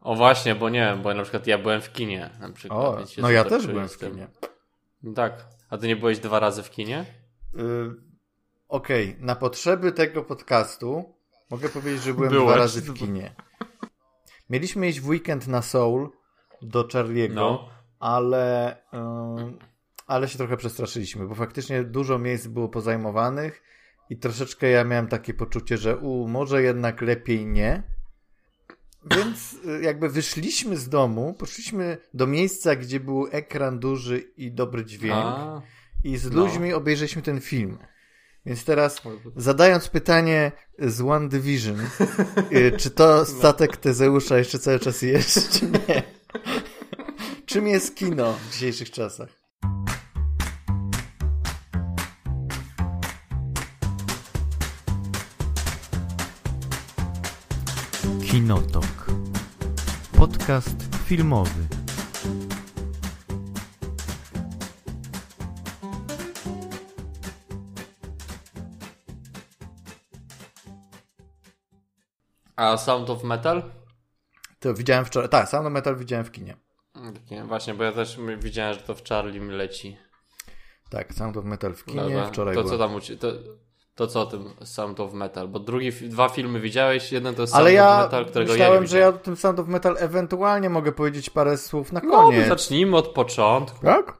O właśnie, bo nie wiem, bo na przykład ja byłem w kinie. Na przykład, O, no ja też byłem w kinie. Tak. A ty nie byłeś dwa razy w kinie? Y, Okej, na potrzeby tego podcastu mogę powiedzieć, że byłem Byłeś. dwa razy w kinie. Mieliśmy iść w weekend na Soul do Charlie'ego, No. ale, ym, ale się trochę przestraszyliśmy, bo faktycznie dużo miejsc było pozajmowanych i troszeczkę ja miałem takie poczucie, że u, może jednak lepiej nie. Więc y, jakby wyszliśmy z domu, poszliśmy do miejsca, gdzie był ekran duży i dobry dźwięk A, i z No. ludźmi obejrzeliśmy ten film. Więc teraz zadając pytanie z One Division, y, czy to statek Tezeusza jeszcze cały czas jest, czy nie? Czym jest kino w dzisiejszych czasach? Kinotok. Podcast filmowy. A Sound of Metal? To widziałem wczoraj. Tak, Sound of Metal widziałem w kinie. Nie, właśnie, bo ja też widziałem, że to w Charlie mi leci. Tak, Sound of Metal w kinie. Dobra. Wczoraj to byłem. co tam u ci- to, to co o tym Sound of Metal? Bo drugi, dwa filmy widziałeś, jeden to jest Ale Sound ja of Metal, którego myślałem, ja nie że ja o tym Sound of Metal ewentualnie mogę powiedzieć parę słów na No, koniec. to zacznijmy od początku, Tak?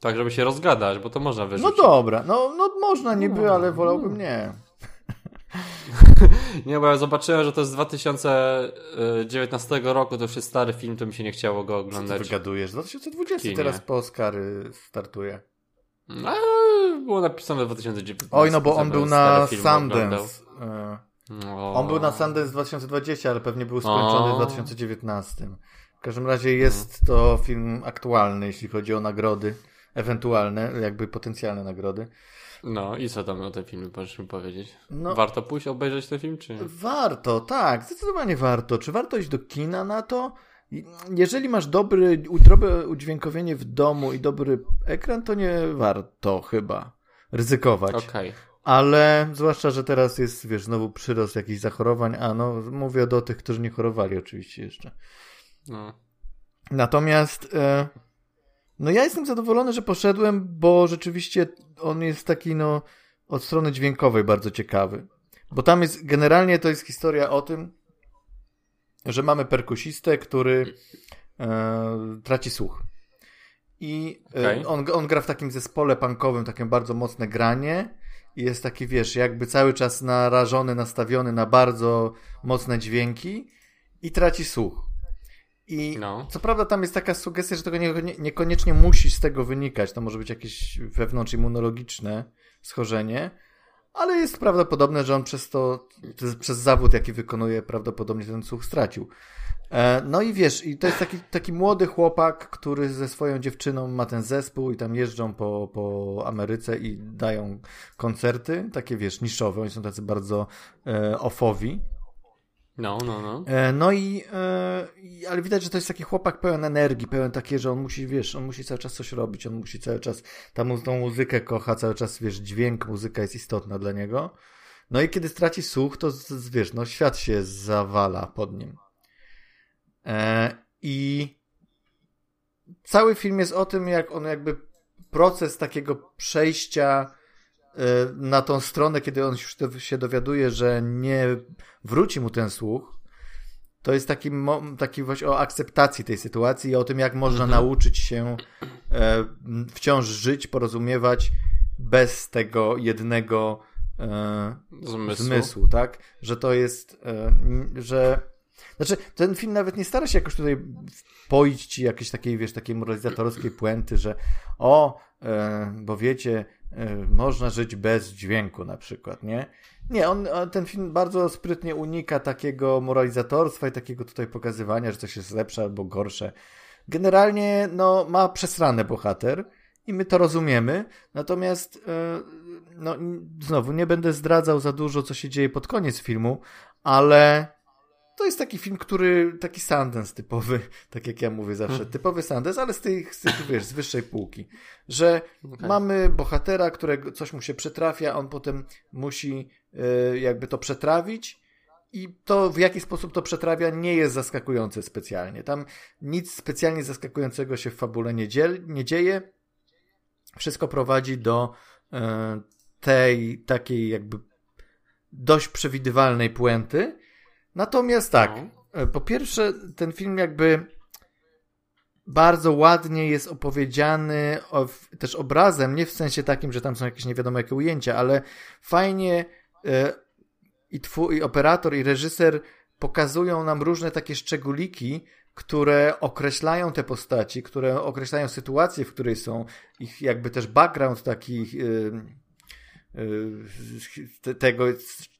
tak żeby się rozgadać, bo to można No wyrzucić. dobra, no, no można niby, No. ale wolałbym nie. Nie, bo ja zobaczyłem, że to jest z 2019 roku, to już jest stary film, to mi się nie chciało go Co ty oglądać. wygadujesz? 2020 Kinie. teraz po Oscary startuje. No, było napisane w 2019. Oj, no bo on żeby był na oglądał. Sundance. E, No. On był na Sundance 2020, ale pewnie był skończony O. w 2019. W każdym razie jest to film aktualny, jeśli chodzi o nagrody. Ewentualne, jakby potencjalne nagrody. No i co tam o tym filmie możesz mi powiedzieć? No. Warto pójść obejrzeć ten film, czy nie? Warto, tak, zdecydowanie warto. Czy warto iść do kina na to? Jeżeli masz dobry, dobre udźwiękowienie w domu i dobry ekran, to nie warto chyba ryzykować. Okej. Ale zwłaszcza, że teraz jest, wiesz, znowu przyrost jakichś zachorowań, a no, mówię do tych, którzy nie chorowali oczywiście jeszcze. No. Natomiast, e, no ja jestem zadowolony, że poszedłem, bo rzeczywiście on jest taki, no, od strony dźwiękowej bardzo ciekawy. Bo tam jest, generalnie to jest historia o tym, że mamy perkusistę, który e, traci słuch. I e, Okej. on, on gra w takim zespole punkowym, takie bardzo mocne granie. I jest taki, wiesz, jakby cały czas narażony, nastawiony na bardzo mocne dźwięki i traci słuch. I No. co prawda tam jest taka sugestia, że tego nie, nie, niekoniecznie musi z tego wynikać. To może być jakieś wewnątrzimmunologiczne schorzenie, ale jest prawdopodobne, że on przez to, przez zawód, jaki wykonuje, prawdopodobnie ten słuch stracił. E, No i wiesz, i to jest taki, taki młody chłopak, który ze swoją dziewczyną ma ten zespół i tam jeżdżą po, po Ameryce i dają koncerty, takie wiesz, niszowe, oni są tacy bardzo e, offowi. No, no, no. E, No i, e, i- ale widać, że to jest taki chłopak pełen energii, pełen takie, że on musi, wiesz, on musi cały czas coś robić, on musi cały czas, tam tą muzykę kocha, cały czas, wiesz, dźwięk, muzyka jest istotna dla niego. No i kiedy straci słuch, to, wiesz, no świat się zawala pod nim. E, I cały film jest o tym, jak on jakby proces takiego przejścia na tą stronę, kiedy on już się dowiaduje, że nie wróci mu ten słuch, to jest taki, taki właśnie o akceptacji tej sytuacji i o tym, jak można nauczyć się e, wciąż żyć, porozumiewać bez tego jednego e, Zmysł. zmysłu, tak? Że to jest, e, że znaczy, ten film nawet nie stara się jakoś tutaj poić ci jakiejś takiej, wiesz, takiej moralizatorskiej puenty, że o, bo wiecie, można żyć bez dźwięku na przykład, nie? Nie, on, ten film bardzo sprytnie unika takiego moralizatorstwa i takiego tutaj pokazywania, że coś jest lepsze albo gorsze. Generalnie, no, ma przesrane bohater i my to rozumiemy, natomiast e, no, znowu nie będę zdradzał za dużo, co się dzieje pod koniec filmu, ale to jest taki film, który, taki Sundance typowy, tak jak ja mówię zawsze, typowy Sundance, ale z tych, z tych wiesz, z wyższej półki, że Okej. mamy bohatera, którego coś mu się przetrafia, on potem musi e, jakby to przetrawić i to w jaki sposób to przetrawia nie jest zaskakujące specjalnie. Tam nic specjalnie zaskakującego się w fabule nie, dziel, nie dzieje. Wszystko prowadzi do e, tej takiej jakby dość przewidywalnej puenty. Natomiast tak, no. E, po pierwsze ten film jakby bardzo ładnie jest opowiedziany też obrazem, nie w sensie takim, że tam są jakieś nie wiadomo jakie ujęcia, ale fajnie e, i, twój, i operator, i reżyser pokazują nam różne takie szczególiki, które określają te postaci, które określają sytuację, w której są, ich jakby też background taki yy, yy, tego,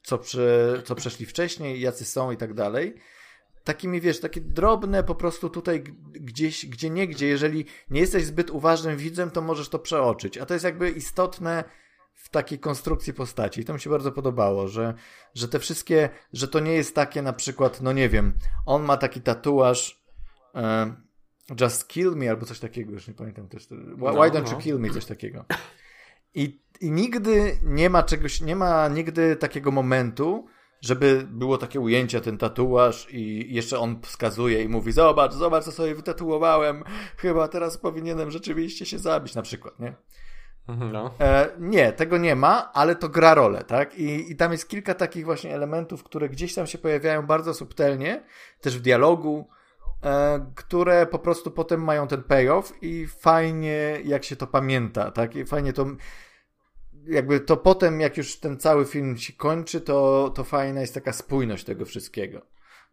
co, prze, co przeszli wcześniej, jacy są i tak dalej. Takimi, wiesz, takie drobne po prostu tutaj gdzieś, gdzie niegdzie, jeżeli nie jesteś zbyt uważnym widzem, to możesz to przeoczyć. A to jest jakby istotne w takiej konstrukcji postaci. I to mi się bardzo podobało, że, że te wszystkie, że to nie jest takie na przykład, no nie wiem, on ma taki tatuaż e, Just Kill Me albo coś takiego, już nie pamiętam też. Why, no, why don't no. you kill me? Coś takiego. I, I nigdy nie ma czegoś, nie ma nigdy takiego momentu, żeby było takie ujęcie, ten tatuaż i jeszcze on wskazuje i mówi, zobacz, zobacz, co sobie wytatuowałem, chyba teraz powinienem rzeczywiście się zabić, na przykład, nie? Mhm. No. E, nie, tego nie ma, ale to gra rolę, tak? I, I tam jest kilka takich właśnie elementów, które gdzieś tam się pojawiają bardzo subtelnie, też w dialogu, e, które po prostu potem mają ten payoff i fajnie jak się to pamięta, tak? I fajnie to jakby to potem, jak już ten cały film się kończy, to, to fajna jest taka spójność tego wszystkiego.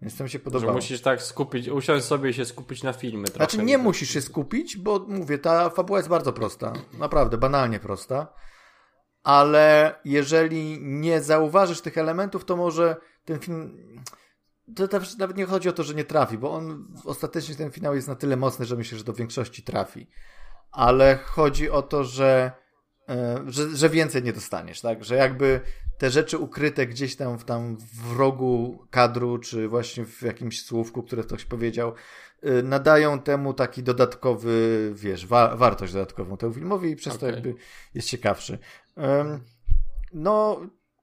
Więc to mi się podobało. Że musisz tak skupić, usiąść sobie i się skupić na filmy. Trochę. Znaczy nie musisz się skupić, bo mówię, ta fabuła jest bardzo prosta. Naprawdę, banalnie prosta. Ale jeżeli nie zauważysz tych elementów, to może ten film... To nawet nie chodzi o to, że nie trafi, bo on ostatecznie ten finał jest na tyle mocny, że myślę, że do większości trafi. Ale chodzi o to, że że, że więcej nie dostaniesz, tak? Że jakby te rzeczy ukryte gdzieś tam w, tam w rogu kadru, czy właśnie w jakimś słówku, które ktoś powiedział, e, nadają temu taki dodatkowy, wiesz, wa wartość dodatkową temu filmowi i przez okay. to jakby jest ciekawszy. No,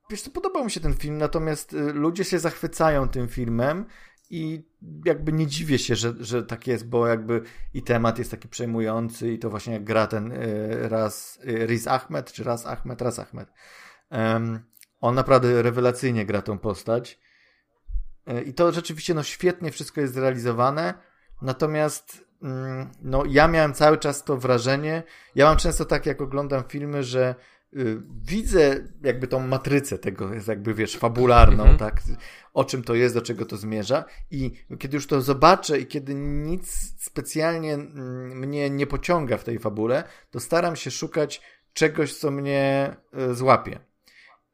wiesz co, podobał mi się ten film, natomiast e, ludzie się zachwycają tym filmem i jakby nie dziwię się, że, że tak jest, bo jakby i temat jest taki przejmujący i to właśnie jak gra ten y, raz y, Riz Ahmed, czy raz Ahmed, raz Ahmed. Um, on naprawdę rewelacyjnie gra tą postać. Y, I to rzeczywiście no świetnie wszystko jest zrealizowane. Natomiast mm, no ja miałem cały czas to wrażenie, ja mam często tak jak oglądam filmy, że widzę jakby tą matrycę tego, jakby wiesz, fabularną, mhm. tak? O czym to jest, do czego to zmierza. I kiedy już to zobaczę i kiedy nic specjalnie mm, mnie nie pociąga w tej fabule, to staram się szukać czegoś, co mnie y, złapie.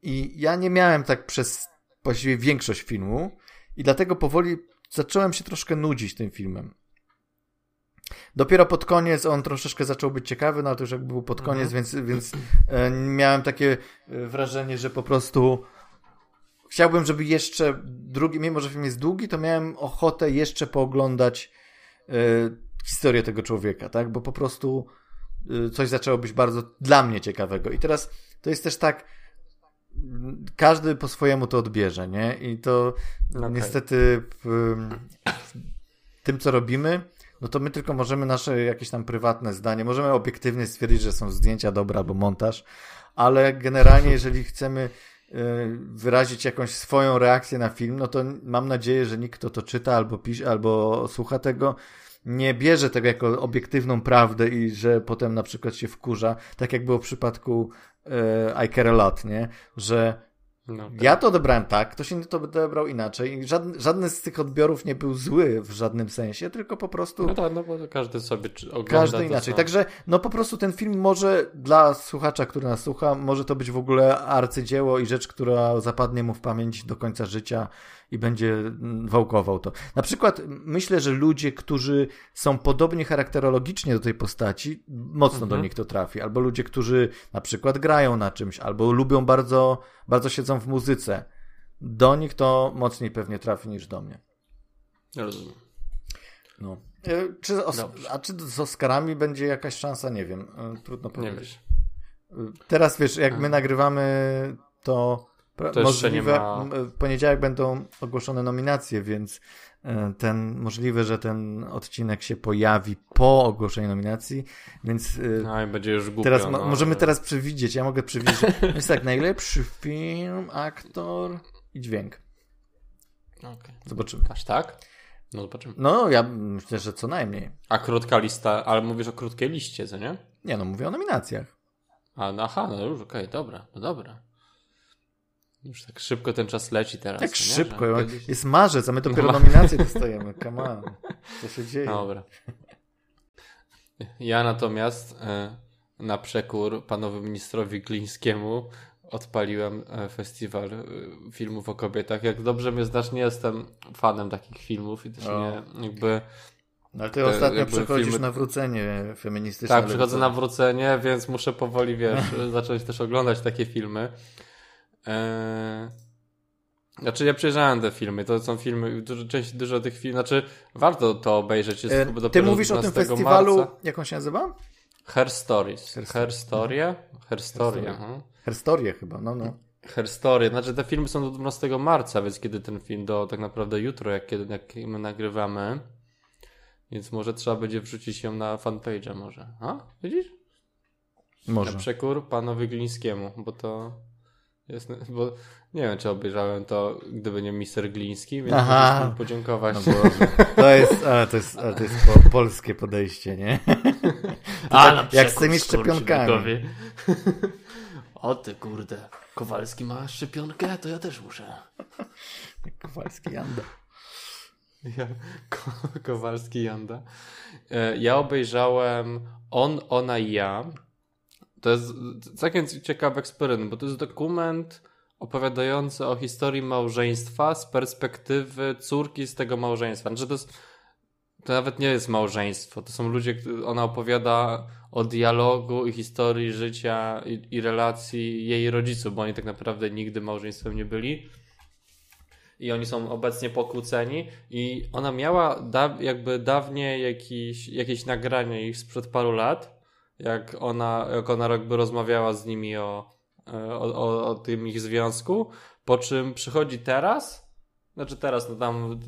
I ja nie miałem tak przez właściwie większość filmu i dlatego powoli zacząłem się troszkę nudzić tym filmem. Dopiero pod koniec on troszeczkę zaczął być ciekawy, no ale to już jakby był pod koniec, mhm. więc, więc e, miałem takie e, wrażenie, że po prostu chciałbym, żeby jeszcze drugi, mimo że film jest długi, to miałem ochotę jeszcze pooglądać e, historię tego człowieka, tak? Bo po prostu e, coś zaczęło być bardzo dla mnie ciekawego. I teraz to jest też tak, każdy po swojemu to odbierze, nie? I to okay. niestety w, w tym, co robimy, no to my tylko możemy nasze jakieś tam prywatne zdanie, możemy obiektywnie stwierdzić, że są zdjęcia dobre albo montaż, ale generalnie jeżeli chcemy y, wyrazić jakąś swoją reakcję na film, no to mam nadzieję, że nikt, kto to czyta albo pisze, albo słucha tego, nie bierze tego jako obiektywną prawdę i że potem na przykład się wkurza, tak jak było w przypadku e, I Care A Lot, nie? Że no, tak. Ja to odebrałem tak, ktoś inny to odebrał inaczej. Żadny, żadny z tych odbiorów nie był zły w żadnym sensie, tylko po prostu. No tak, no bo każdy sobie ogląda. Każdy inaczej. Także, no po prostu ten film może dla słuchacza, który nas słucha, może to być w ogóle arcydzieło i rzecz, która zapadnie mu w pamięć do końca życia i będzie mm, wałkował to. Na przykład myślę, że ludzie, którzy są podobnie charakterologicznie do tej postaci, mocno mhm. do nich to trafi. Albo ludzie, którzy na przykład grają na czymś, albo lubią bardzo, bardzo siedzą w muzyce. Do nich to mocniej pewnie trafi niż do mnie. Rozumiem. No. E, czy os- a czy z Oscarami będzie jakaś szansa? Nie wiem. E, trudno powiedzieć. Wiesz. Teraz wiesz, jak my nagrywamy, to To możliwe, ma- m, w poniedziałek będą ogłoszone nominacje, więc e, ten możliwe, że ten odcinek się pojawi po ogłoszeniu nominacji, więc e, No będzie już głupio. teraz no, możemy ale- teraz przewidzieć, ja mogę przewidzieć, jest tak, najlepszy film, aktor i dźwięk. Okej. Zobaczymy. Aż tak? No zobaczymy. No, ja myślę, że co najmniej. A krótka lista, ale mówisz o krótkiej liście, co nie? Nie no, mówię o nominacjach. A, no, aha, no już, okej, dobra, no dobra. Już tak szybko ten czas leci teraz. Tak nie? szybko, kiedyś- jest marzec, a my dopiero Ma- nominacje dostajemy, come on. Co się dzieje? Dobra. Ja natomiast e, na przekór panowi ministrowi Glińskiemu odpaliłem e, festiwal e, filmów o kobietach. Jak dobrze mnie znasz, nie jestem fanem takich filmów i też O. nie jakby... No, ale ty E, ostatnio jakby przechodzisz filmy- nawrócenie feministyczne. Tak, przychodzę na wrócenie, więc muszę powoli, wiesz, zacząć też oglądać takie filmy. Eee... Znaczy ja przejrzałem te filmy, to są filmy, dużo, część, dużo tych filmów, znaczy warto to obejrzeć. Jest E, Ty mówisz o tym 12 festiwalu, Marca. jak on się nazywa? Her Stories. Her Her, Story. Her Story. Story. aha. Herstorie chyba, no no. Her Story. Znaczy te filmy są do 12 marca, więc kiedy ten film do tak naprawdę jutro, jak, kiedy, jak my nagrywamy. Więc może trzeba będzie wrzucić ją na fanpage'a może. A? Widzisz? Może. Na przekór panowi Glińskiemu, bo to jest, bo nie wiem, czy obejrzałem to, gdyby nie mister Gliński, więc Aha. muszę mu podziękować. No. To jest, ale to jest, ale to jest po, polskie podejście, nie? tak jak z tymi szczepionkami. o ty kurde, Kowalski ma szczepionkę, to ja też muszę. Kowalski Janda. Ja, Ko Kowalski Janda. E, Ja obejrzałem On, Ona i Ja. To jest całkiem ciekawy eksperyment, bo to jest dokument opowiadający o historii małżeństwa z perspektywy córki z tego małżeństwa. Znaczy to, jest, to nawet nie jest małżeństwo, to są ludzie, ona opowiada o dialogu i historii życia i, i relacji jej rodziców, bo oni tak naprawdę nigdy małżeństwem nie byli. I oni są obecnie pokłóceni. I ona miała da, jakby dawniej jakieś, jakieś nagranie ich sprzed paru lat, jak ona, jak ona jakby rozmawiała z nimi o, e, o, o, o tym ich związku, po czym przychodzi teraz, znaczy teraz, no tam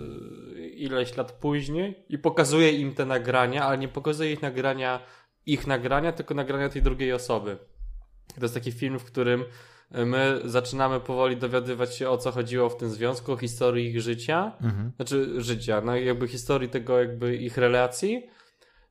e, ileś lat później i pokazuje im te nagrania, ale nie pokazuje ich nagrania, ich nagrania, tylko nagrania tej drugiej osoby. To jest taki film, w którym my zaczynamy powoli dowiadywać się o co chodziło w tym związku, o historii ich życia, Mhm. znaczy życia, no jakby historii tego jakby ich relacji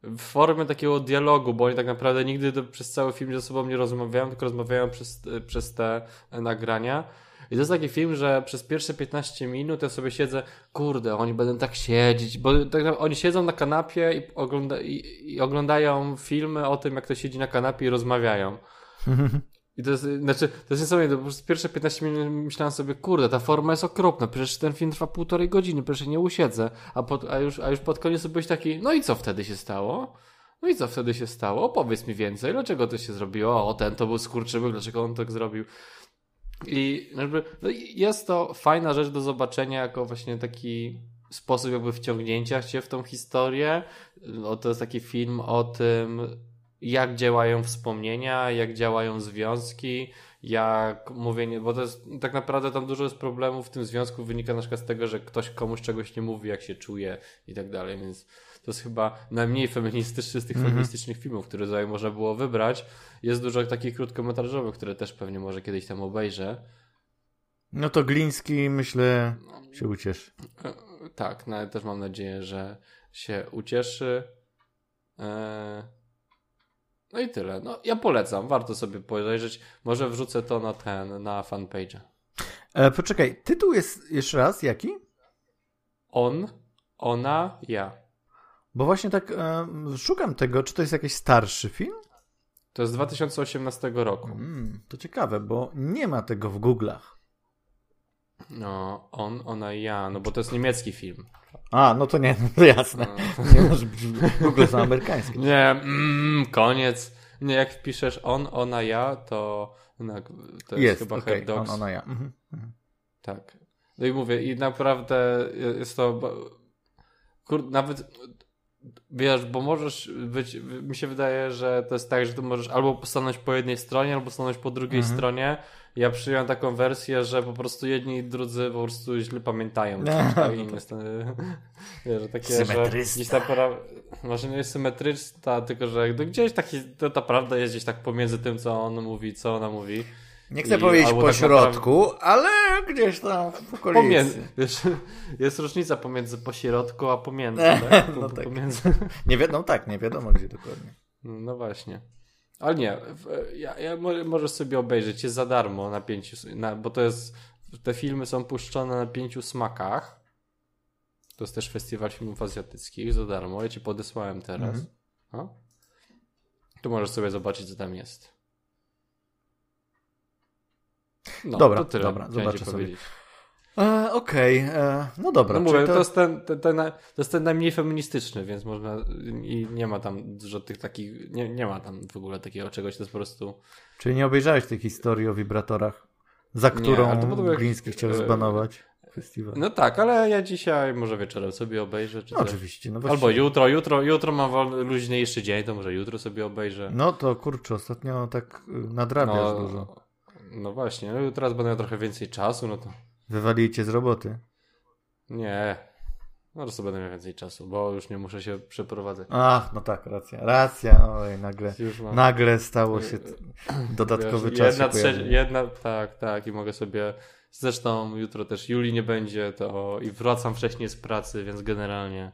w formie takiego dialogu, bo oni tak naprawdę nigdy przez cały film ze sobą nie rozmawiają, tylko rozmawiają przez, przez te nagrania. I to jest taki film, że przez pierwsze 15 minut ja sobie siedzę, kurde, oni będą tak siedzieć, bo tak oni siedzą na kanapie i, ogląda, i, i oglądają filmy o tym, jak to siedzi na kanapie i rozmawiają. I to jest, znaczy, to jest niesamowite, bo przez pierwsze 15 minut myślałem sobie, kurde, ta forma jest okropna, przecież ten film trwa półtorej godziny, przecież nie usiedzę. A, pod, a, już, a już pod koniec byłeś taki, no i co wtedy się stało? No i co wtedy się stało? Opowiedz mi więcej, dlaczego to się zrobiło? O, ten to był skurczybyk, dlaczego on tak zrobił? I jakby, no, jest to fajna rzecz do zobaczenia, jako właśnie taki sposób jakby wciągnięcia się w tą historię. No, to jest taki film o tym, jak działają wspomnienia, jak działają związki, jak mówienie, bo to jest tak naprawdę tam dużo jest problemów w tym związku, wynika na przykład z tego, że ktoś komuś czegoś nie mówi, jak się czuje i tak dalej, więc to jest chyba najmniej feministyczny z tych Mhm. feministycznych filmów, które tutaj można było wybrać. Jest dużo takich krótkometrażowych, które też pewnie może kiedyś tam obejrzę. No to Gliński, myślę, się ucieszy. E, Tak, no, ale też mam nadzieję, że się ucieszy. E, No i tyle. No, ja polecam, warto sobie podejrzeć. Może wrzucę to na ten, na fanpage. E, poczekaj, tytuł jest jeszcze raz jaki? On, ona, ja. Bo właśnie tak e, szukam tego, czy to jest jakiś starszy film? To jest z 2018 roku. Mm, to ciekawe, bo nie ma tego w Google'ach. No, on, ona i ja, no bo to jest niemiecki film. A, no to nie, no to jasne. Nie może być, Google są amerykańskie. Nie, mm, koniec. Nie, jak wpiszesz on, ona, ja, to, no, to jest, Jest, chyba okej, Hot Dogs. on, ona, ja. Mhm. mhm. Tak. No i mówię, i naprawdę jest to. Kur, nawet wiesz, bo możesz być. Mi się wydaje, że to jest tak, że ty możesz albo stanąć po jednej stronie, albo stanąć po drugiej Mhm. stronie. Ja przyjąłem taką wersję, że po prostu jedni i drudzy po prostu źle pamiętają. No, No, no tak. że takie, Symetrysta. ta może nie jest symetryczna, tylko że no gdzieś taki, to ta prawda jest gdzieś tak pomiędzy tym, co on mówi, co ona mówi. Nie chcę I- powiedzieć po tak środku, ale gdzieś tam w okolicy. Pomiędzy, wiesz, jest różnica pomiędzy pośrodku a pomiędzy, No tak? tak. Pomiędzy... Nie wiadomo, tak, nie wiadomo gdzie dokładnie. No właśnie. Ale nie, ja, ja mo- możesz sobie obejrzeć, jest za darmo na pięciu, na, bo to jest, te filmy są puszczone na pięciu smakach. To jest też festiwal filmów azjatyckich za darmo, ja ci podesłałem teraz. Mhm. No. Tu możesz sobie zobaczyć, co tam jest. No, Dobra, to tyle. dobra, zobaczę sobie. powiedzieć. E, Okej, e, no dobra. No mówię, to... jest ten, ten, ten, to jest ten najmniej feministyczny, więc można i nie ma tam dużo tych takich, nie, nie ma tam w ogóle takiego czegoś, to jest po prostu Czyli nie obejrzałeś tej historii o wibratorach, za Nie, którą to podobno jak- Gliński chciał e, zbanować festiwal. No tak, ale ja dzisiaj może wieczorem sobie obejrzę. Czy No, oczywiście. No Albo jutro, jutro, jutro mam wolny, luźniejszy dzień, to może jutro sobie obejrzę. No to kurczę, ostatnio tak y, nadrabiasz dużo. no właśnie, no, teraz będę miał trochę więcej czasu, no to Wywalili cię z roboty. nie. No to sobie będę miał więcej czasu, bo już nie muszę się przeprowadzać. Ach, no tak, racja, racja, oj, nagle, nagle stało się dodatkowy Wiesz, czas jedna, trze- jedna, tak, tak, i mogę sobie. Zresztą jutro też Julii nie będzie, to i wracam wcześniej z pracy, więc generalnie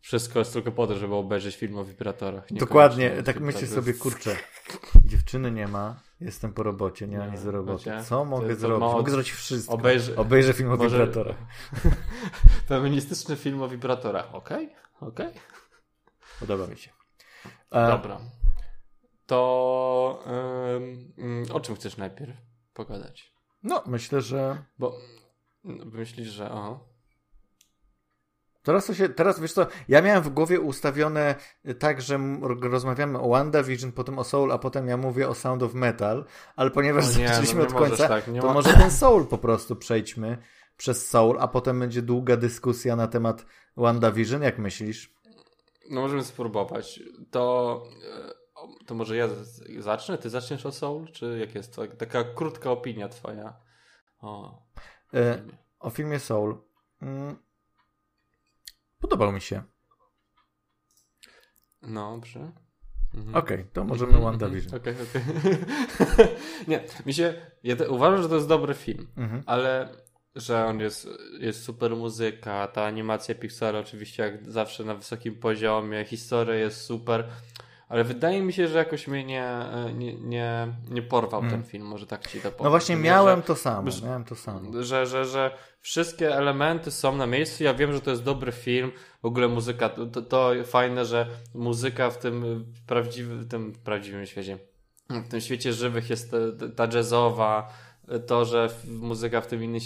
wszystko jest tylko po to, żeby obejrzeć film o wibratorach. Dokładnie, tak myślę sobie, kurczę, dziewczyny nie ma, jestem po robocie, nie ma Nie, nic do roboty. wiecie, Co mogę zrobić? Mogę zrobić wszystko. Obejrzy- Obejrzę film o Może- wibratorach. Feministyczny film o wibratorach, okej? Okej? Podoba mi się. E, Dobra. To ym, o czym chcesz najpierw pogadać? No, myślę, że Bo no, myślisz, że o. Teraz to się, teraz wiesz co, ja miałem w głowie ustawione tak, że rozmawiamy o WandaVision, potem o Soul, a potem ja mówię o Sound of Metal, ale ponieważ O nie, zaczęliśmy no od końca, tak, to ma- może ten Soul po prostu przejdźmy przez Soul, a potem będzie długa dyskusja na temat WandaVision, jak myślisz? No możemy spróbować. To, e, o, to może ja zacznę? Ty zaczniesz o Soul? Czy jak jest to? Taka krótka opinia twoja. O. E, filmie. o filmie Soul. Mm, podobał mi się. No, dobrze. Mhm. Okej, to możemy Mhm, WandaVision. Okej, okej. Nie, mi się. Ja te, uważam, że to jest dobry film, Mhm. ale że on jest, jest super muzyka, ta animacja Pixara oczywiście jak zawsze na wysokim poziomie, historia jest super, ale wydaje mi się, że jakoś mnie nie, nie, nie, nie porwał Mm. ten film, może tak ci to powiem. No właśnie Nie, miałem że- to samo, że- miałem to samo. że, że, że wszystkie elementy są na miejscu. Ja wiem, że to jest dobry film. W ogóle muzyka, to, to, fajne, że muzyka w tym prawdziwym, tym prawdziwym świecie, w tym świecie żywych jest ta, ta jazzowa, to, że muzyka w tym innym,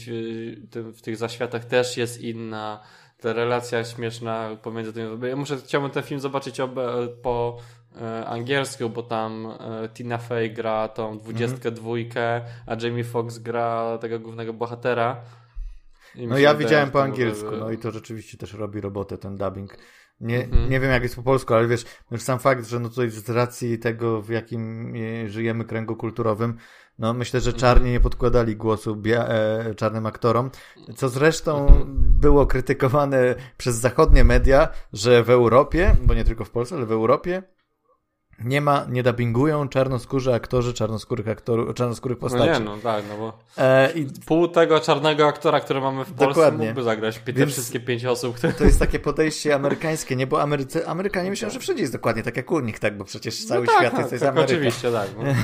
w tych zaświatach też jest inna. Ta relacja śmieszna pomiędzy tymi. Ja muszę, chciałbym ten film zobaczyć obe, po e, angielsku, bo tam e, Tina Fey gra tą dwudziestkę dwójkę, a Jamie Foxx gra tego głównego bohatera. I No ja widziałem po angielsku, no i to rzeczywiście też robi robotę ten dubbing. Nie, Mhm. nie wiem jak jest po polsku, ale wiesz, już sam fakt, że no tutaj z racji tego, w jakim e, żyjemy kręgu kulturowym, no myślę, że czarni nie podkładali głosu bia- e, czarnym aktorom, co zresztą Mhm. było krytykowane przez zachodnie media, że w Europie, bo nie tylko w Polsce, ale w Europie nie ma, nie dubbingują czarnoskórzy aktorzy czarnoskórych aktorów, czarnoskórych No postaci. nie, no tak, no bo E, I pół tego czarnego aktora, który mamy w Polsce, Dokładnie. mógłby zagrać te Więc- wszystkie pięć osób, które... To jest takie podejście amerykańskie, nie? Bo Ameryce, Amerykanie myślą, że wszędzie jest dokładnie tak jak u nich, tak? Bo przecież cały no tak, świat tak, jest, jest tak, Ameryka. oczywiście, tak. No.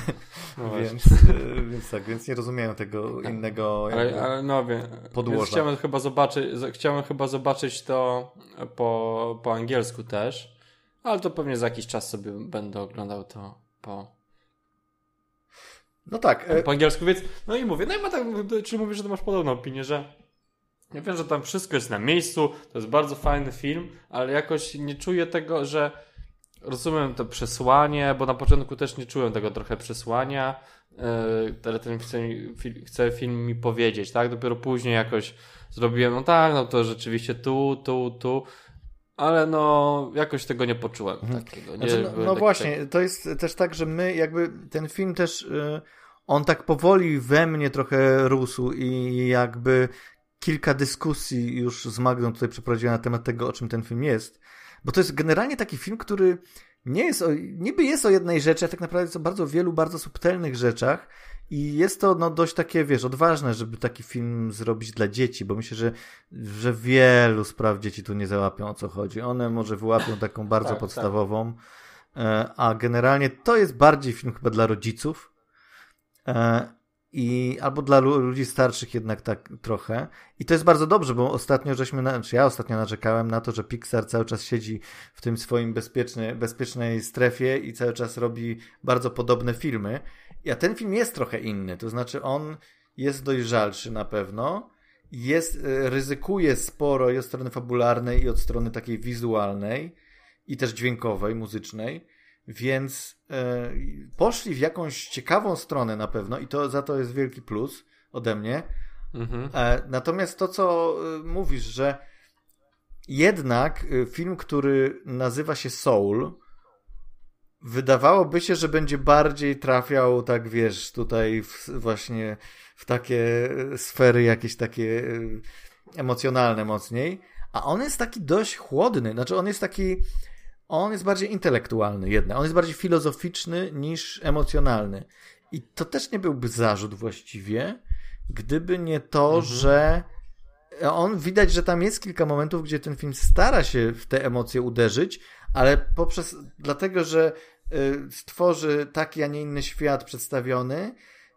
No. Więc, e, więc tak, więc nie rozumieją tego innego jakby, Ale, ale no wiem, podłoża. chciałem chyba zobaczyć, chciałem chyba zobaczyć to po, po angielsku też, ale to pewnie za jakiś czas sobie będę oglądał to po, No tak, e, po angielsku, więc no i mówię, no i ma tak, czyli mówisz, że ty masz podobną opinię, że ja wiem, że tam wszystko jest na miejscu, to jest bardzo fajny film, ale jakoś nie czuję tego, że rozumiem to przesłanie, bo na początku też nie czułem tego trochę przesłania, yy, ale ten chce, chce film mi powiedzieć, tak? Dopiero później jakoś zrobiłem, no tak, no to rzeczywiście tu, tu, tu, ale no jakoś tego nie poczułem takiego. Nie, Znaczy, no, no właśnie, to jest też tak, że my jakby ten film też y, on tak powoli we mnie trochę rósł i jakby kilka dyskusji już z Magdą tutaj przeprowadziłem na temat tego, o czym ten film jest. Bo to jest generalnie taki film, który nie jest o, niby jest o jednej rzeczy, a tak naprawdę jest o bardzo wielu, bardzo subtelnych rzeczach. I jest to no, dość takie, wiesz, odważne, żeby taki film zrobić dla dzieci, bo myślę, że, że wielu spraw dzieci tu nie załapią o co chodzi. One może wyłapią taką bardzo tak, podstawową, tak. a generalnie to jest bardziej film chyba dla rodziców. E, I albo dla ludzi starszych jednak tak trochę. I to jest bardzo dobrze, bo ostatnio żeśmy, na, czy ja ostatnio narzekałem na to, że Pixar cały czas siedzi w tym swoim bezpieczny, bezpiecznej strefie i cały czas robi bardzo podobne filmy. A ten film jest trochę inny, to znaczy on jest dojrzalszy na pewno, jest, e, ryzykuje sporo i od strony fabularnej, i od strony takiej wizualnej, i też dźwiękowej, muzycznej, więc e, poszli w jakąś ciekawą stronę na pewno i to za to jest wielki plus ode mnie. Mhm. E, natomiast to, co e, mówisz, że jednak film, który nazywa się Soul, wydawałoby się, że będzie bardziej trafiał, tak wiesz, tutaj w, właśnie w takie sfery jakieś takie e, emocjonalne mocniej, a on jest taki dość chłodny, znaczy on jest taki, on jest bardziej intelektualny jednak, on jest bardziej filozoficzny niż emocjonalny. I to też nie byłby zarzut właściwie, gdyby nie to, mhm. że on widać, że tam jest kilka momentów, gdzie ten film stara się w te emocje uderzyć, ale poprzez, dlatego, że stworzy taki, a nie inny świat przedstawiony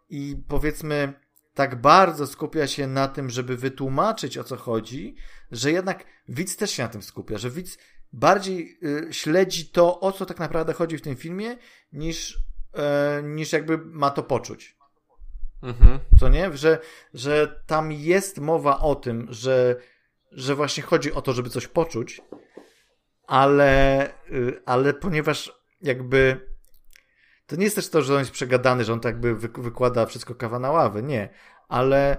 i powiedzmy tak bardzo skupia się na tym, żeby wytłumaczyć o co chodzi, że jednak widz też się na tym skupia, że widz bardziej y, śledzi to, o co tak naprawdę chodzi w tym filmie, niż, y, niż jakby ma to poczuć. Mhm. Co nie? Że, że tam jest mowa o tym, że, że właśnie chodzi o to, żeby coś poczuć, ale, y, ale ponieważ jakby to nie jest też to, że on jest przegadany, że on tak jakby wykłada wszystko kawa na ławę, nie, ale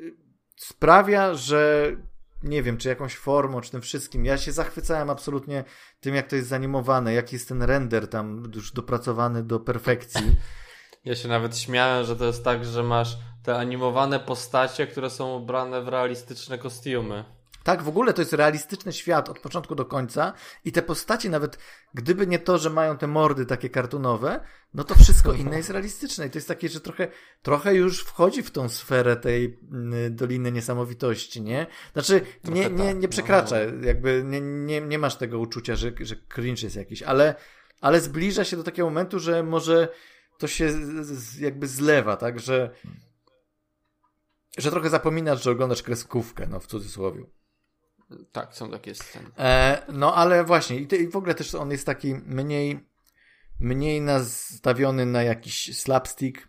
y, sprawia, że nie wiem, czy jakąś formą, czy tym wszystkim. Ja się zachwycałem absolutnie tym, jak to jest zanimowane, jaki jest ten render tam już dopracowany do perfekcji. Ja się nawet śmiałem, że to jest tak, że masz te animowane postacie, które są ubrane w realistyczne kostiumy. Tak, w ogóle to jest realistyczny świat od początku do końca i te postacie nawet, gdyby nie to, że mają te mordy takie kartunowe, no to wszystko inne jest realistyczne i to jest takie, że trochę, trochę już wchodzi w tą sferę tej mm, Doliny Niesamowitości, nie? Znaczy, nie, nie, tak, nie przekracza, no. jakby nie, nie, nie masz tego uczucia, że, że cringe jest jakiś, ale, ale zbliża się do takiego momentu, że może to się jakby zlewa, tak, że że trochę zapominasz, że oglądasz kreskówkę, no w cudzysłowie. Tak, są takie sceny. E, no ale właśnie, i, i w ogóle też on jest taki mniej, mniej nastawiony na jakiś slapstick.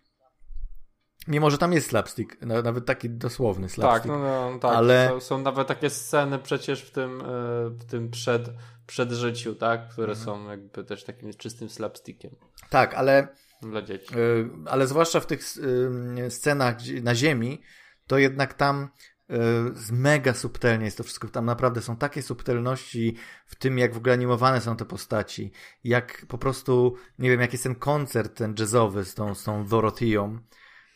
Mimo, że tam jest slapstick, nawet taki dosłowny slapstick. Tak, no, no tak. Ale... Są, są, nawet takie sceny przecież w tym, e, w tym przed, przedżyciu, tak? Które mhm. są jakby też takim czystym slapstickiem. Tak, ale... Dla dzieci. E, ale zwłaszcza w tych scenach na ziemi, to jednak tam mega subtelnie jest to wszystko. Tam naprawdę są takie subtelności w tym, jak w ogóle animowane są te postaci. Jak po prostu, nie wiem, jak jest ten koncert ten jazzowy z tą, z tą Dorotheą.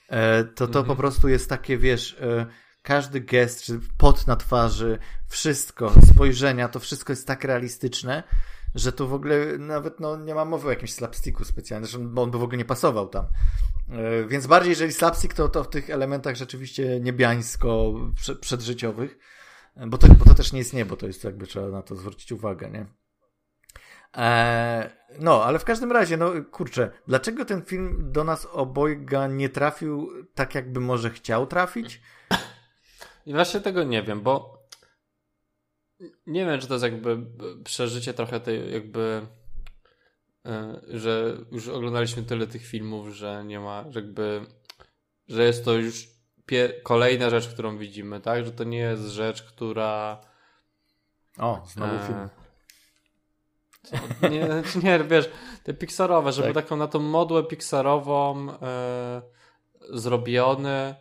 E, to to po mhm. prostu jest takie, wiesz, e, każdy gest, czy pot na twarzy, wszystko, spojrzenia, to wszystko jest tak realistyczne, że tu w ogóle nawet no, nie ma mowy o jakimś slapsticku specjalnym, bo on by w ogóle nie pasował tam. E, więc bardziej jeżeli slapstick, to, to w tych elementach rzeczywiście niebiańsko przedżyciowych, e, bo to, bo to też nie jest niebo, to jest jakby trzeba na to zwrócić uwagę, nie? Eee, no, ale w każdym razie, no kurczę, dlaczego ten film do nas obojga nie trafił tak, jakby może chciał trafić? I właśnie tego nie wiem, bo nie wiem, czy to jest jakby przeżycie trochę tej jakby że już oglądaliśmy tyle tych filmów, że nie ma, że jakby że jest to już kolejna rzecz, którą widzimy, tak? Że to nie jest rzecz, która o, znowu e... film. Nie, nie, wiesz, te pixarowe, żeby tak. taką na tą modłę pixarową e, zrobiony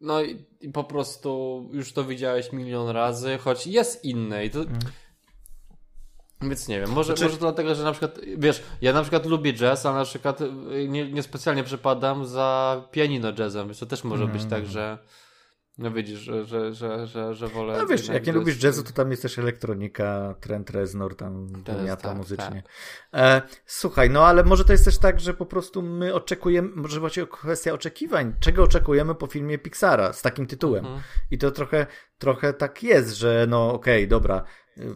no i, i, po prostu już to widziałeś milion razy, choć jest inne i to... Mm. Więc nie wiem, może, Znaczy- może to dlatego, że na przykład, wiesz, ja na przykład lubię jazz, ale na przykład y, nie, niespecjalnie przepadam za pianino jazzem, więc to też może być tak, że no widzisz, że, że, że, że, że wolę... No wiesz, jak nie lubisz jazzu, to tam jest też elektronika, Trent Reznor tam pomiata tak, muzycznie. E, słuchaj, no ale może to jest też tak, że po prostu my oczekujemy, może właśnie kwestia oczekiwań, czego oczekujemy po filmie Pixara z takim tytułem. Mhm. I to trochę, trochę tak jest, że no okej, dobra,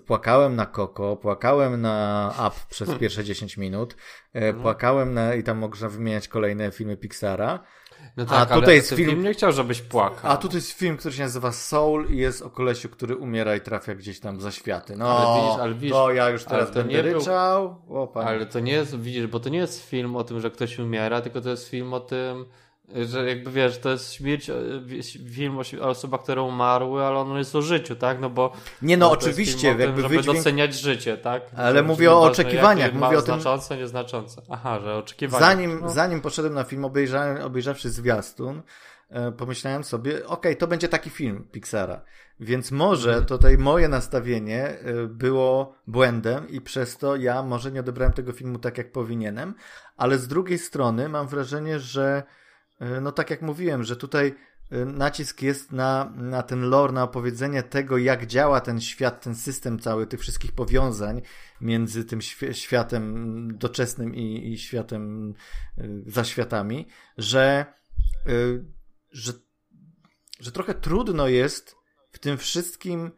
płakałem na Coco, płakałem na Up przez pierwsze 10 minut, e, Mhm. płakałem na, i tam można wymieniać kolejne filmy Pixara, No A tak, tutaj ale jest film- film nie chciał, żebyś płakał. a tutaj jest film, który się nazywa Soul i jest o kolesiu, który umiera i trafia gdzieś tam za światy. No, Ale widzisz- ale widzisz, to ja już teraz będę nie był- ryczał. O, panie. Ale to nie jest, widzisz, bo to nie jest film o tym, że ktoś umiera, tylko to jest film o tym, że jakby wiesz, to jest śmierć, e, film o, osobach, które umarły, ale on jest o życiu, tak? No bo. Nie no, jest oczywiście, tym, jakby żeby wydźwięk... doceniać życie, tak? Ale Żeby mówię o oczekiwaniach, mówię o tym- Znaczące, nieznaczące. Aha, że oczekiwania. Zanim, no. zanim poszedłem na film, obejrzałem, obejrzawszy zwiastun, e, pomyślałem sobie, okej, to będzie taki film Pixara. Więc może Mhm. tutaj moje nastawienie e, było błędem i przez to ja może nie odebrałem tego filmu tak, jak powinienem, ale z drugiej strony mam wrażenie, że no tak jak mówiłem, że tutaj e, nacisk jest na, na ten lore, na opowiedzenie tego, jak działa ten świat, ten system cały, tych wszystkich powiązań między tym świ- światem doczesnym i, i światem y, za światami, że, że, że trochę trudno jest w tym wszystkim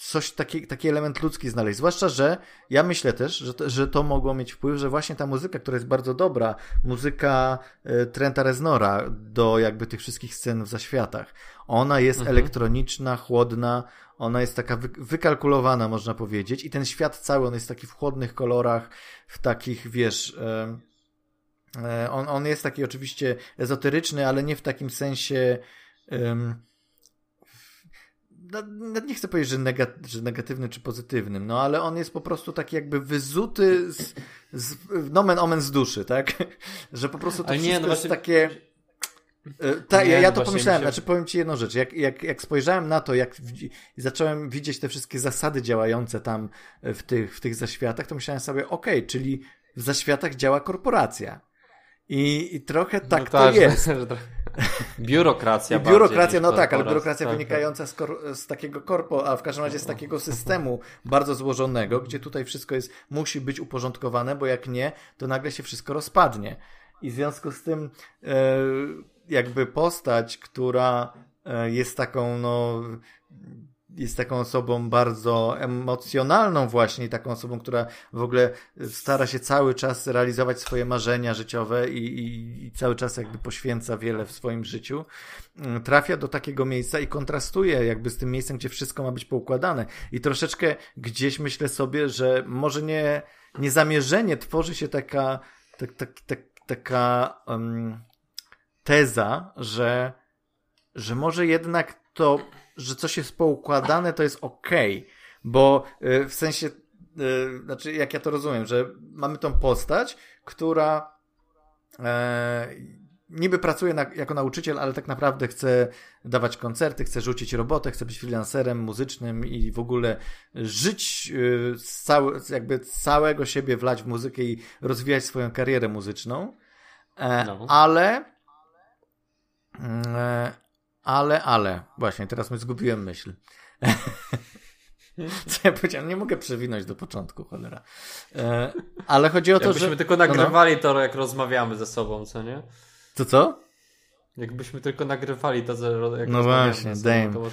coś, taki, taki element ludzki znaleźć. Zwłaszcza, że ja myślę też, że to, że to mogło mieć wpływ, że właśnie ta muzyka, która jest bardzo dobra, muzyka y, Trenta Reznora do jakby tych wszystkich scen w zaświatach, ona jest Mhm. elektroniczna, chłodna, ona jest taka wy, wykalkulowana, można powiedzieć, i ten świat cały, on jest taki w chłodnych kolorach, w takich, wiesz, e, e, on, on jest taki oczywiście ezoteryczny, ale nie w takim sensie. em, no, no, nie chcę powiedzieć, że, negat, że negatywny czy pozytywnym, no ale on jest po prostu taki jakby wyzuty z, z nomen omen z duszy, tak? Że po prostu to nie, wszystko no jest właśnie- takie. E, Tak, Nie, ja, ja no to pomyślałem, się- znaczy powiem Ci jedną rzecz, jak, jak, jak spojrzałem na to, jak widzi- zacząłem widzieć te wszystkie zasady działające tam w tych, w tych zaświatach, to myślałem sobie, okej, czyli w zaświatach działa korporacja. I, i trochę tak No to że- jest. że trochę- Biurokracja. I biurokracja, no tak, ale biurokracja Tak, wynikająca z, kor- z takiego korpo, a w każdym razie z takiego systemu bardzo złożonego, gdzie tutaj wszystko jest, musi być uporządkowane, bo jak nie, to nagle się wszystko rozpadnie. I w związku z tym e, jakby postać, która e, jest taką, no jest taką osobą bardzo emocjonalną właśnie, taką osobą, która w ogóle stara się cały czas realizować swoje marzenia życiowe i, i, i cały czas jakby poświęca wiele w swoim życiu, mm, trafia do takiego miejsca i kontrastuje jakby z tym miejscem, gdzie wszystko ma być poukładane. I troszeczkę gdzieś myślę sobie, że może nie, niezamierzenie tworzy się taka, tak, tak, tak, taka um, teza, że, że może jednak to, że coś jest poukładane, to jest okej, bo y, w sensie, y, znaczy jak ja to rozumiem, że mamy tą postać, która e, niby pracuje na, jako nauczyciel, ale tak naprawdę chce dawać koncerty, chce rzucić robotę, chce być freelancerem muzycznym i w ogóle żyć y, z cały, jakby całego siebie wlać w muzykę i rozwijać swoją karierę muzyczną. E, No. Ale mm, e, ale, ale, właśnie, teraz mi zgubiłem myśl. Co ja powiedziałem? Nie mogę przewinąć do początku, cholera. E, ale chodzi o to, Jakbyśmy że... tylko no, no. nagrywali to, jak rozmawiamy ze sobą, co nie? To co? Jakbyśmy tylko nagrywali to, jak No właśnie,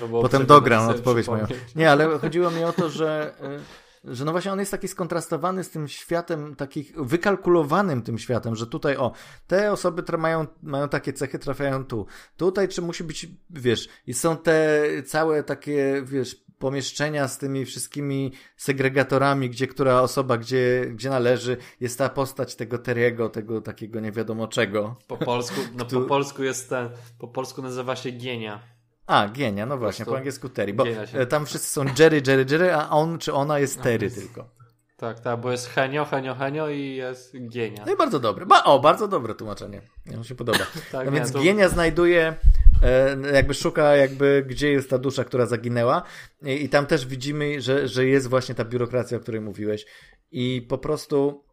było Potem dogram sobie odpowiedź moją. Nie, ale chodziło mi o to, że, y, że no właśnie on jest taki skontrastowany z tym światem, takich wykalkulowanym tym światem, że tutaj o, te osoby mają, mają takie cechy, trafiają tu. Tutaj czy musi być, wiesz, i są te całe takie, wiesz, pomieszczenia z tymi wszystkimi segregatorami, gdzie która osoba, gdzie, gdzie należy, jest ta postać tego Teriego, tego takiego nie wiadomo czego. Po polsku, no po polsku jest ten, po polsku nazywa się Gienia. A, Gienia, no właśnie, po angielsku Terry, bo e, tam wszyscy są Jerry, Jerry, Jerry, a on czy ona jest Terry jest- tylko. Tak, tak, bo jest Henio, Henio, Henio i jest Gienia. No i bardzo dobre. Ba, o, bardzo dobre tłumaczenie. Mi się podoba. Tak, No więc to- Gienia znajduje, e, jakby szuka jakby gdzie jest ta dusza, która zaginęła i, i tam też widzimy, że, że jest właśnie ta biurokracja, o której mówiłeś i po prostu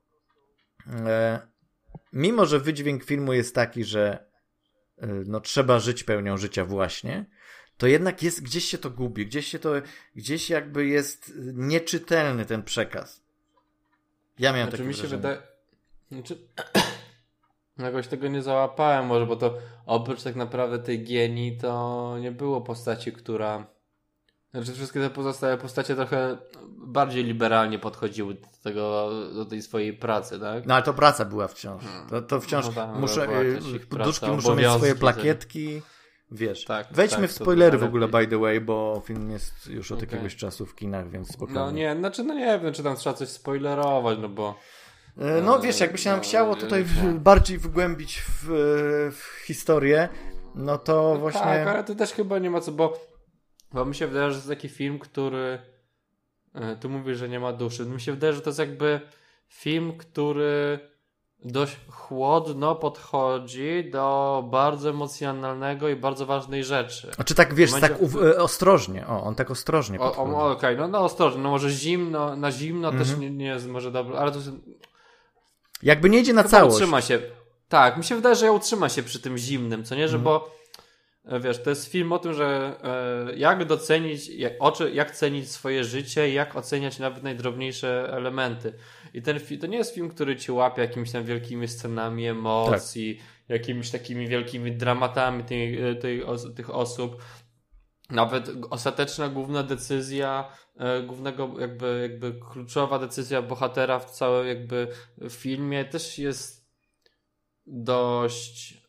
e, mimo, że wydźwięk filmu jest taki, że e, no trzeba żyć pełnią życia właśnie, to jednak jest, gdzieś się to gubi, gdzieś się to, gdzieś jakby jest nieczytelny ten przekaz. Ja miałem znaczy, takie mi się wrażenie. wydaje... Znaczy... Jakoś tego nie załapałem może, bo to oprócz tak naprawdę tej genii to nie było postaci, która... Znaczy wszystkie te pozostałe postacie trochę bardziej liberalnie podchodziły do tego, do tej swojej pracy, tak? No ale to praca była wciąż. To, to wciąż No tak, muszę, była y, duszki muszą mieć swoje obowiązki, plakietki. Wiesz, Tak, wejdźmy tak, w spoilery w ogóle, by the way, bo film jest już od Okej. jakiegoś czasu w kinach, więc spokojnie. No nie, znaczy no nie wiem, czy tam trzeba coś spoilerować, no bo... E, No wiesz, jakby się nam No, chciało nie, tutaj w, bardziej wgłębić w, w historię, no to właśnie... Tak, ale to też chyba nie ma co, bo, bo mi się wydaje, że to jest taki film, który e, tu mówisz, że nie ma duszy. Mi się wydaje, że to jest jakby film, który dość chłodno podchodzi do bardzo emocjonalnego i bardzo ważnej rzeczy. A czy tak, wiesz, momencie, tak w uw- którym- e, ostrożnie, o, on tak ostrożnie podchodzi. Okej, no, no ostrożnie, no może zimno, na zimno też Mhm. nie, nie jest może dobre, ale to Jakby nie idzie na Chyba całość. utrzyma się. Tak, mi się wydaje, że ja utrzyma się przy tym zimnym, co nie? Że Mhm. bo e, wiesz, to jest film o tym, że e, jak docenić, jak, oczy, jak cenić swoje życie, jak oceniać nawet najdrobniejsze elementy. I ten to nie jest film, który ci łapie jakimiś tam wielkimi scenami emocji, Tak. jakimiś takimi wielkimi dramatami tej, tej, tych osób. Nawet ostateczna główna decyzja, e, głównego jakby, jakby kluczowa decyzja bohatera w całym jakby filmie też jest dość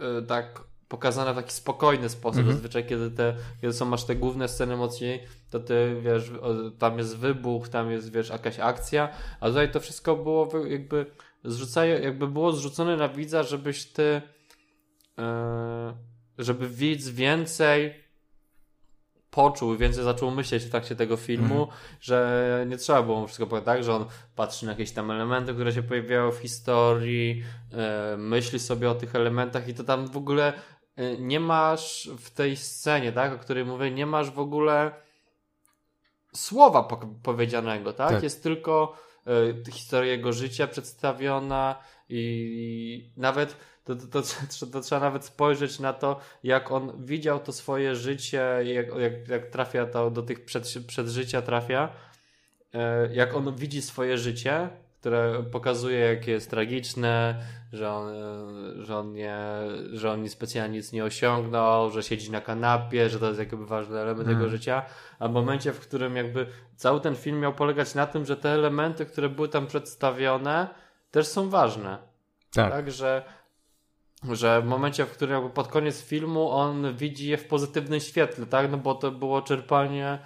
e, tak pokazana w taki spokojny sposób. Mhm. Zazwyczaj, kiedy, te, kiedy są masz te główne sceny mocniej, to ty wiesz, tam jest wybuch, tam jest wiesz, jakaś akcja, a tutaj to wszystko było jakby zrzucaje, jakby było zrzucone na widza, żebyś ty e, żeby widz więcej poczuł, więcej zaczął myśleć w trakcie tego filmu, Mhm. że nie trzeba było mu wszystko powiedzieć tak, że on patrzy na jakieś tam elementy, które się pojawiały w historii, e, myśli sobie o tych elementach i to tam w ogóle e, nie masz w tej scenie, tak, o której mówię, nie masz w ogóle słowa po- powiedzianego, tak? Tak. Jest tylko e, historia jego życia przedstawiona i nawet to, to, to, to, trzeba nawet spojrzeć na to, jak on widział to swoje życie, jak, jak, jak trafia to do tych przed, przedżycia trafia, e, jak on widzi swoje życie, które pokazuje, jakie jest tragiczne, że on, e, że on, nie, że on specjalnie nic nie osiągnął, że siedzi na kanapie, że to jest jakby ważny element Mhm. jego życia, a w momencie, w którym jakby cały ten film miał polegać na tym, że te elementy, które były tam przedstawione, też są ważne. Tak. Tak, że, że w momencie, w którym jakby pod koniec filmu on widzi je w pozytywnym świetle, tak? No bo to było czerpanie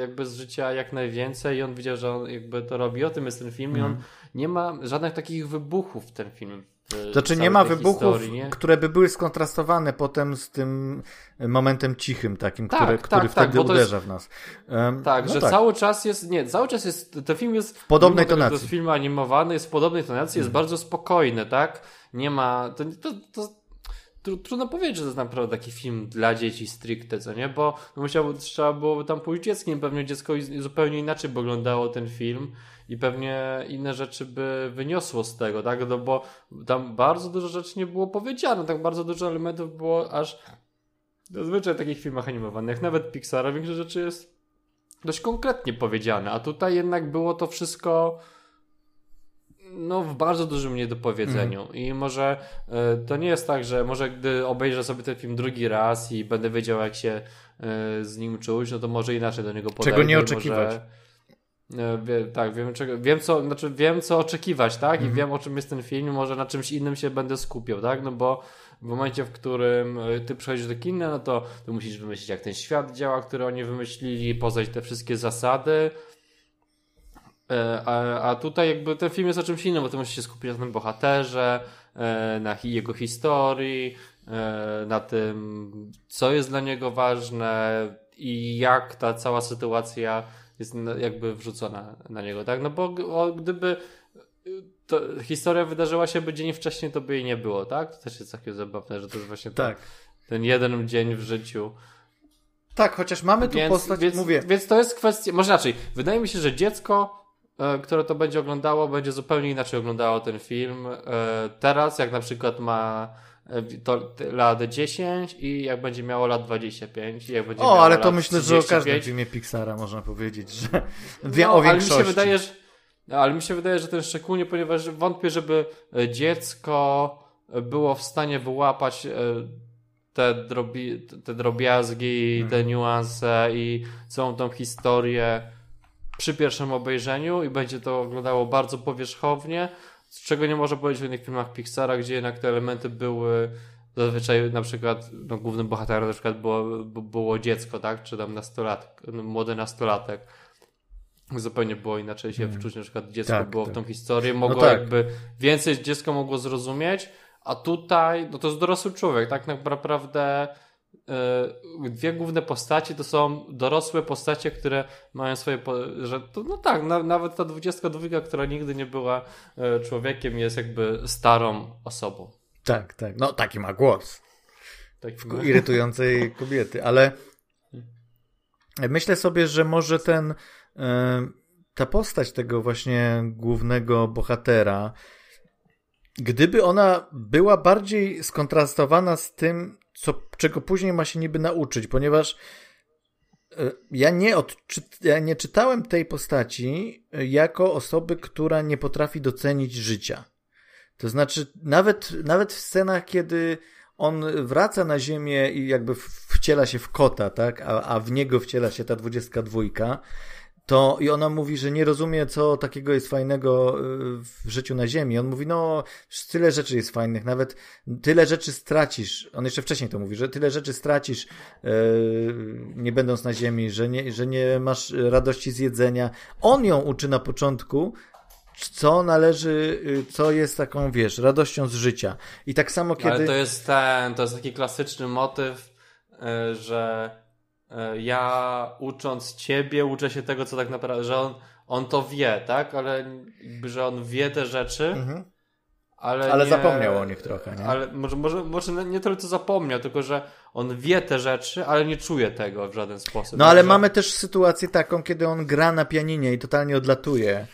jakby z życia jak najwięcej i on widział, że on jakby to robi. O tym jest ten film i on Mhm. nie ma żadnych takich wybuchów w ten film. w Znaczy nie ma wybuchów, historii, nie? które by były skontrastowane potem z tym momentem cichym takim, Tak, który, tak, który tak, wtedy to uderza w nas. Em, Tak, no że cały czas jest, nie, cały czas jest, ten film jest w podobnej tego, To tonacji. Mhm. jest film animowany, jest w podobnej tonacji, jest bardzo spokojny, tak? Nie ma, to, to, to, trudno powiedzieć, że to jest naprawdę taki film dla dzieci stricte, co nie? Bo musiał, trzeba byłoby tam pójść dzieckiem, pewnie dziecko zupełnie inaczej by oglądało ten film i pewnie inne rzeczy by wyniosło z tego, tak? No bo tam bardzo dużo rzeczy nie było powiedziane, tak bardzo dużo elementów było aż zazwyczaj w takich filmach animowanych, nawet Pixara, większość rzeczy jest dość konkretnie powiedziane, a tutaj jednak było to wszystko no w bardzo dużym niedopowiedzeniu i może e, to nie jest tak, że może gdy obejrzę sobie ten film drugi raz i będę wiedział jak się e, z nim czuć, no to może inaczej do niego podejdę. nie i oczekiwać. Może, e, wie, tak, wiem, czego, wiem, co, znaczy wiem co oczekiwać, tak? Mhm. I wiem o czym jest ten film, może na czymś innym się będę skupiał, tak? No bo w momencie, w którym ty przychodzisz do kina, no to ty musisz wymyślić, jak ten świat działa, który oni wymyślili, poznać te wszystkie zasady. E, A, a tutaj jakby ten film jest o czymś innym, bo ty musisz się skupić na tym bohaterze, e, na jego historii, e, na tym, co jest dla niego ważne i jak ta cała sytuacja jest jakby wrzucona na niego, tak? No bo gdyby to, historia wydarzyła się by dzień wcześniej, to by jej nie było, tak? To też jest takie zabawne, że to jest właśnie. Tak. ten jeden dzień w życiu. Tak, chociaż mamy tu Więc, postać, więc, mówię. więc to jest kwestia, może inaczej, wydaje mi się, że dziecko, które to będzie oglądało, będzie zupełnie inaczej oglądało ten film. E, teraz, jak na przykład ma e, to, lat 10 i jak będzie miało lat 25 i jak będzie O, ale to myślę, że o 35. każdym filmie Pixara można powiedzieć, że wie No, o ale mi większości. się wydaje, że, ale mi się wydaje, że ten szczególnie, ponieważ wątpię, żeby e, dziecko było w stanie wyłapać e, te, drobi, te drobiazgi, Mhm. te niuanse i całą tą historię przy pierwszym obejrzeniu i będzie to oglądało bardzo powierzchownie, z czego nie można powiedzieć w innych filmach Pixara, gdzie jednak te elementy były zazwyczaj na przykład no, głównym bohaterem na przykład było, było dziecko, tak? Czy tam nastolatek, no, młody nastolatek. Zupełnie było inaczej się wczuć, na przykład dziecko Tak, było tak. w tą historię, mogło tak. jakby więcej dziecko mogło zrozumieć, a tutaj no to jest dorosły człowiek, tak naprawdę e, dwie główne postaci to są dorosłe postacie, które mają swoje, że to, no tak, na, nawet ta 22, która nigdy nie była e, człowiekiem jest jakby starą osobą. Tak, tak. No taki ma głos. Tak, irytującej kobiety, ale myślę sobie, że może ten e, ta postać tego właśnie głównego bohatera, gdyby ona była bardziej skontrastowana z tym, co, czego później ma się niby nauczyć, ponieważ e, ja nie, odczy- ja nie czytałem tej postaci e, jako osoby, która nie potrafi docenić życia. To znaczy, nawet, nawet w scenach, kiedy on wraca na ziemię i jakby wciela się w kota, tak? A, a w niego wciela się ta dwudziestka dwójka, to i ona mówi, że nie rozumie, co takiego jest fajnego y, w życiu na ziemi. On mówi, no, tyle rzeczy jest fajnych, nawet tyle rzeczy stracisz. On jeszcze wcześniej to mówi, że tyle rzeczy stracisz, yy, nie będąc na ziemi, że nie, że nie masz radości z jedzenia. On ją uczy na początku, co należy, y, co jest taką, wiesz, radością z życia. I tak samo, kiedy... Ale to jest ten, to jest taki klasyczny motyw, że ja ucząc ciebie, uczę się tego, co tak naprawdę, że on, on to wie, tak? Ale że on wie te rzeczy, Mhm. ale Ale nie, zapomniał o nich trochę, nie? Ale może, może, może nie tyle co zapomniał, tylko że on wie te rzeczy, ale nie czuje tego w żaden sposób. No ale Że- mamy też sytuację taką, kiedy on gra na pianinie i totalnie odlatuje.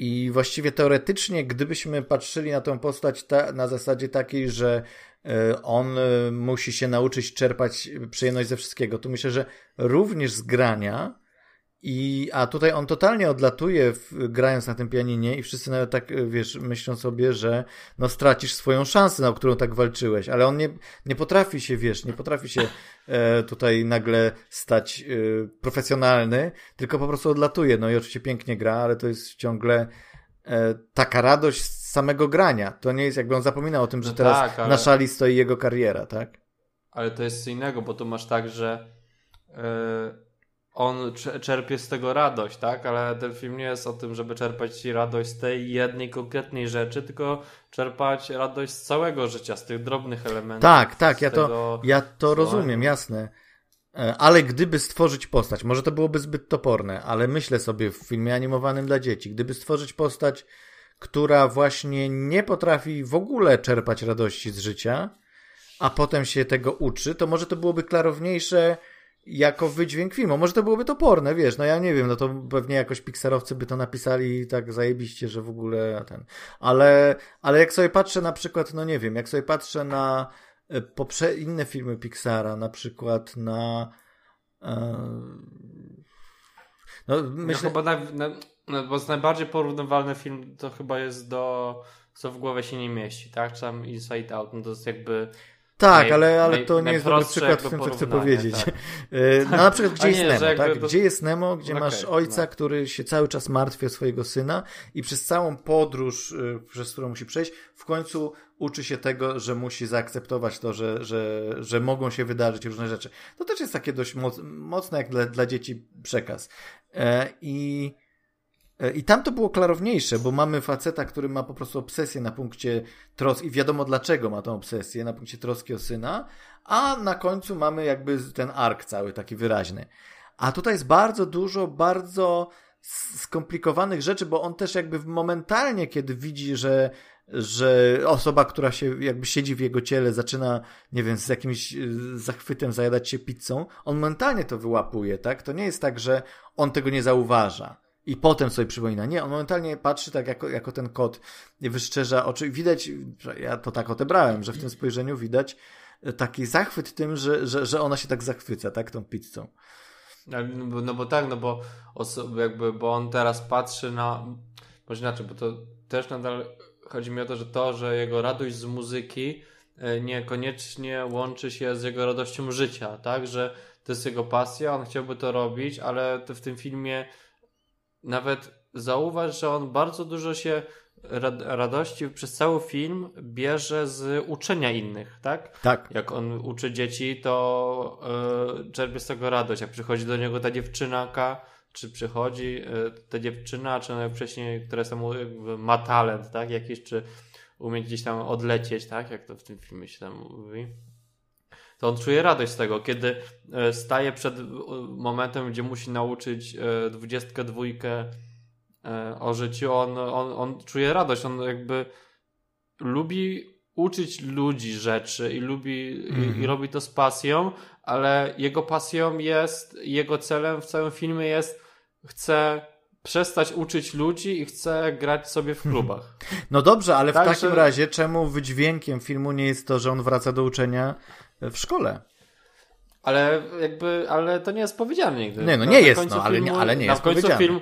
I właściwie teoretycznie, gdybyśmy patrzyli na tą postać ta, na zasadzie takiej, że e, on e, musi się nauczyć czerpać przyjemność ze wszystkiego, to myślę, że również z grania. I, a tutaj on totalnie odlatuje, w, grając na tym pianinie, i wszyscy nawet tak, e, wiesz, myślą sobie, że no stracisz swoją szansę, na którą tak walczyłeś, ale on nie, nie potrafi się, wiesz, nie potrafi się e, tutaj nagle stać e, profesjonalny, tylko po prostu odlatuje. No i oczywiście pięknie gra, ale to jest ciągle e, taka radość samego grania. To nie jest jakby on zapominał o tym, że No teraz tak, ale- na szali stoi jego kariera, tak? Ale to jest co innego, bo tu masz tak, że e, on cze- czerpie z tego radość, tak? Ale ten film nie jest o tym, żeby czerpać radość z tej jednej konkretnej rzeczy, tylko czerpać radość z całego życia, z tych drobnych elementów. Tak, tak, ja to, ja to rozumiem, jasne. E, Ale gdyby stworzyć postać, może to byłoby zbyt toporne, ale myślę sobie w filmie animowanym dla dzieci, gdyby stworzyć postać, która właśnie nie potrafi w ogóle czerpać radości z życia, a potem się tego uczy, to może to byłoby klarowniejsze jako wydźwięk filmu. Może to byłoby toporne, wiesz, no ja nie wiem, no to pewnie jakoś Pixarowcy by to napisali tak zajebiście, że w ogóle ten. Ale, ale jak sobie patrzę na przykład, no nie wiem, jak sobie patrzę na e, poprze inne filmy Pixara, na przykład na e, no Myślę... myślę, chyba na, na, no, bo jest najbardziej porównywalny film to chyba jest do co w głowie się nie mieści, tak? Czy tam Inside Out, no to jest jakby tak, naj- ale, ale naj- to nie jest dobry przykład w tym, co chcę powiedzieć. tak. E, No na przykład, gdzie jest nie, że Nemo, tak? Gdzie jest Nemo, gdzie Okej, masz ojca, no. który się cały czas martwi o swojego syna i przez całą podróż, y, przez którą musi przejść, w końcu uczy się tego, że musi zaakceptować to, że, że, że mogą się wydarzyć różne rzeczy. To też jest takie dość moc, mocne jak dla, dla dzieci przekaz. E, I E, I tam to było klarowniejsze, bo mamy faceta, który ma po prostu obsesję na punkcie troski i wiadomo dlaczego ma tą obsesję, na punkcie troski o syna, a na końcu mamy jakby ten ark cały taki wyraźny. A tutaj jest bardzo dużo, bardzo skomplikowanych rzeczy, bo on też jakby momentalnie, kiedy widzi, że że osoba, która się jakby siedzi w jego ciele, zaczyna, nie wiem, z jakimś y, zachwytem zajadać się pizzą, on mentalnie to wyłapuje, tak? To nie jest tak, że on tego nie zauważa i potem sobie przypomina. Nie, on momentalnie patrzy tak jako, jako ten kot wyszczerza oczy. Widać, ja to tak odebrałem, że w tym spojrzeniu widać taki zachwyt tym, że, że, że ona się tak zachwyca, tak, tą pizzą. No, no bo tak, no bo jakby, bo on teraz patrzy na, może inaczej, bo to też nadal chodzi mi o to, że to, że jego radość z muzyki e, niekoniecznie łączy się z jego radością życia, tak, że to jest jego pasja, on chciałby to robić, ale w tym filmie nawet zauważ, że on bardzo dużo się radości przez cały film bierze z uczenia innych, tak? Tak. Jak on uczy dzieci, to yy, czerpie z tego radość. Jak przychodzi do niego ta dziewczynaka, czy przychodzi yy, ta dziewczyna, czy ona wcześniej, która sam ma talent, tak? Jakiś, czy umie gdzieś tam odlecieć, tak? Jak to w tym filmie się tam mówi. To on czuje radość z tego, kiedy e, staje przed momentem, gdzie musi nauczyć dwudziestkę dwójkę E, o życiu, on, on, on czuje radość, on jakby lubi uczyć ludzi rzeczy i lubi mm i, i, mhm. robi to z pasją, ale jego pasją jest, jego celem w całym filmie jest chce przestać uczyć ludzi i chce grać sobie w klubach. No dobrze, ale tak, w takim że... razie czemu wydźwiękiem filmu nie jest to, że on wraca do uczenia w szkole? Ale jakby, ale to nie jest powiedziane nigdy. Nie, no nie jest, no, ale, filmu, nie, ale nie jest powiedziane. Film,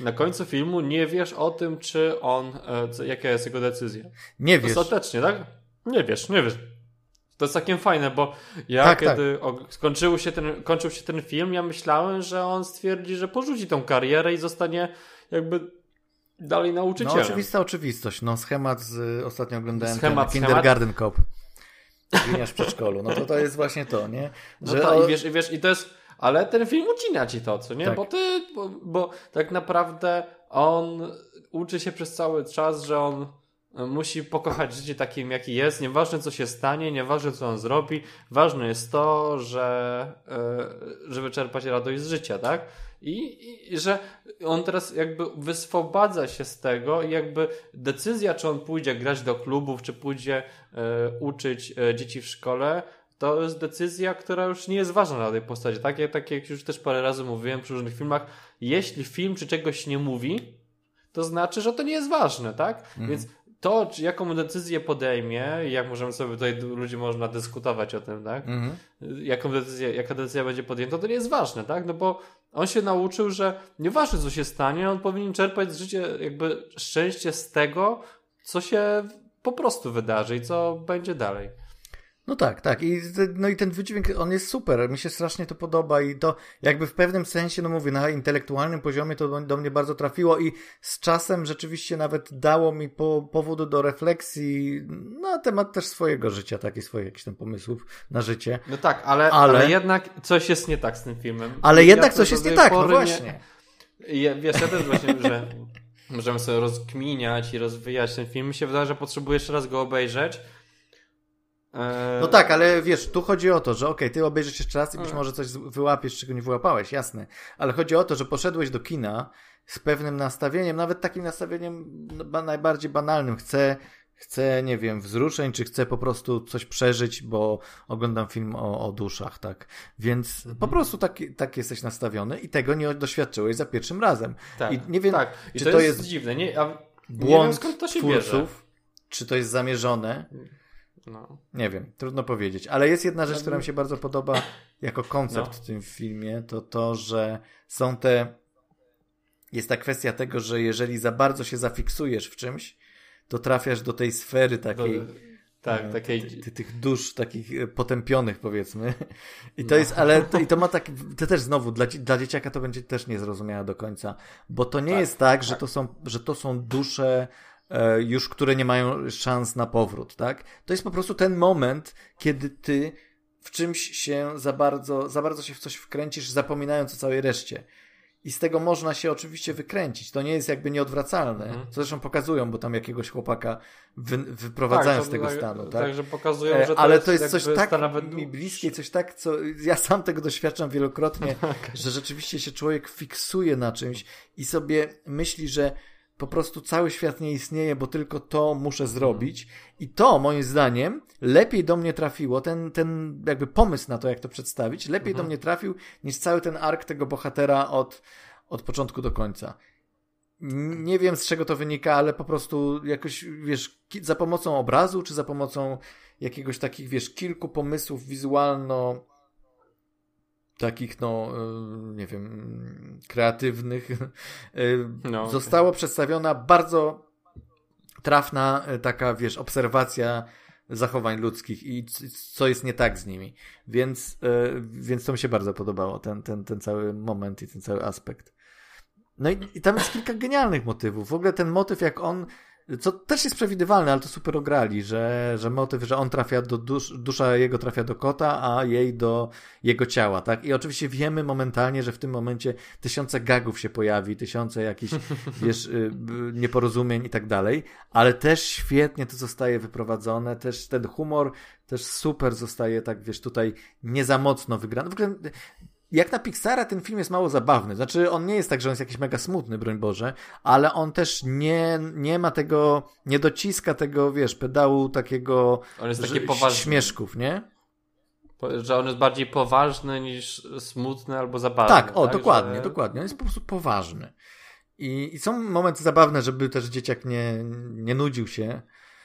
na końcu filmu nie wiesz o tym, czy on, e, jaka jest jego decyzja. Nie wiesz. Ostatecznie, tak? Nie wiesz, nie wiesz. To jest całkiem fajne, bo ja tak, kiedy tak. skończył, się ten, kończył się ten film, ja myślałem, że on stwierdzi, że porzuci tą karierę i zostanie jakby dalej nauczycielem. No oczywista oczywistość. No schemat z, ostatnio oglądałem schemat, ten Kindergarten Cop. Gliniarz w przedszkolu. No to to jest właśnie to, nie? Że no o... i, wiesz, i wiesz, i to jest ale ten film ucina ci to, co nie? Tak. Bo ty, bo, bo tak naprawdę on uczy się przez cały czas, że on musi pokochać życie takim, jaki jest. Nieważne, co się stanie, nieważne, co on zrobi. Ważne jest to, że yy, żeby czerpać radość z życia, tak? I, I, że on teraz jakby wyswobadza się z tego i jakby decyzja, czy on pójdzie grać do klubów, czy pójdzie uczyć yy, dzieci w szkole, to jest decyzja, która już nie jest ważna dla tej postaci. Tak, jak, tak jak już też parę razy mówiłem przy różnych filmach, jeśli film czy czegoś nie mówi, to znaczy, że to nie jest ważne, tak? Mhm. Więc to, jaką decyzję podejmie, jak możemy sobie tutaj ludzie można dyskutować o tym, tak? Mhm. Jaką decyzję, jaka decyzja będzie podjęta, to nie jest ważne, tak? No bo on się nauczył, że nieważne co się stanie, on powinien czerpać z życia jakby szczęście z tego, co się po prostu wydarzy i co będzie dalej. No tak, tak. I, no i ten wydźwięk, on jest super. Mi się strasznie to podoba i to jakby w pewnym sensie, no mówię, na intelektualnym poziomie to do, do mnie bardzo trafiło i z czasem rzeczywiście nawet dało mi po, powodu do refleksji na temat też swojego życia, takich swoich jakichś tam pomysłów na życie. No tak, ale, ale... ale jednak coś jest nie tak z tym filmem. Ale jednak coś jest nie tak, no właśnie. Nie... Ja, wiesz, ja też właśnie, że możemy sobie rozkminiać i rozwijać ten film. Mi się wydaje, że potrzebuję jeszcze raz go obejrzeć, no tak, ale wiesz, tu chodzi o to, że okej, okay, ty obejrzysz jeszcze raz i być może coś wyłapiesz, czego nie wyłapałeś, jasne. Ale chodzi o to, że poszedłeś do kina z pewnym nastawieniem, nawet takim nastawieniem najbardziej banalnym. Chcę, chcę, nie wiem, wzruszeń, czy chcę po prostu coś przeżyć, bo oglądam film o, o duszach, tak. Więc mhm. po prostu tak, tak jesteś nastawiony i tego nie doświadczyłeś za pierwszym razem. Tak, I nie wiem, tak. I czy to, jest, jest dziwne. Nie, ja, błąd nie wiem, skąd to się twórców, bierze. czy to jest zamierzone. No. Nie wiem, trudno powiedzieć. Ale jest jedna rzecz, która mi się bardzo podoba jako koncept no. w tym filmie, to to, że są te. Jest ta kwestia tego, że jeżeli za bardzo się zafiksujesz w czymś, to trafiasz do tej sfery takiej. Do, tak, e, takiej. Ty, tych dusz takich e, potępionych, powiedzmy. I to no. jest, ale to, i to ma tak. To też znowu dla, dla dzieciaka to będzie też niezrozumiałe do końca. Bo to nie tak, jest tak, tak, Że, to są, że to są dusze E, już które nie mają szans na powrót, tak? To jest po prostu ten moment, kiedy ty w czymś się za bardzo, za bardzo się w coś wkręcisz, zapominając o całej reszcie. I z tego można się oczywiście wykręcić. To nie jest jakby nieodwracalne. Mhm. Co zresztą pokazują, bo tam jakiegoś chłopaka wy, wyprowadzają tak, z tego tak, stanu. Tak? Także pokazują, e, że to Ale jest to jest coś tak mi bliskie, coś tak, co ja sam tego doświadczam wielokrotnie, że rzeczywiście się człowiek fiksuje na czymś i sobie myśli, że po prostu cały świat nie istnieje, bo tylko to muszę zrobić. I to, moim zdaniem, lepiej do mnie trafiło, ten, ten jakby pomysł na to, jak to przedstawić, lepiej Mhm. do mnie trafił niż cały ten ark tego bohatera od, od początku do końca. Nie wiem z czego to wynika, ale po prostu jakoś, wiesz, za pomocą obrazu, czy za pomocą jakiegoś takich, wiesz, kilku pomysłów wizualno takich, no, y, nie wiem, kreatywnych, y, No, została przedstawiona bardzo trafna y, taka, wiesz, obserwacja zachowań ludzkich i co jest nie tak z nimi. Więc, więc to mi się bardzo podobało, ten, ten, ten cały moment i ten cały aspekt. No i, i tam jest kilka genialnych motywów. W ogóle ten motyw, jak on, co też jest przewidywalne, ale to super ograli, że, że motyw, że on trafia do dusz, dusza jego trafia do kota, a jej do jego ciała, tak? I oczywiście wiemy momentalnie, że w tym momencie tysiące gagów się pojawi, tysiące jakichś, wiesz, y, nieporozumień i tak dalej, ale też świetnie to zostaje wyprowadzone, też ten humor też super zostaje, tak wiesz, tutaj nie za mocno wygrany. W ogóle jak na Pixara ten film jest mało zabawny. Znaczy, on nie jest tak, że on jest jakiś mega smutny, broń Boże, ale on też nie, nie ma tego, nie dociska tego, wiesz, pedału takiego On jest taki poważny. śmieszków, nie? Że on jest bardziej poważny niż smutny albo zabawny. Tak, o, dokładnie, Że- dokładnie. On jest po prostu poważny. I, I są momenty zabawne, żeby też dzieciak nie, nie nudził się.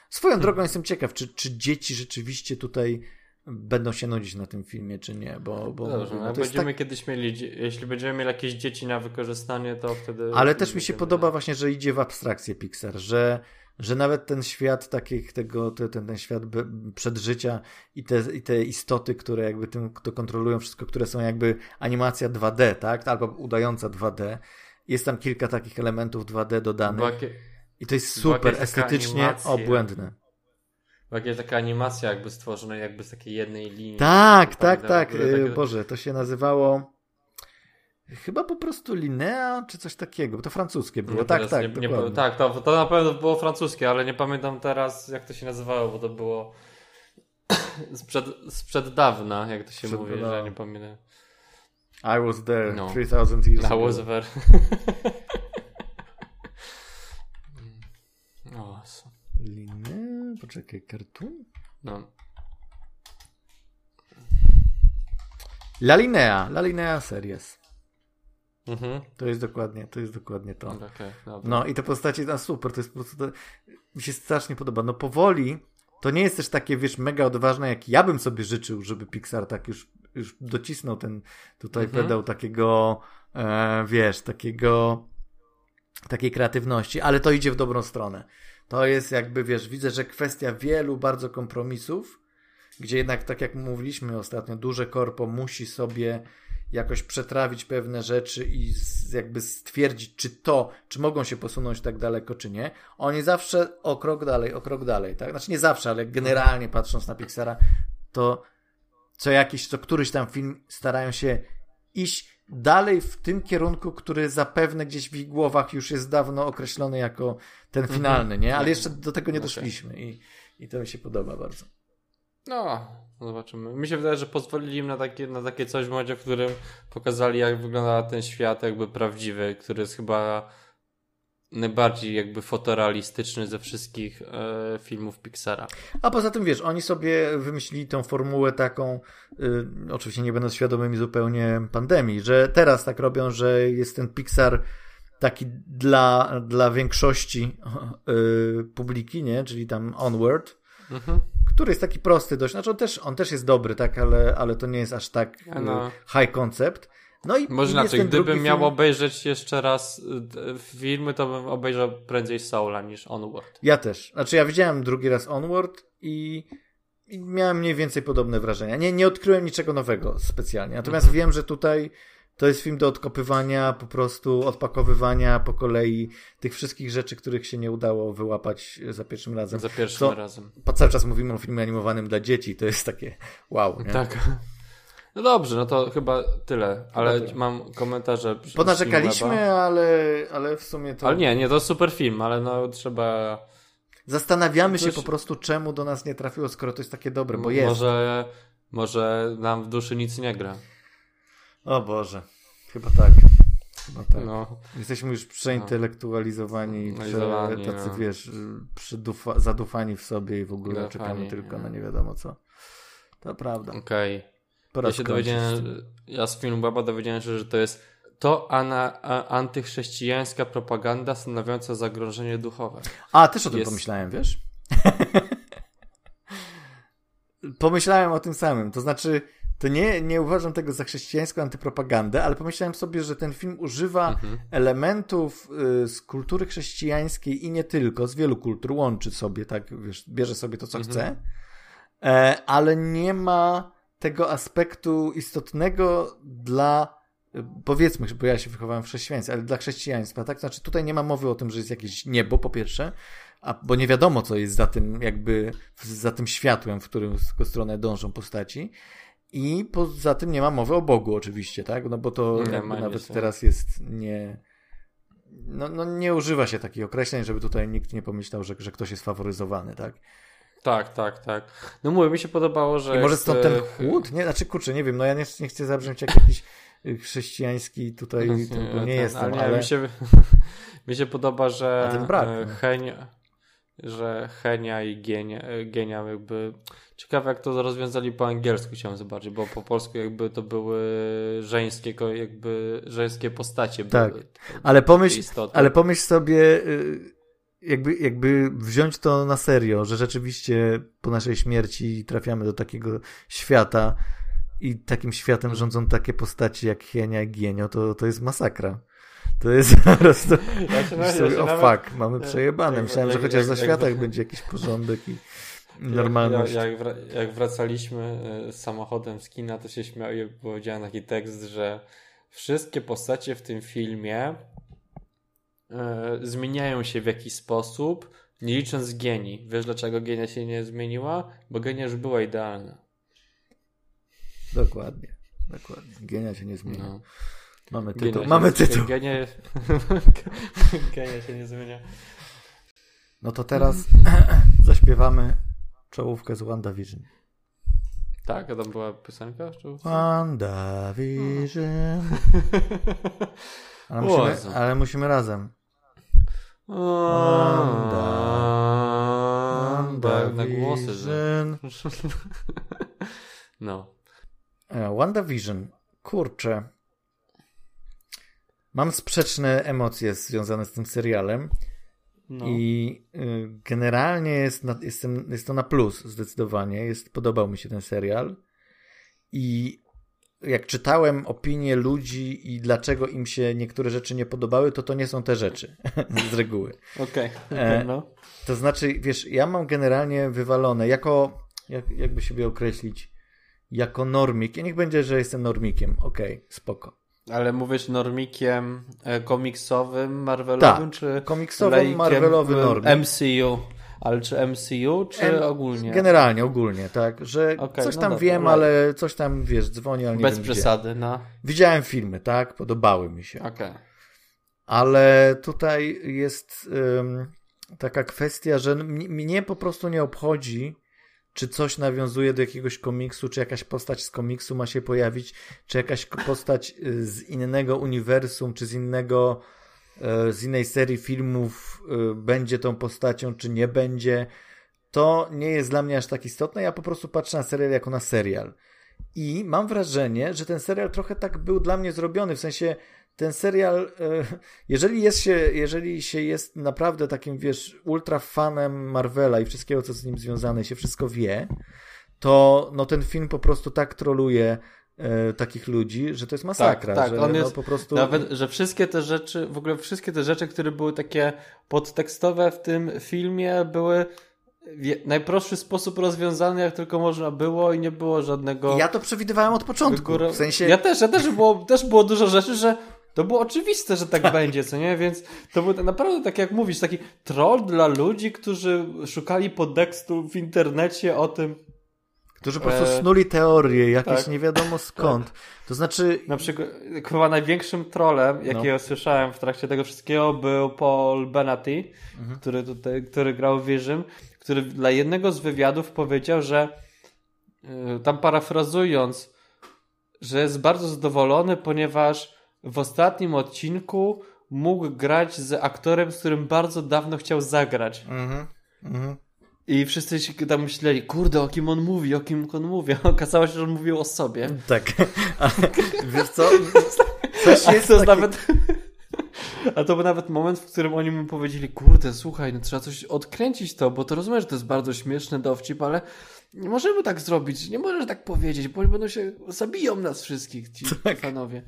Swoją drogą jestem ciekaw, czy, czy dzieci rzeczywiście tutaj będą się nudzić na tym filmie, czy nie, bo, bo Dobrze, no, będziemy tak... kiedyś mieli, jeśli będziemy mieli jakieś dzieci na wykorzystanie, to wtedy... Ale też mi się podoba właśnie, że idzie w abstrakcję Pixar, że, że nawet ten świat takich, tego, te- ten, ten świat przedżycia i te, i te istoty, które jakby tym to kontrolują wszystko, które są jakby animacja 2D, tak? Albo udająca 2D. Jest tam kilka takich elementów 2D dodanych. I to jest super estetycznie animacja. obłędne. Jakaś taka animacja jakby stworzona jakby z takiej jednej linii. Tak, tak, tak. takie- Boże, to się nazywało chyba po prostu Linea, czy coś takiego, bo to francuskie było. No tak, tak, nie, nie, tak to, to na pewno było francuskie, ale nie pamiętam teraz jak to się nazywało, bo to było sprzed, sprzed dawna, jak to się Sprzed mówi, dawna. że nie pamiętam. I was there No. 3000 years Na ago. was ver. o, so- Linea, poczekaj, cartoon? no. La Linea, La Linea Series. Mhm. To jest dokładnie, to jest dokładnie to. Dobra. No i te postacie, no super, to jest po prostu, to, mi się strasznie podoba. No powoli, to nie jest też takie, wiesz, mega odważne, jak ja bym sobie życzył, żeby Pixar tak już, już docisnął ten tutaj Mhm. pedał takiego, e, wiesz, takiego, takiej kreatywności, ale to idzie w dobrą stronę. To jest jakby, wiesz, widzę, że kwestia wielu bardzo kompromisów, gdzie jednak, tak jak mówiliśmy ostatnio, duże korpo musi sobie jakoś przetrawić pewne rzeczy i jakby stwierdzić, czy to, czy mogą się posunąć tak daleko, czy nie. Oni zawsze o krok dalej, o krok dalej, tak? Znaczy nie zawsze, ale generalnie patrząc na Pixara, to co jakiś, co któryś tam film starają się iść dalej w tym kierunku, który zapewne gdzieś w ich głowach już jest dawno określony jako ten finalny, nie? Ale jeszcze do tego nie doszliśmy i, i to mi się podoba bardzo. No, zobaczymy. Mi się wydaje, że pozwolili im na takie, na takie coś w momencie, w którym pokazali, jak wygląda ten świat jakby prawdziwy, który jest chyba najbardziej jakby fotorealistyczny ze wszystkich e, filmów Pixara. A poza tym, wiesz, oni sobie wymyślili tą formułę taką, y, oczywiście nie będąc świadomymi zupełnie pandemii, że teraz tak robią, że jest ten Pixar taki dla, dla większości y, publiki, nie? Czyli tam Onward, Mhm. który jest taki prosty dość. Znaczy on też, on też jest dobry, tak, ale, ale to nie jest aż tak no. y, high concept. No i Może inaczej, gdybym miał film- obejrzeć jeszcze raz filmy, to bym obejrzał prędzej Soula niż Onward. Ja też. Znaczy ja widziałem drugi raz Onward i, i miałem mniej więcej podobne wrażenia. Nie, nie odkryłem niczego nowego specjalnie. Natomiast Mhm. wiem, że tutaj to jest film do odkopywania, po prostu odpakowywania po kolei tych wszystkich rzeczy, których się nie udało wyłapać za pierwszym razem. Za pierwszym Co- razem. Cały czas mówimy o filmie animowanym dla dzieci, to jest takie wow. Nie? Tak. No dobrze, no to chyba tyle, ale mam komentarze. Ponarzekaliśmy, ale, ale w sumie to... Ale nie, nie, to super film, ale no trzeba... Zastanawiamy się Coś- po prostu, czemu do nas nie trafiło, skoro to jest takie dobre, bo jest. Może, może nam w duszy nic nie gra. O Boże, chyba tak. No tak. No, Jesteśmy już przeintelektualizowani, No. prze, Zalani, tacy no. wiesz, przydufa, zadufani w sobie i w ogóle Zadufani, czekamy tylko no. na nie wiadomo co. To prawda. okej. Pora Ja się dowiedziałem, ja z filmu Baba dowiedziałem się, że to jest to ana, a, antychrześcijańska propaganda stanowiąca zagrożenie duchowe. A, też o tym jest- pomyślałem, wiesz? pomyślałem o tym samym. To znaczy, to nie, nie uważam tego za chrześcijańską antypropagandę, ale pomyślałem sobie, że ten film używa Mhm. elementów y, z kultury chrześcijańskiej i nie tylko, z wielu kultur, łączy sobie, tak, wiesz, bierze sobie to, co Mhm. chce, e, ale nie ma tego aspektu istotnego dla, y, powiedzmy, bo ja się wychowałem w chrześcijaństwie, ale dla chrześcijaństwa, tak? Znaczy tutaj nie ma mowy o tym, że jest jakieś niebo, po pierwsze, a, bo nie wiadomo, co jest za tym, jakby, za tym światłem, w którym w stronę dążą postaci. I poza tym nie ma mowy o Bogu, oczywiście, tak? No bo to Nie nawet teraz jest nie. No, no nie używa się takich określeń, żeby tutaj nikt nie pomyślał, że, że ktoś jest faworyzowany, tak? Tak, tak, tak. No mówię, mi się podobało, że... I może jest, stąd ten e, chłód? Nie, znaczy kurczę, nie wiem, no ja nie, nie chcę zabrzmieć jak jakiś y, chrześcijański tutaj, to, bo nie ten, jestem, ale, ale... nie, Mi, się, mi się podoba, że ten brak, e, no. Henia, że Henia i Genia, e, Genia jakby... Ciekawe jak to rozwiązali po angielsku chciałem zobaczyć, bo po polsku jakby to były żeńskie, jakby żeńskie postacie. Tak. były, Ale pomyśl, ale pomyśl sobie, y, jakby, jakby wziąć to na serio, że rzeczywiście po naszej śmierci trafiamy do takiego świata i takim światem rządzą takie postaci jak Hienia i Gienio, to, to jest masakra. To jest po prostu... Ja się, ja sobie, o nawet- fuck, mamy jak- przejebane. Myślałem, że chociaż jak- światach jak- będzie jakiś porządek i normalność. jak, jak, wra- jak wracaliśmy e, samochodem z kina, to się śmiał i powiedziałem taki tekst, że wszystkie postacie w tym filmie e, zmieniają się w jakiś sposób, nie licząc Geni. Wiesz dlaczego Genia się nie zmieniła? Bo Genia już była idealna. Dokładnie. Dokładnie. Gienia się nie zmienia. No. Mamy Genia tytuł. się- Mamy tytuł. Genia, Genia się nie zmienia. No to teraz zaśpiewamy czołówkę z WandaVision. Tak, a tam była piosenka? WandaVision. Ale musimy, ale musimy razem. Wanda, na głosy, że... No. E, WandaVision. Kurczę. Mam sprzeczne emocje związane z tym serialem no. i y, generalnie jest, na, jestem, jest to na plus zdecydowanie. Jest, podobał mi się ten serial i jak czytałem opinie ludzi i dlaczego im się niektóre rzeczy nie podobały, to to nie są te rzeczy z reguły. Okej, E, no. To znaczy, wiesz, ja mam generalnie wywalone jako, jak, jakby siebie określić, jako normik. I niech będzie, że jestem normikiem. Okej, spoko. Ale mówisz normikiem e, komiksowym, marvelowym, Tak, czy komiksowo lejkiem, marvelowy e, normik. MCU? Ale czy MCU, czy Em, ogólnie? Generalnie, ogólnie, tak, że Okej, coś no tam dobra, wiem, right. ale coś tam, wiesz, dzwoni, ale nie Bez wiem gdzie. przesady, no. Widziałem filmy, tak, podobały mi się. Okej. Ale tutaj jest taka kwestia, że m- mnie po prostu nie obchodzi, czy coś nawiązuje do jakiegoś komiksu, czy jakaś postać z komiksu ma się pojawić, czy jakaś postać y, z innego uniwersum, czy z innego, z innej serii filmów y, będzie tą postacią, czy nie będzie. To nie jest dla mnie aż tak istotne. Ja po prostu patrzę na serial jako na serial. I mam wrażenie, że ten serial trochę tak był dla mnie zrobiony, w sensie ten serial, e, jeżeli jest się, jeżeli się jest naprawdę takim, wiesz, ultra fanem Marvela i wszystkiego, co z nim związane, się wszystko wie, to no ten film po prostu tak troluje e, takich ludzi, że to jest masakra. tak, że, on no, jest po prostu... Nawet, że wszystkie te rzeczy, w ogóle wszystkie te rzeczy, które były takie podtekstowe w tym filmie, były w najprostszy sposób rozwiązane, jak tylko można było i nie było żadnego... Ja to przewidywałem od początku. W sensie... Ja też, ja też było, też było dużo rzeczy, że to było oczywiste, że tak, będzie, co nie? Więc to był naprawdę, tak jak mówisz, taki troll dla ludzi, którzy szukali podtekstu w internecie o tym, Którzy po prostu E, snuli teorie, jakieś tak. nie wiadomo skąd. To znaczy, Na przykład, chyba największym trolem, jakiego No. słyszałem w trakcie tego wszystkiego, był Paul Benaty, Mhm. który, tutaj, który grał w Vision, który dla jednego z wywiadów powiedział, że yy, tam parafrazując, że jest bardzo zadowolony, ponieważ w ostatnim odcinku mógł grać z aktorem, z którym bardzo dawno chciał zagrać. Mhm. Mhm. I wszyscy się tam myśleli, kurde, o kim on mówi, o kim on mówi. A okazało się, że on mówił o sobie. Tak. Ale wiesz co? Coś A jest to taki... nawet... A to był nawet moment, w którym oni mu powiedzieli, kurde, słuchaj, no trzeba coś odkręcić to, bo to rozumiesz, że to jest bardzo śmieszny dowcip, ale nie możemy tak zrobić, nie możesz tak powiedzieć, bo oni będą się, zabiją nas wszystkich, ci Tak. fanowie.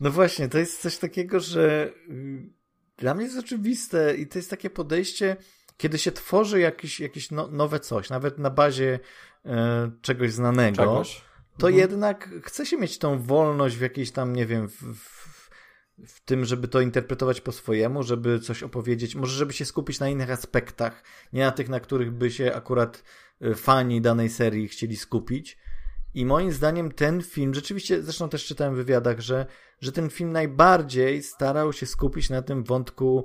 No właśnie, to jest coś takiego, że y, dla mnie jest oczywiste i to jest takie podejście, kiedy się tworzy jakieś, jakieś no, nowe coś, nawet na bazie e, czegoś znanego, Czegoś. to Mhm. jednak chce się mieć tą wolność w jakiejś tam, nie wiem, w, w, w tym, żeby to interpretować po swojemu, żeby coś opowiedzieć, może żeby się skupić na innych aspektach, nie na tych, na których by się akurat e, fani danej serii chcieli skupić. I moim zdaniem ten film, rzeczywiście, zresztą też czytałem w wywiadach, że, że ten film najbardziej starał się skupić na tym wątku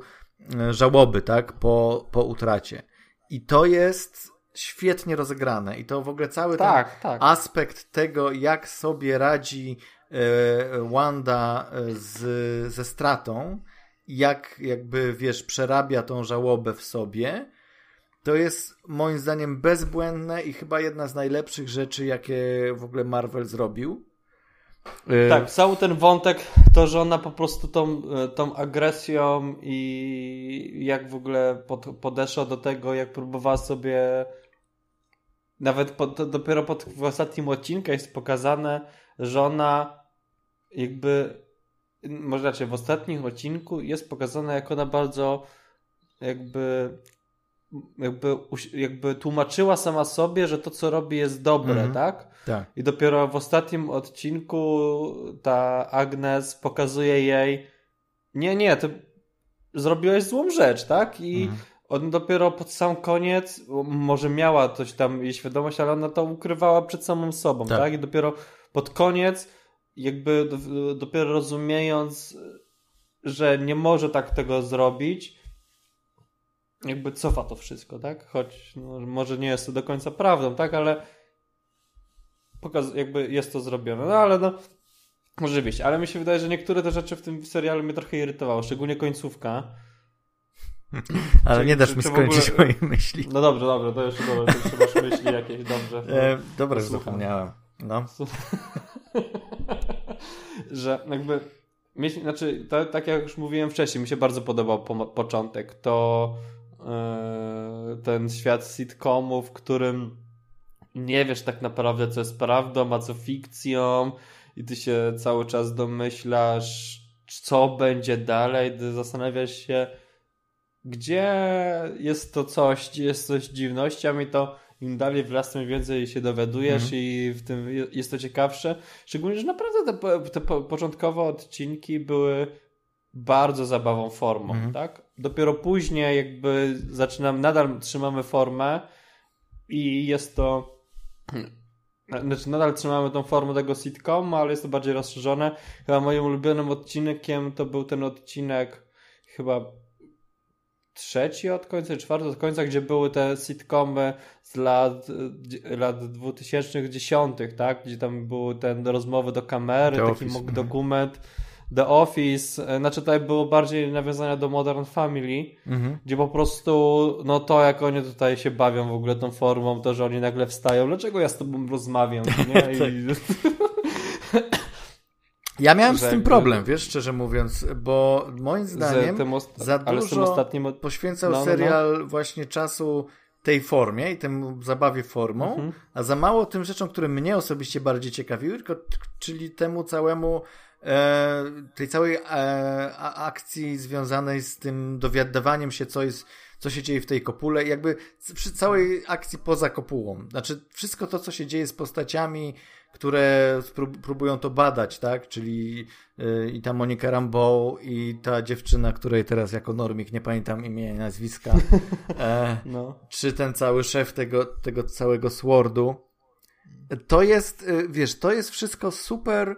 żałoby, tak, po, po utracie. I to jest świetnie rozegrane. I to w ogóle cały ten Tak, tak. aspekt tego, jak sobie radzi e, Wanda e, z, ze stratą, jak jakby, wiesz, przerabia tą żałobę w sobie, to jest moim zdaniem bezbłędne i chyba jedna z najlepszych rzeczy, jakie w ogóle Marvel zrobił. E, Tak, cały ten wątek, to, że ona po prostu tą, e, tą agresją i jak w ogóle pod, podeszła do tego, jak próbowała sobie nawet dopiero pod, w ostatnim odcinku jest pokazane, że ona jakby może raczej w ostatnim odcinku jest pokazane, jak ona bardzo jakby jakby, jakby tłumaczyła sama sobie, że to, co robi jest dobre, Mhm. tak? Tak. I dopiero w ostatnim odcinku ta Agnes pokazuje jej nie, nie, ty zrobiłeś złą rzecz, tak? I Mhm. on dopiero pod sam koniec, może miała coś tam, jej świadomość, ale ona to ukrywała przed samą sobą, Tak. tak? I dopiero pod koniec, jakby do, dopiero rozumiejąc, że nie może tak tego zrobić, jakby cofa to wszystko, tak? Choć no, może nie jest to do końca prawdą, tak? Ale pokaz- jakby jest to zrobione. No ale no, może być. Ale mi się wydaje, że niektóre te rzeczy w tym serialu mnie trochę irytowały, szczególnie końcówka. Ale Czy- nie dasz czy- mi czy skończyć ogóle- mojej myśli. No dobrze, dobrze, to jeszcze dobra, to trzymasz myśli jakieś, dobrze. E, dobra, że zapomniałem. No. że jakby znaczy, to, tak jak już mówiłem wcześniej, mi się bardzo podobał po, początek. To ten świat sitcomu, w którym nie wiesz tak naprawdę, co jest prawdą, a co fikcją, i ty się cały czas domyślasz, co będzie dalej, ty zastanawiasz się, gdzie jest to coś, gdzie jest coś dziwnością, i to im dalej w las, tym więcej się dowiadujesz, Mhm. i w tym je- jest to ciekawsze. Szczególnie, że naprawdę te, te po- początkowe odcinki były bardzo zabawą formą, Mhm. tak? Dopiero później jakby zaczynam, nadal trzymamy formę i jest to znaczy nadal trzymamy tą formę tego sitcomu, ale jest to bardziej rozszerzone. Chyba moim ulubionym odcinkiem to był ten odcinek chyba trzeci od końca, czwarty od końca, gdzie były te sitcomy z lat, lat 2010, tak? Gdzie tam były ten rozmowy do kamery, The taki Office, dokument. The Office, e, znaczy tutaj było bardziej nawiązania do Modern Family, Mhm. gdzie po prostu, no to jak oni tutaj się bawią w ogóle tą formą, to, że oni nagle wstają, dlaczego ja z tobą rozmawiam, nie? I, Ja miałem z tym problem, wiesz, szczerze mówiąc, bo moim zdaniem za dużo ostatnim... poświęcał No, no, no. serial właśnie czasu tej formie i temu zabawie formą, Mhm. a za mało tym rzeczom, które mnie osobiście bardziej ciekawiły, tylko, czyli temu całemu e, tej całej e, akcji związanej z tym dowiadywaniem się, co jest, co się dzieje w tej kopule, jakby przy całej akcji poza kopułą. Znaczy, wszystko to, co się dzieje z postaciami, które próbują to badać, tak? Czyli y, i ta Monika Rambeau i ta dziewczyna, której teraz jako normik nie pamiętam imienia i nazwiska, e, No. czy ten cały szef tego, tego całego Swordu. To jest, wiesz, to jest wszystko super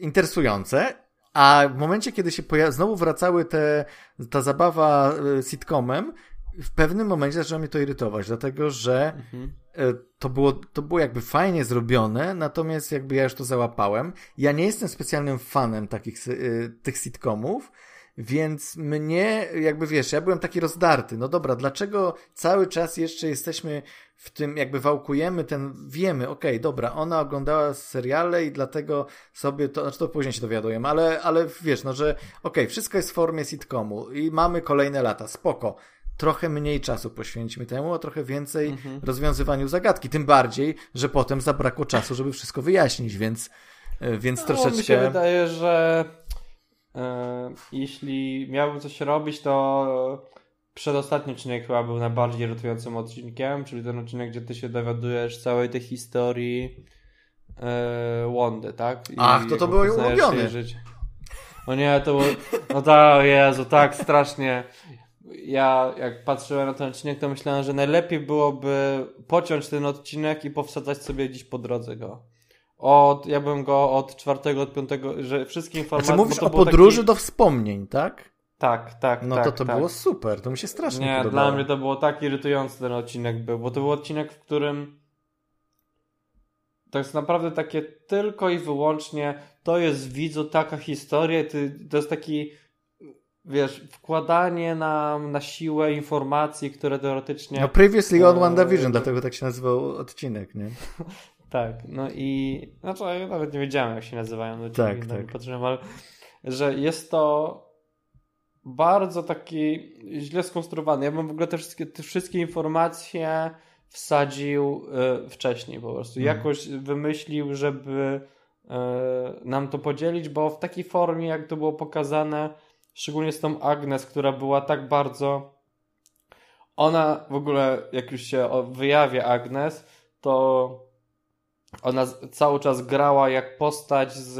interesujące, a w momencie, kiedy się poja- znowu wracały te, ta zabawa y, sitcomem, w pewnym momencie zaczęło mnie to irytować, dlatego że mhm. E, to, było, to było jakby fajnie zrobione, natomiast jakby ja już to załapałem. Ja nie jestem specjalnym fanem takich y, tych sitcomów, więc mnie, jakby wiesz, ja byłem taki rozdarty. No dobra, dlaczego cały czas jeszcze jesteśmy w tym, jakby wałkujemy ten, wiemy, okej, okay, dobra, ona oglądała seriale i dlatego sobie to, znaczy to później się dowiadujemy, ale, ale wiesz, no, że okej, okay, wszystko jest w formie sitcomu i mamy kolejne lata, spoko trochę mniej czasu poświęćmy temu, a trochę więcej mhm. rozwiązywaniu zagadki. Tym bardziej, że potem zabrakło czasu, żeby wszystko wyjaśnić, więc, e, więc no, troszeczkę. Mi się wydaje, że jeśli miałbym coś robić, to przedostatni odcinek chyba był najbardziej irytującym odcinkiem, czyli ten odcinek, gdzie ty się dowiadujesz całej tej historii e, Wondy, tak? I Ach, to to było ulubione. O nie, to było, no tak, Jezu, tak strasznie ja jak patrzyłem na ten odcinek, to myślałem, że najlepiej byłoby pociąć ten odcinek i powsadzać sobie gdzieś po drodze go. Od, ja bym go od czwartego, od piątego, że wszystkie informacje... Znaczy mówisz o podróży taki... do wspomnień, tak? Tak, tak, No tak, to to tak. było super, to mi się strasznie Nie, podobało. dla mnie to było tak irytujący ten odcinek był, bo to był odcinek, w którym to jest naprawdę takie tylko i wyłącznie to jest widzu taka historia, to jest taki wiesz, wkładanie nam na siłę informacji, które teoretycznie... No previously on e... WandaVision, dlatego tak się nazywał odcinek, nie? tak, no i... Znaczy, ja nawet nie wiedziałem, jak się nazywają. No, tak, tak. Patrzyłem, ale że jest to bardzo taki źle skonstruowany. Ja bym w ogóle te wszystkie, te wszystkie informacje wsadził y, wcześniej po prostu. Hmm. Jakoś wymyślił, żeby y, nam to podzielić, bo w takiej formie, jak to było pokazane, Szczególnie z tą Agnes, która była tak bardzo. Ona w ogóle, jak już się wyjawia Agnes, to ona cały czas grała jak postać z.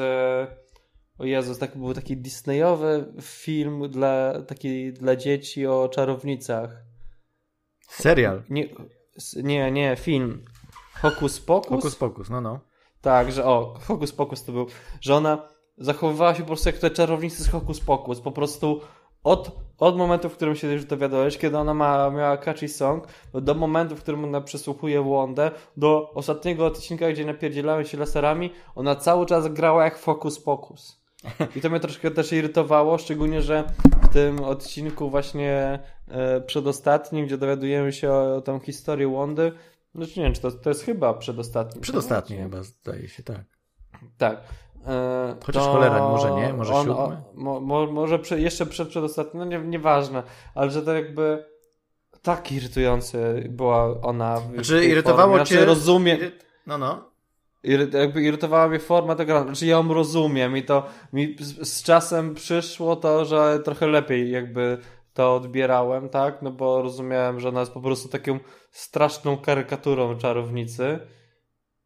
O Jezus, tak, był taki Disneyowy film dla, taki, dla dzieci o czarownicach. Serial? Nie, nie, nie, film. Hokus Pokus? Hokus Pokus, no no. Tak, że o, Hokus Pokus to był, że ona zachowywała się po prostu jak te czarownicy z Hokus Pokus. Po prostu od, od momentu, w którym się już dowiadałeś, kiedy ona ma, miała catchy song, do momentu, w którym ona przesłuchuje Wondę, do ostatniego odcinka, gdzie napierdzielałem się laserami, ona cały czas grała jak Focus Pocus. I to mnie troszkę też irytowało, szczególnie, że w tym odcinku właśnie e, przedostatnim, gdzie dowiadujemy się o, o tą historię Wondy, no nie wiem, czy to, to jest chyba przedostatni. Przedostatni chyba, zdaje się, tak. Tak. E, Chociaż cholera, może nie, może on, siódmy? mo, mo, może prze, jeszcze przed przedostatnim, no nie, nieważne, ale że to jakby tak irytujący była ona. Znaczy irytowało formie. cię... rozumiem. No, no. Iry, jakby irytowała mnie forma tego, znaczy ja ją rozumiem i to mi z, z czasem przyszło to, że trochę lepiej jakby to odbierałem, tak? No bo rozumiałem, że ona jest po prostu taką straszną karykaturą czarownicy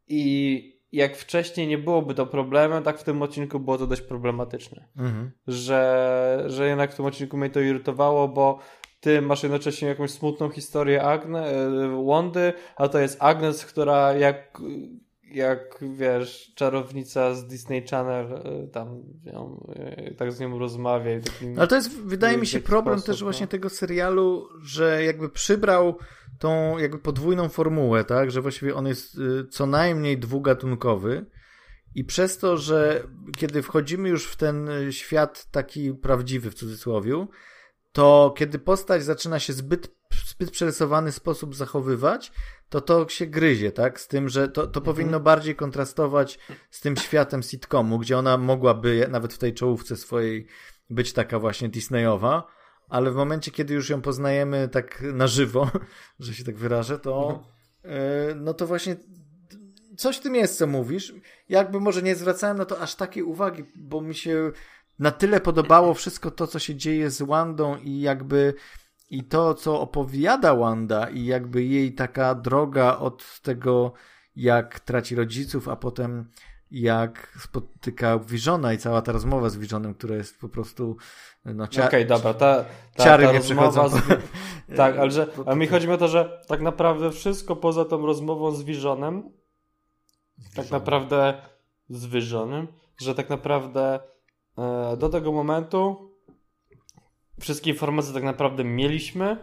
i jak wcześniej nie byłoby to problemem, tak w tym odcinku było to dość problematyczne. Mhm. Że, że jednak w tym odcinku mnie to irytowało, bo ty masz jednocześnie jakąś smutną historię Agne, e, Wondy, a to jest Agnes, która jak, jak wiesz, czarownica z Disney Channel e, tam ją, e, tak z nią rozmawia. Ale to jest, wydaje mi się, problem sposób, też no. właśnie tego serialu, że jakby przybrał tą jakby podwójną formułę, tak, że właściwie on jest y, co najmniej dwugatunkowy i przez to, że kiedy wchodzimy już w ten y, świat taki prawdziwy w cudzysłowie, to kiedy postać zaczyna się zbyt, zbyt przerysowany sposób zachowywać, to to się gryzie, tak? Z tym, że to, to mhm. powinno bardziej kontrastować z tym światem sitcomu, gdzie ona mogłaby nawet w tej czołówce swojej być taka właśnie Disneyowa, ale w momencie, kiedy już ją poznajemy tak na żywo, że się tak wyrażę, to mhm. no to właśnie coś w tym jest, co mówisz. Jakby może nie zwracałem na to aż takiej uwagi, bo mi się na tyle podobało wszystko to, co się dzieje z Wandą i jakby i to, co opowiada Wanda i jakby jej taka droga od tego, jak traci rodziców, a potem jak spotyka Visiona i cała ta rozmowa z Visionem, która jest po prostu no, cia... Okej, okay, dobra, ta, ta, ciary ta nie przychodzą. Z... tak, ale, że, ale mi chodzi o to, że tak naprawdę wszystko poza tą rozmową z Visionem, tak naprawdę z Visionem, że tak naprawdę e, do tego momentu wszystkie informacje tak naprawdę mieliśmy,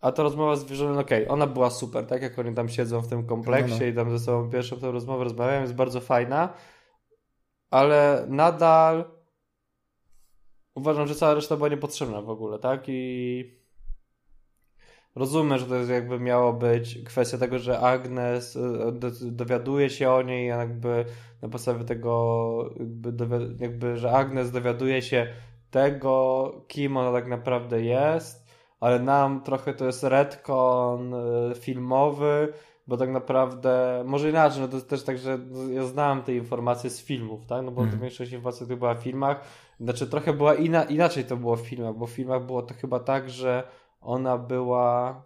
a ta rozmowa z Wierzonem, okej, okay, ona była super, tak? Jak oni tam siedzą w tym kompleksie no, no. i tam ze sobą pierwszą tą rozmowę rozmawiają, jest bardzo fajna, ale nadal uważam, że cała reszta była niepotrzebna w ogóle, tak? I rozumiem, że to jest jakby miało być kwestia tego, że Agnes e, dowiaduje się o niej, jakby na podstawie tego, jakby, jakby że Agnes dowiaduje się tego, kim ona tak naprawdę jest, ale nam trochę to jest retcon e, filmowy, bo tak naprawdę, może inaczej, no to jest też tak, że ja znałem te informacje z filmów, tak, no bo mm. większość informacji to była w filmach, znaczy trochę była ina, inaczej to było w filmach, bo w filmach było to chyba tak, że ona była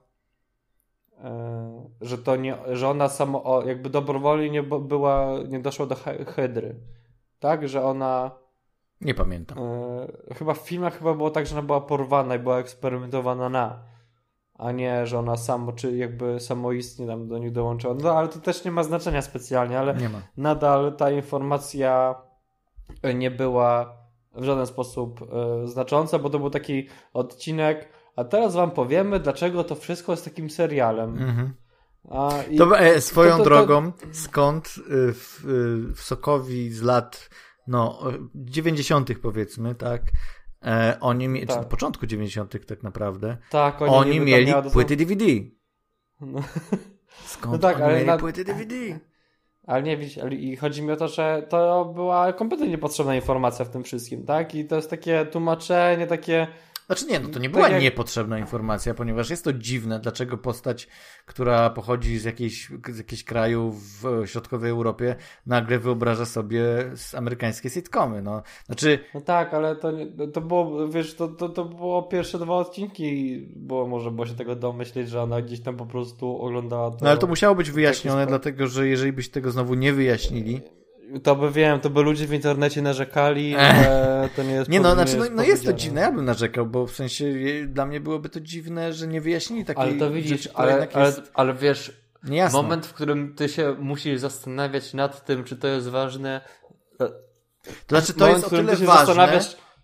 e, że to nie, że ona samo, jakby dobrowolnie nie była, nie doszła do hydry, tak, że ona nie pamiętam. E, chyba w filmach chyba było tak, że ona była porwana i była eksperymentowana na a nie, że ona samo, czy jakby samoistnie tam do nich dołączyła. No ale to też nie ma znaczenia specjalnie, ale nadal ta informacja nie była w żaden sposób e, znacząca, bo to był taki odcinek, a teraz wam powiemy, dlaczego to wszystko jest takim serialem. Mhm. A, to, e, swoją to, to, drogą, skąd y, w, w Sokowi z lat no, 90. powiedzmy, tak, E, oni mieli, tak. czy na początku 90. tak naprawdę. Tak, oni, oni mieli płyty DVD. No. Skąd no tak, oni ale mieli na... płyty DVD? Ale nie widzisz, i chodzi mi o to, że to była kompletnie niepotrzebna informacja w tym wszystkim, tak? I to jest takie tłumaczenie, takie znaczy nie, no to nie tak była jak... niepotrzebna informacja, ponieważ jest to dziwne, dlaczego postać, która pochodzi z jakiejś, z jakichś kraju w środkowej Europie, nagle wyobraża sobie amerykańskie sitcomy, no. Znaczy... No tak, ale to, to było, wiesz, to, to, to było pierwsze dwa odcinki, było może było się tego domyśleć, że ona gdzieś tam po prostu oglądała to... No ale to musiało być wyjaśnione, dlatego, że jeżeli byś tego znowu nie wyjaśnili to by wiem, to by ludzie w internecie narzekali, że to nie jest Nie no, znaczy, no, no jest to dziwne, ja bym narzekał, bo w sensie dla mnie byłoby to dziwne, że nie wyjaśnili takiej Ale to widzisz, rzeczy, ale, ale, ale wiesz, niejasne. moment, w którym ty się musisz zastanawiać nad tym, czy to jest ważne. To znaczy, to moment, jest o tyle ważne,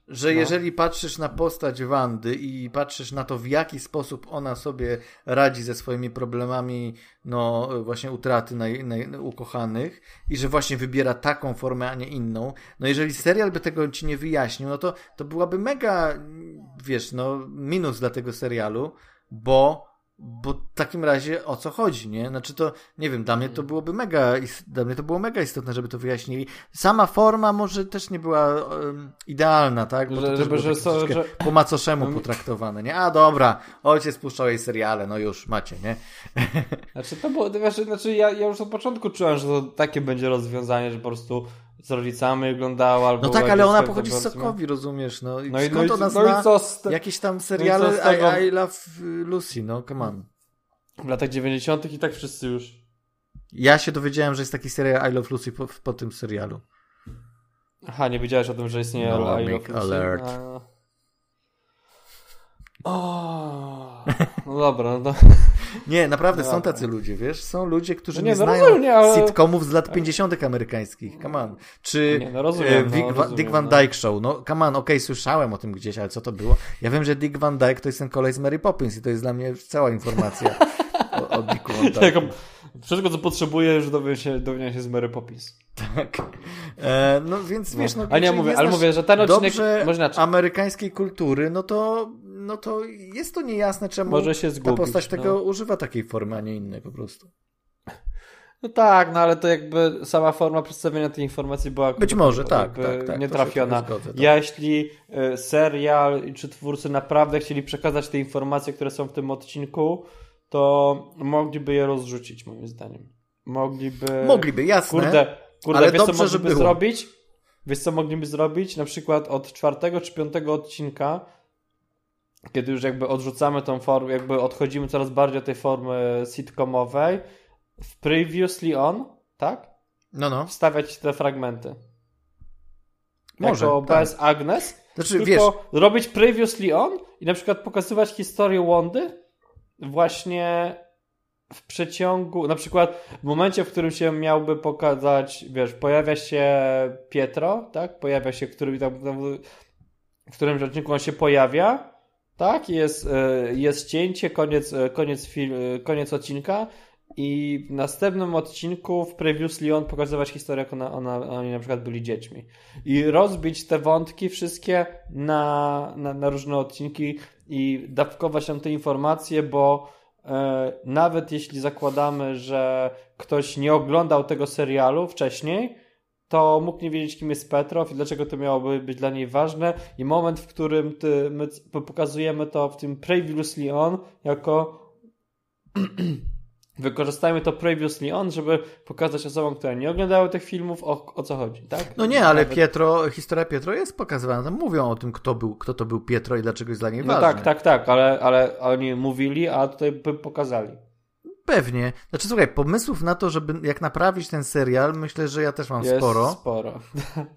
że no. jeżeli patrzysz na postać Wandy i patrzysz na to, w jaki sposób ona sobie radzi ze swoimi problemami, no właśnie utraty naj, naj, ukochanych i że właśnie wybiera taką formę, a nie inną, no jeżeli serial by tego ci nie wyjaśnił, no to, to byłaby mega, wiesz, no minus dla tego serialu, bo bo w takim razie o co chodzi, nie? Znaczy to, nie wiem, dla mnie to byłoby mega, dla mnie to było mega istotne, żeby to wyjaśnili. Sama forma może też nie była um, idealna, tak? Bo to żeby, że, so, że... po macoszemu potraktowane, nie? A dobra, ojciec puszczał jej seriale, no już macie, nie? Znaczy to było, znaczy, znaczy ja, ja już od początku czułem, że to takie będzie rozwiązanie, że po prostu z rodzicami oglądała. Albo no tak, ale ona pochodzi z Sokowi, rozumiesz? No, i no i, skąd no ona zna no i jakieś tam seriale no I, I Love Lucy, no come on. W latach 90. i tak wszyscy już. Ja się dowiedziałem, że jest taki serial I Love Lucy po, po tym serialu. Aha, nie wiedziałeś o tym, że istnieje no, I Love Lucy? Alert. A... O, no dobra, no. Nie, naprawdę no są tacy ludzie, wiesz? Są ludzie, którzy no nie, nie no znają rozumiem, ale... sitcomów z lat 50. amerykańskich, come on. Czy nie, no rozumiem, e, Dick, no, rozumiem, Dick Van no. Dyke Show, no come on, okej, okay, słyszałem o tym gdzieś, ale co to było? Ja wiem, że Dick Van Dyke to jest ten kolej z Mary Poppins i to jest dla mnie cała informacja o, o Dicku Van Dyke. Wszystko, co potrzebuję, dowiem się, się z Mary Poppins. Tak. E, no więc wiesz, no, ale, nie, mówię, ale mówię, że ten odcinek można... amerykańskiej kultury, no to, no to jest to niejasne, czemu Może się zgubić, ta postać tego no. używa takiej formy, a nie innej po prostu. No tak, no ale to jakby sama forma przedstawienia tej informacji była być może tak, tak, tak nietrafiona. Zgodzę, tak. Jeśli y, serial czy twórcy naprawdę chcieli przekazać te informacje, które są w tym odcinku, to mogliby je rozrzucić, moim zdaniem. Mogliby. Mogliby, jasne. Kurde, kurde ale wiesz, dobrze, co mogliby zrobić? Wiesz, co mogliby zrobić? Na przykład od czwartego czy piątego odcinka, kiedy już jakby odrzucamy tą formę, jakby odchodzimy coraz bardziej od tej formy sitcomowej, w Previously On, tak? No, no. Wstawiać te fragmenty. Może. Jako tak. bez Agnes. Znaczy, tylko wiesz... robić Previously On i na przykład pokazywać historię Wondy właśnie w przeciągu, na przykład w momencie, w którym się miałby pokazać, wiesz, pojawia się Pietro, tak? Pojawia się, który tam, w którym odcinku on się pojawia, Tak, jest, e, jest cięcie, koniec, e, koniec, film, e, koniec odcinka i w następnym odcinku w Previously on pokazywać historię, jak ona, ona, oni na przykład byli dziećmi. I rozbić te wątki wszystkie na, na, na różne odcinki i dawkować nam te informacje, bo e, nawet jeśli zakładamy, że ktoś nie oglądał tego serialu wcześniej, to mógł nie wiedzieć, kim jest Petrow i dlaczego to miałoby być dla niej ważne. I moment, w którym ty, my pokazujemy to w tym Previously On jako wykorzystajmy to previously on, żeby pokazać osobom, które nie oglądały tych filmów, o, o co chodzi, tak? No nie, ale Nawet... Pietro, historia Pietro jest pokazywana. Tam mówią o tym, kto, był, kto to był Pietro i dlaczego jest dla niej no ważny. tak, tak, tak, ale, ale oni mówili, a tutaj by pokazali. Pewnie. Znaczy, słuchaj, pomysłów na to, żeby jak naprawić ten serial, myślę, że ja też mam jest sporo. sporo.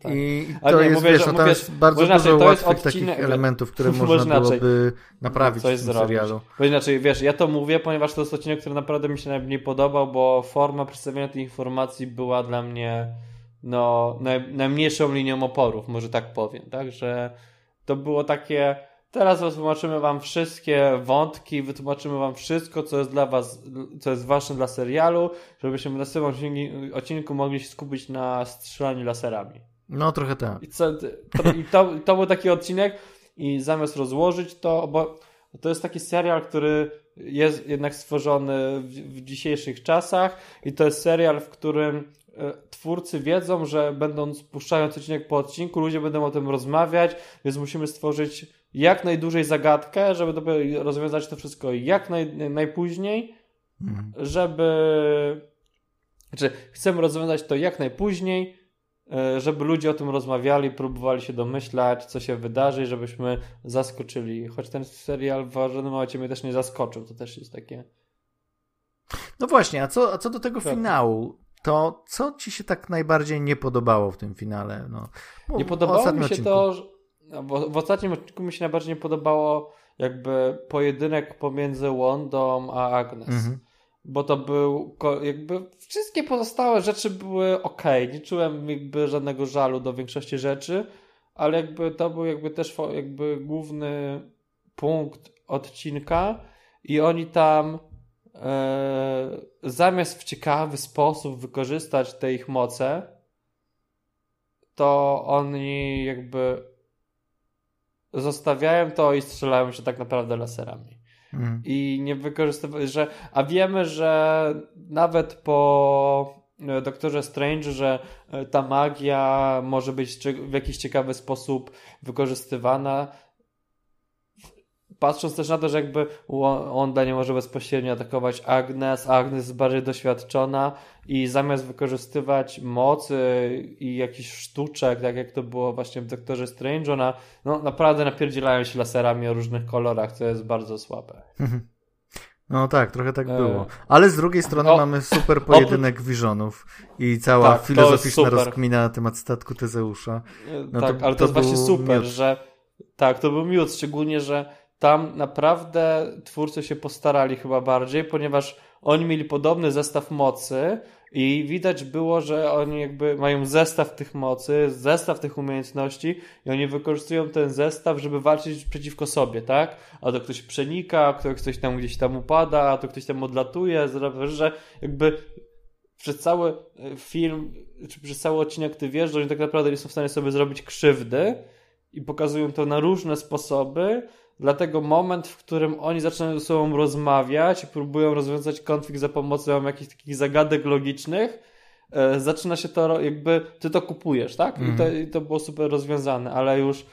tak. I to nie, jest, mówię, wiesz, no, tam jest bardzo dużo łatwych odcinek, takich elementów, które można byłoby naprawić w tym serialu. Bo inaczej, wiesz, ja to mówię, ponieważ to jest odcinek, który naprawdę mi się najmniej podobał, bo forma przedstawienia tej informacji była dla mnie no, naj, najmniejszą linią oporów, może tak powiem, tak, że to było takie Teraz wytłumaczymy wam wszystkie wątki, wytłumaczymy wam wszystko, co jest dla was, co jest ważne dla serialu, żebyśmy w następnym odcinku mogli się skupić na strzelaniu laserami. No, trochę tak. I, co, to, i to, to był taki odcinek i zamiast rozłożyć to, bo to jest taki serial, który jest jednak stworzony w, w dzisiejszych czasach i to jest serial, w którym e, twórcy wiedzą, że będą spuszczając odcinek po odcinku, ludzie będą o tym rozmawiać, więc musimy stworzyć jak najdłużej zagadkę, żeby rozwiązać to wszystko jak naj, najpóźniej, mhm. żeby. Znaczy, chcemy rozwiązać to jak najpóźniej, e, żeby ludzie o tym rozmawiali, próbowali się domyślać, co się wydarzy, żebyśmy zaskoczyli. Choć ten serial w żadnym momencie mnie też nie zaskoczył, to też jest takie. No właśnie, a co, a co do tego tak. finału? To co ci się tak najbardziej nie podobało w tym finale? No, nie podobało mi się odcinku. to, w, w ostatnim odcinku mi się najbardziej nie podobało jakby pojedynek pomiędzy Wondą a Agnes. Mhm. Bo to był, jakby wszystkie pozostałe rzeczy były ok. Nie czułem jakby żadnego żalu do większości rzeczy, ale jakby to był jakby też jakby główny punkt odcinka i oni tam e, zamiast w ciekawy sposób wykorzystać te ich moce, to oni jakby zostawiają to i strzelają się tak naprawdę laserami. Mm. I nie wykorzystywają, że. A wiemy, że nawet po e, doktorze Strange, że e, ta magia może być w jakiś ciekawy sposób wykorzystywana patrząc też na to, że jakby Onda nie może bezpośrednio atakować Agnes, a Agnes jest bardziej doświadczona i zamiast wykorzystywać mocy i jakichś sztuczek, tak jak to było właśnie w Doktorze Strange, ona no, naprawdę napierdzielają się laserami o różnych kolorach, co jest bardzo słabe. Mhm. No tak, trochę tak było. Ale z drugiej strony o, mamy super pojedynek o, Visionów i cała tak, filozoficzna rozkmina na temat statku Tezeusza. No tak, to, ale to, to jest właśnie super, miód. że tak, to był miód, szczególnie, że tam naprawdę twórcy się postarali chyba bardziej, ponieważ oni mieli podobny zestaw mocy i widać było, że oni jakby mają zestaw tych mocy, zestaw tych umiejętności i oni wykorzystują ten zestaw, żeby walczyć przeciwko sobie, tak? A to ktoś przenika, a to ktoś tam gdzieś tam upada, a to ktoś tam odlatuje, że jakby przez cały film, czy przez cały odcinek ty wiesz, że oni tak naprawdę nie są w stanie sobie zrobić krzywdy i pokazują to na różne sposoby, Dlatego moment, w którym oni zaczynają ze sobą rozmawiać i próbują rozwiązać konflikt za pomocą jakichś takich zagadek logicznych, e, zaczyna się to jakby, ty to kupujesz, tak? Mm. I, to, mhm. I, to, było super rozwiązane, ale już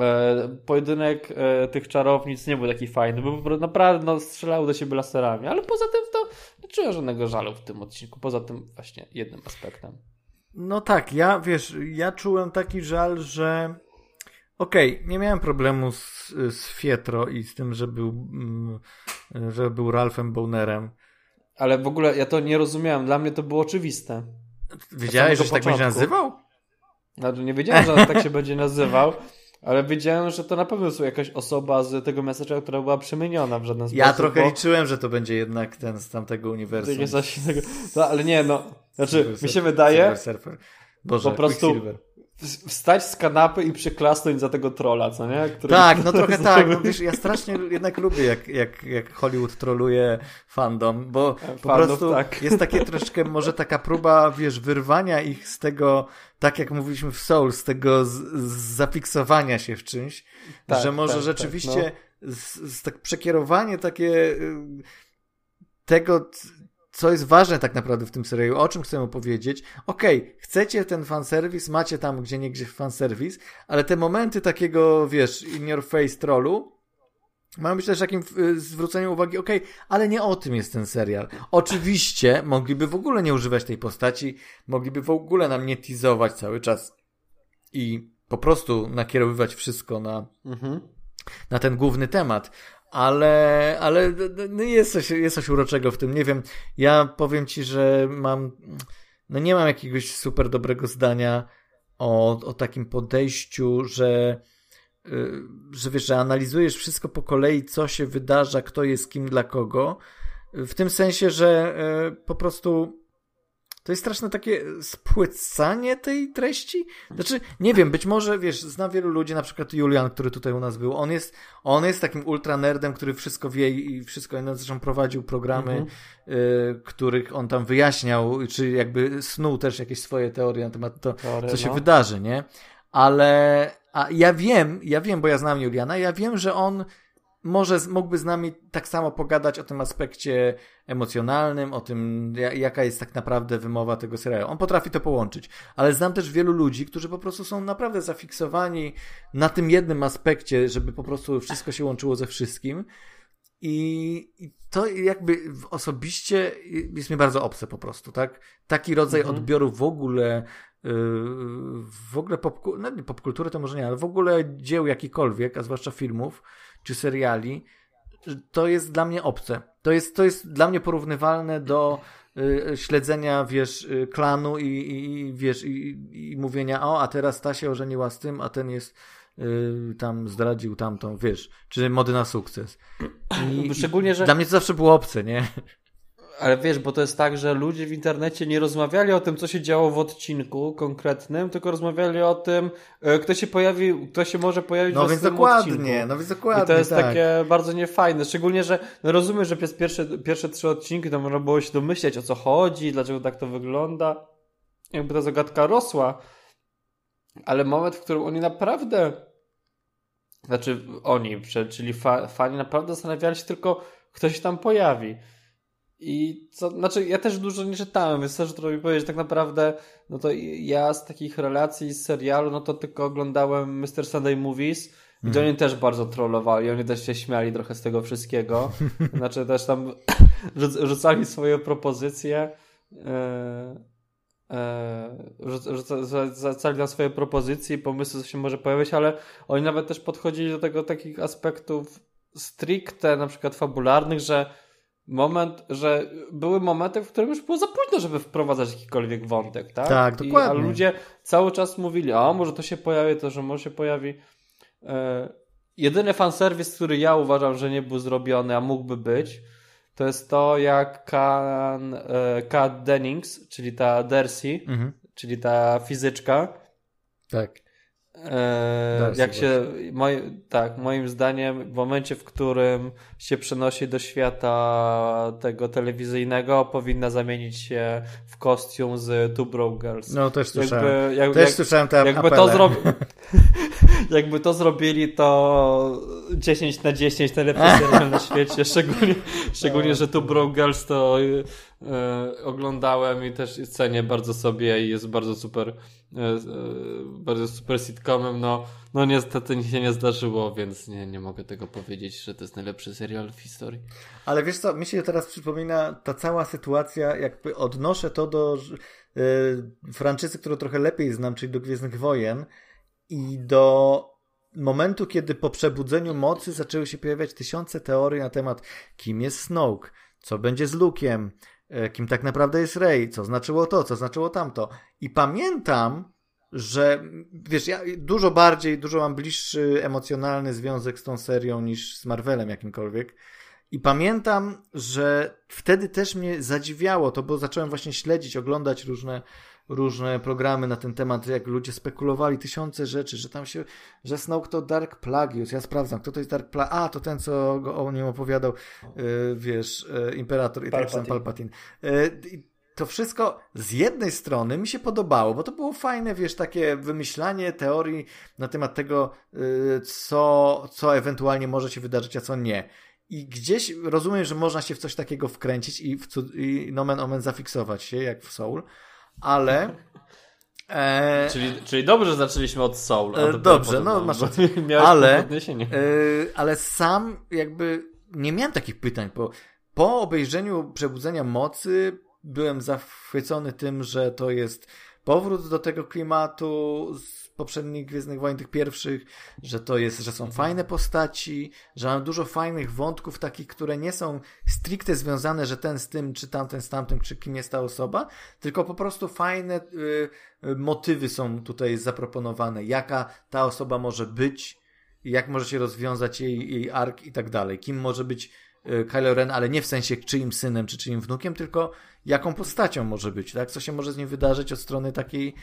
e, pojedynek e, tych czarownic nie był taki fajny, bo naprawdę no, strzelały do siebie laserami, ale poza tym to nie czuję żadnego żalu w tym odcinku, poza tym właśnie jednym aspektem. No tak, ja wiesz, ja czułem taki żal, że Okej, okay, nie miałem problemu z, z Fietro i z tym, że był, mm, że był Ralphem Bonerem. Ale w ogóle ja to nie rozumiałem. Dla mnie to było oczywiste. Wiedziałeś, że się tak będzie nazywał? Znaczy, nie wiedziałem, że on tak się będzie nazywał, ale wiedziałem, że to na pewno jest jakaś osoba z tego Message'a, która była przemieniona w żaden sposób. Ja trochę bo... liczyłem, że to będzie jednak ten z tamtego uniwersum. No, ale nie, no. Znaczy, mi się wydaje... Boże, po prostu wstać z kanapy i przyklasnąć za tego trolla, co nie? Który tak, no trochę tak. No, wiesz, ja strasznie jednak lubię, jak, jak, jak Hollywood troluje fandom, bo po prostu tak. jest takie troszkę, może taka próba, wiesz, wyrwania ich z tego, tak jak mówiliśmy w Soul, z tego z, z zafiksowania się w czymś, tak, że może tak, rzeczywiście tak, no. z, z, tak przekierowanie takie y, tego, co jest ważne tak naprawdę w tym serialu, o czym chcemy powiedzieć. Okej, okay, chcecie ten fanserwis, macie tam gdzie niegdzie fanserwis, ale te momenty takiego, wiesz, in your face trollu, mają być też takim y, zwróceniem uwagi, okej, okay, ale nie o tym jest ten serial. Oczywiście mogliby w ogóle nie używać tej postaci, mogliby w ogóle nam nie teasować cały czas i po prostu nakierowywać wszystko na, mhm. na ten główny temat ale, ale no jest, coś, jest coś uroczego w tym. Nie wiem, ja powiem ci, że mam, no nie mam jakiegoś super dobrego zdania o, o takim podejściu, że, y, że wiesz, że analizujesz wszystko po kolei, co się wydarza, kto jest kim dla kogo. W tym sensie, że y, po prostu to jest straszne takie spłycanie tej treści. Znaczy, nie wiem, być może, wiesz, znam wielu ludzi, na przykład Julian, który tutaj u nas był, on jest, on jest takim ultra nerdem, który wszystko wie i wszystko, zresztą prowadził programy, mm -hmm. y, których on tam wyjaśniał, czy jakby snuł też jakieś swoje teorie na temat to, Teorie, co się no. wydarzy, nie? Ale, a ja wiem, ja wiem, bo ja znam Juliana, ja wiem, że on może mógłby z nami tak samo pogadać o tym aspekcie emocjonalnym, o tym, jaka jest tak naprawdę wymowa tego serialu. On potrafi to połączyć, ale znam też wielu ludzi, którzy po prostu są naprawdę zafiksowani na tym jednym aspekcie, żeby po prostu wszystko się łączyło ze wszystkim. I, to jakby osobiście jest mi bardzo obce po prostu, tak? Taki rodzaj mhm. odbioru w ogóle yy, w ogóle pop, no popkultury to może nie, ale w ogóle dzieł jakikolwiek, a zwłaszcza filmów, czy seriali, to jest dla mnie obce. To jest, to jest dla mnie porównywalne do y, śledzenia, wiesz, y, klanu i, i wiesz, i, i, mówienia, o, a teraz ta się ożeniła z tym, a ten jest y, tam zdradził tamtą, wiesz, czy mody na sukces. I, Szczególnie, że... Dla mnie to zawsze było obce, nie? Ale wiesz, bo to jest tak, że ludzie w internecie nie rozmawiali o tym, co się działo w odcinku konkretnym, tylko rozmawiali o tym, e, kto się pojawi, kto się może pojawić no w więc dokładnie, odcinku. No więc dokładnie, I to jest tak. takie bardzo niefajne. Szczególnie, że no rozumiem, że przez pierwsze, pierwsze trzy odcinki to można było się domyśleć, o co chodzi, dlaczego tak to wygląda. Jakby ta zagadka rosła. Ale moment, w którym oni naprawdę znaczy oni, czyli fani naprawdę zastanawiali się tylko, kto się tam pojawi. I co, znaczy ja też dużo nie czytałem, więc też trudno mi powiedzieć, tak naprawdę, no to ja z takich relacji z serialu, no to tylko oglądałem Mr. Sunday Movies, mm. gdzie mhm. oni też bardzo trollowali, oni też się śmiali trochę z tego wszystkiego. Znaczy też tam rzucali swoje propozycje, e, e, rzucali tam swoje propozycje pomysły, co się może pojawić, ale oni nawet też podchodzili do tego takich aspektów stricte, na przykład fabularnych, że moment, że były momenty, w którym już było za późno, żeby wprowadzać jakikolwiek wątek, tak? Tak, dokładnie. I, a ludzie cały czas mówili, a może to się pojawi, to, że może się pojawi. E, jedyny fanserwis, który ja uważam, że nie był zrobiony, a mógłby być, to jest to, jak Kan, e, Kat Dennings, czyli ta Dersi, mhm. czyli ta fizyczka, tak. Eee, jak się, moj, tak, moim zdaniem, w momencie, w którym się przenosi do świata tego telewizyjnego, powinna zamienić się w kostium z Two Broke Girls. No, też słyszałem. Jakby, jak, też jak, słyszałem te jakby to, zro... jakby to zrobili, to 10 na 10 najlepszy serial na świecie, szczególnie, szczególnie że Two Broke Girls to e, oglądałem i też cenię bardzo sobie i jest bardzo super E, e, bardzo super sitcomem, no, no niestety się nie zdarzyło, więc nie, nie mogę tego powiedzieć, że to jest najlepszy serial w historii. Ale wiesz co, mi się teraz przypomina ta cała sytuacja, jakby odnoszę to do franczyzy, którą trochę lepiej znam, czyli do Gwiezdnych Wojen i do momentu, kiedy po przebudzeniu mocy zaczęły się pojawiać tysiące teorii na temat kim jest Snoke, co będzie z Luke'iem, E, kim tak naprawdę jest Rey, co znaczyło to, co znaczyło tamto. I pamiętam, że wiesz, ja dużo bardziej, dużo mam bliższy emocjonalny związek z tą serią niż z Marvelem jakimkolwiek. I pamiętam, że wtedy też mnie zadziwiało to, bo zacząłem właśnie śledzić, oglądać różne różne programy na ten temat, jak ludzie spekulowali tysiące rzeczy, że tam się, że Snoke to Dark Plagueis. Ja sprawdzam, kto to jest Dark Plagueis. A, to ten, co go o nim opowiadał, yy, wiesz, yy, Imperator i tak Palpatine. Yy, to wszystko z jednej strony mi się podobało, bo to było fajne, wiesz, takie wymyślanie teorii na temat tego, co, co ewentualnie może się wydarzyć, a co nie. I gdzieś rozumiem, że można się w coś takiego wkręcić i, w cud- i nomen omen zafiksować się, jak w Soul, ale. E... Czyli, czyli dobrze zaczęliśmy od Soul. E, dobrze, no masz rację. Ale, e, ale sam jakby nie miałem takich pytań, bo po obejrzeniu Przebudzenia Mocy byłem zachwycony tym, że to jest powrót do tego klimatu z poprzednich Gwiezdnych Wojen, tych pierwszych, że to jest, że są mhm. fajne postaci, że mam dużo fajnych wątków takich, które nie są stricte związane, że ten z tym, czy tamten z tamtym, czy kim jest ta osoba, tylko po prostu fajne y, y, motywy są tutaj zaproponowane, jaka ta osoba może być, jak może się rozwiązać jej, jej ark i tak dalej, kim może być Kylo Ren, ale nie w sensie czyim synem, czy czyim wnukiem, tylko jaką postacią może być, tak? Co się może z nim wydarzyć od strony takiej,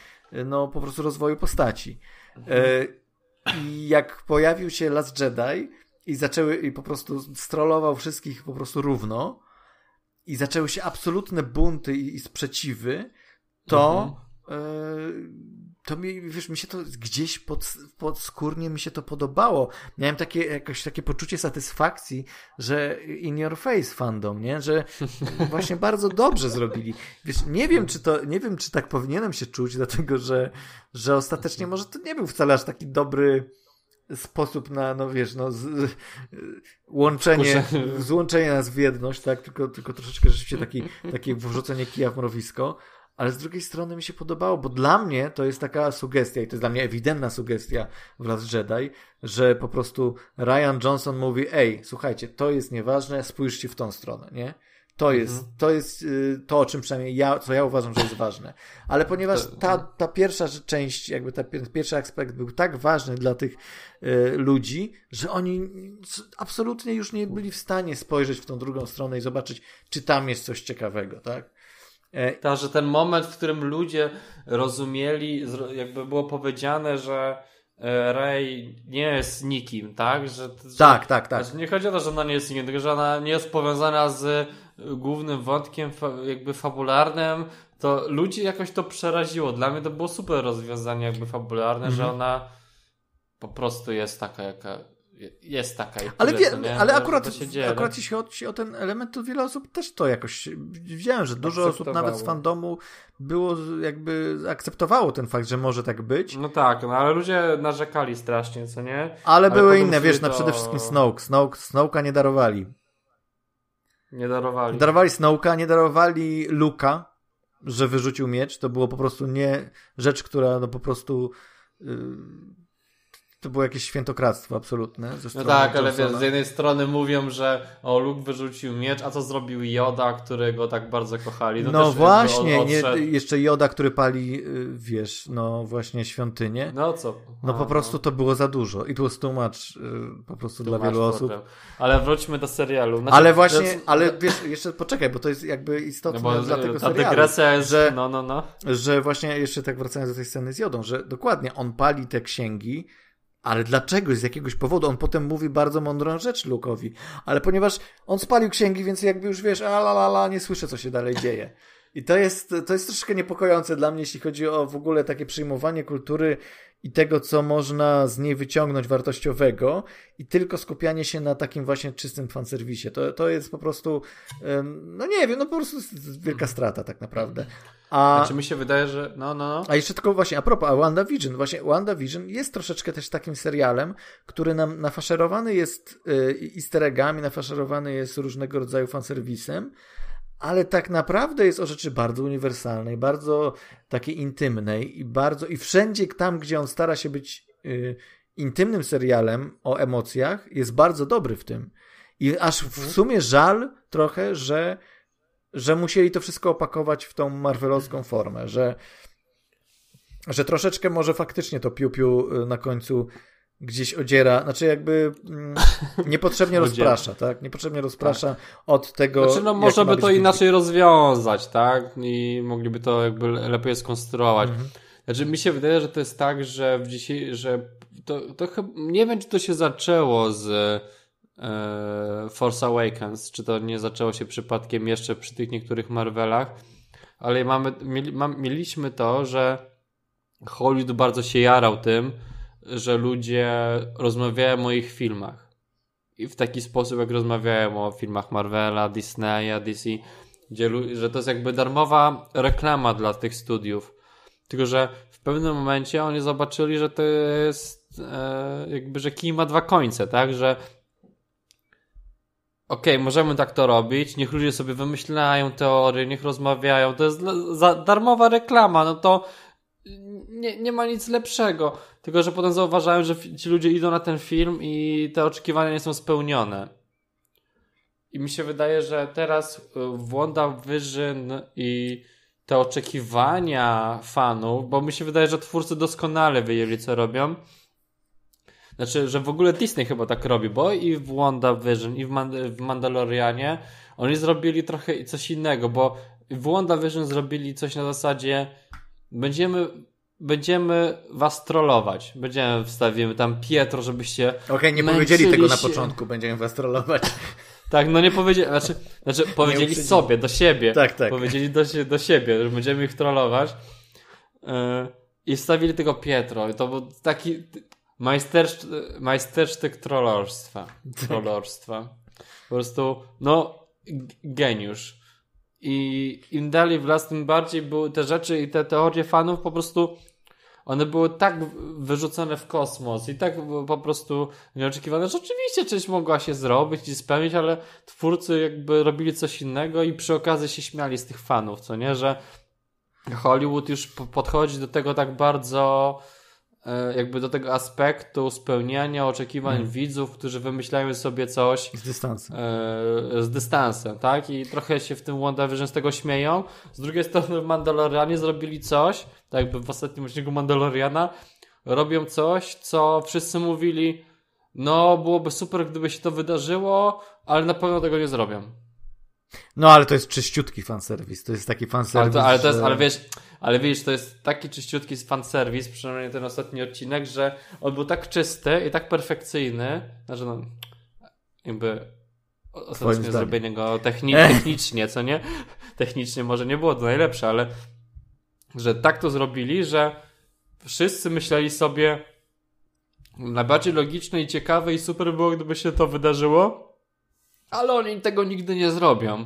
no po prostu rozwoju postaci. E, I jak pojawił się Last Jedi i zaczęły, i po prostu strollował wszystkich po prostu równo i zaczęły się absolutne bunty i, i sprzeciwy, to mhm. To mi, wiesz, mi się to gdzieś pod, podskórnie mi się to podobało. Miałem takie, jakoś takie poczucie satysfakcji, że in your face fandom, nie? Że właśnie bardzo dobrze zrobili. Wiesz, nie wiem, czy to, nie wiem, czy tak powinienem się czuć, dlatego, że, że ostatecznie może to nie był wcale aż taki dobry sposób na, no wiesz, no, z, łączenie, złączenie nas w jedność, tak? Tylko, tylko troszeczkę rzeczywiście taki, takie wrzucenie kija w mrowisko ale z drugiej strony mi się podobało, bo dla mnie to jest taka sugestia i to jest dla mnie ewidentna sugestia w Last Jedi, że po prostu Ryan Johnson mówi, ej, słuchajcie, to jest nieważne, spójrzcie w tą stronę, nie? To jest, mhm. to jest y, to, o czym przynajmniej ja, co ja uważam, że jest ważne. Ale ponieważ ta, ta pierwsza część, jakby ta pierwszy aspekt był tak ważny dla tych y, ludzi, że oni absolutnie już nie byli w stanie spojrzeć w tą drugą stronę i zobaczyć, czy tam jest coś ciekawego, tak? E, Ta, że ten moment, w którym ludzie rozumieli, jakby było powiedziane, że e, Rey nie jest nikim, tak? Że, że, tak, tak, tak. Znaczy nie chodzi o to, że ona nie jest nikim, tylko że ona nie jest powiązana z głównym wątkiem jakby fabularnym, to ludzi jakoś to przeraziło. Dla mnie to było super rozwiązanie jakby fabularne, że mhm. ona po prostu jest taka, jaka jest taka. Ale, wie, nie, ale akurat, dzieje, akurat jeśli chodzi o ten element, to wiele osób też to jakoś widziałem, że dużo osób nawet z fandomu było jakby akceptowało ten fakt, że może tak być. No tak, no ale ludzie narzekali strasznie, co nie? Ale, ale były inne, wiesz, to... na przede wszystkim Snoke. Snoke Snoke'a nie darowali. Nie darowali. Darowali Snoke'a, nie darowali Luka, że wyrzucił miecz. To było po prostu nie rzecz, która no po prostu... Yy to było jakieś świętokradztwo absolutne. no tak, ale wiesz, z jednej strony mówią, że o, Luke wyrzucił miecz, a co zrobił Joda, którego tak bardzo kochali. No, no właśnie, nie, jeszcze Joda, który pali, y, wiesz, no właśnie świątynię. No co? No po prostu to było za dużo. I tu jest tłumacz po prostu dla wielu osób. Ale wróćmy do serialu. Znaczy, ale właśnie, ale wiesz, jeszcze poczekaj, bo to jest jakby istotne no dla tego ta serialu. dygresja jest, że, no, no, no. Że właśnie, jeszcze tak wracając do tej sceny z Jodą, że dokładnie on pali te księgi, ale dlaczego? Z jakiegoś powodu. On potem mówi bardzo mądrą rzecz Lukowi. Ale ponieważ on spalił księgi, więc jakby już wiesz, a la la la, nie słyszę, co się dalej dzieje. I to jest, to jest troszkę niepokojące dla mnie, jeśli chodzi o w ogóle takie przyjmowanie kultury i tego, co można z niej wyciągnąć wartościowego i tylko skupianie się na takim właśnie czystym fanserwisie. To, to jest po prostu, no nie wiem, no po prostu jest wielka strata tak naprawdę. A, znaczy mi się wydaje, że no, no, no. A jeszcze tylko właśnie, a propos, a WandaVision, właśnie WandaVision jest troszeczkę też takim serialem, który nam nafaszerowany jest y, easter eggami, nafaszerowany jest różnego rodzaju fanserwisem, ale tak naprawdę jest o rzeczy bardzo uniwersalnej, bardzo takiej intymnej i bardzo, i wszędzie tam, gdzie on stara się być y, intymnym serialem o emocjach, jest bardzo dobry w tym. I aż w mhm. sumie żal trochę, że że musieli to wszystko opakować w tą marvelowską formę, że, że troszeczkę może faktycznie to piu-piu y, na końcu gdzieś odziera, znaczy jakby mm, niepotrzebnie rozprasza, tak? Niepotrzebnie rozprasza tak. od tego. Znaczy, no może by to inaczej rozwiązać, tak? I mogliby to jakby lepiej skonstruować. Mhm. Znaczy, mi się wydaje, że to jest tak, że w dzisiaj, że to, to chyba, nie wiem, czy to się zaczęło z e, Force Awakens, czy to nie zaczęło się przypadkiem jeszcze przy tych niektórych Marvelach, ale mamy, mieli, mieliśmy to, że Hollywood bardzo się jarał tym, że ludzie rozmawiają o ich filmach. I w taki sposób, jak rozmawiają o filmach Marvela, Disneya, DC, gdzie, że to jest jakby darmowa reklama dla tych studiów. Tylko, że w pewnym momencie oni zobaczyli, że to jest e, jakby, że kij ma dwa końce, tak? Że okej, okay, możemy tak to robić, niech ludzie sobie wymyślają teorie, niech rozmawiają, to jest darmowa reklama, no to nie, nie ma nic lepszego. Tylko, że potem zauważają, że ci ludzie idą na ten film i te oczekiwania nie są spełnione. I mi się wydaje, że teraz y, w Wyżyn i te oczekiwania fanów, bo mi się wydaje, że twórcy doskonale wyjęli, co robią. Znaczy, że w ogóle Disney chyba tak robi, bo i w WandaVision, i w, w Mandalorianie oni zrobili trochę coś innego, bo w WandaVision zrobili coś na zasadzie będziemy będziemy was trollować. Będziemy, wstawimy tam Pietro, żebyście Okej, okay, nie powiedzieli tego na początku, będziemy was trollować. Tak, no nie powiedzieli, znaczy, znaczy powiedzieli sobie, do siebie. Tak, tak. Powiedzieli do, do siebie, że będziemy ich trollować. Yy, I wstawili tego Pietro. I to był taki majstersztyk, majstersztyk trollorstwa. Tak. Trollorstwa. Po prostu, no, geniusz. I im dalej w las, tym bardziej były te rzeczy i te teorie fanów po prostu one były tak wyrzucone w kosmos i tak po prostu nieoczekiwane, że oczywiście coś mogła się zrobić i spełnić, ale twórcy jakby robili coś innego i przy okazji się śmiali z tych fanów, co nie, że Hollywood już podchodzi do tego tak bardzo jakby do tego aspektu spełniania oczekiwań hmm. widzów, którzy wymyślają sobie coś z dystansem. E, z dystansem, tak? I trochę się w tym WandaVision z tego śmieją. Z drugiej strony w Mandalorianie zrobili coś, tak jakby w ostatnim odcinku Mandaloriana, robią coś, co wszyscy mówili, no byłoby super, gdyby się to wydarzyło, ale na pewno tego nie zrobią. No, ale to jest czyściutki fanserwis. To jest taki fanserwis. Ale, to, ale, to jest, ale wiesz, ale wiesz, to jest taki czyściutki fanserwis, przynajmniej ten ostatni odcinek, że on był tak czysty i tak perfekcyjny, że no, jakby ostatecznie zrobienie go techni technicznie, co nie? Technicznie może nie było to najlepsze, ale że tak to zrobili, że wszyscy myśleli sobie najbardziej logiczne i ciekawe i super było, gdyby się to wydarzyło, ale oni tego nigdy nie zrobią.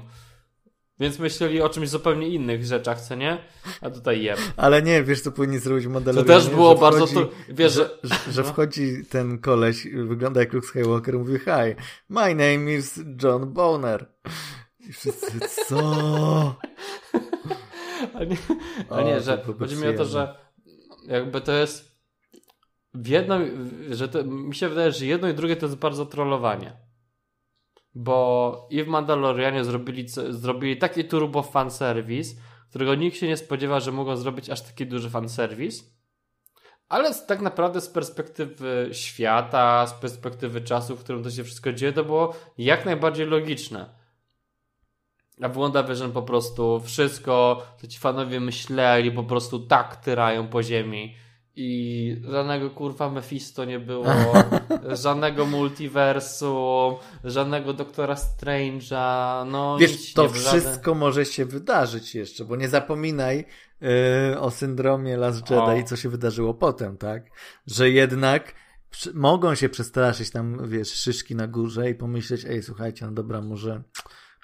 Więc myśleli o czymś zupełnie innych rzeczach, co nie? A tutaj jem. Ale nie, wiesz co powinni zrobić Mandalorianie? To też było bardzo... Wchodzi, to, wiesz, że, że, że no. wchodzi ten koleś, wygląda jak Luke Skywalker, mówi hi, my name is John Boner. I wszyscy, co? A nie, a nie o, że chodzi mi o to, że jakby to jest w jedno, że to, mi się wydaje, że jedno i drugie to jest bardzo trollowanie bo i w Mandalorianie zrobili, zrobili taki turbo fanserwis, którego nikt się nie spodziewa, że mogą zrobić aż taki duży fanserwis. Ale tak naprawdę z perspektywy świata, z perspektywy czasu, w którym to się wszystko dzieje, to było jak najbardziej logiczne. A w WandaVision po prostu wszystko, co ci fanowie myśleli, po prostu tak tyrają po ziemi i żadnego kurwa Mephisto nie było, żadnego multiversum, żadnego Doktora Strange'a, no Wiesz, to wszystko może się wydarzyć jeszcze, bo nie zapominaj yy, o syndromie Last Jedi, o. co się wydarzyło potem, tak? Że jednak mogą się przestraszyć tam, wiesz, szyszki na górze i pomyśleć, ej, słuchajcie, no dobra, może,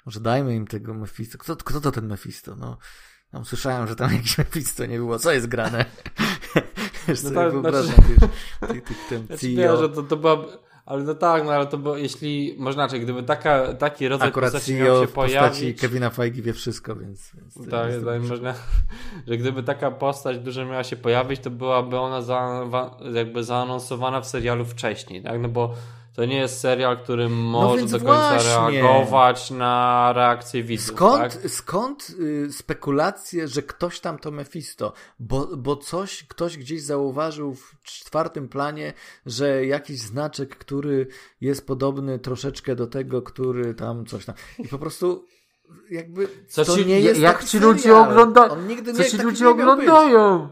może dajmy im tego Mephisto. Kto, kto to ten Mephisto? No, tam słyszałem, że tam jakiś Mephisto nie było. Co jest grane? Wiesz, no tak, wyobrażam, znaczy... wiesz, tych, ten znaczy, CEO. że to, to była... Ale no tak, no ale to było, jeśli, można inaczej, gdyby taka, taki rodzaj Akurat postaci CEO miał się pojawić... Kevina Feige wie wszystko, więc... więc tak, tak można, że gdyby taka postać duża miała się pojawić, to byłaby ona za, jakby zaanonsowana w serialu wcześniej, tak? No bo To nie jest serial, który może więc do końca właśnie. reagować na reakcję widzów. Skąd, Tak? skąd y, spekulacje, że ktoś tam to Mephisto? Bo, bo coś, ktoś gdzieś zauważył w czwartym planie, że jakiś znaczek, który jest podobny troszeczkę do tego, który tam coś tam. I po prostu jakby Co to ci- nie jest jak ci ludzie serial. ogląda- On nigdy Co ci ludzie oglądają?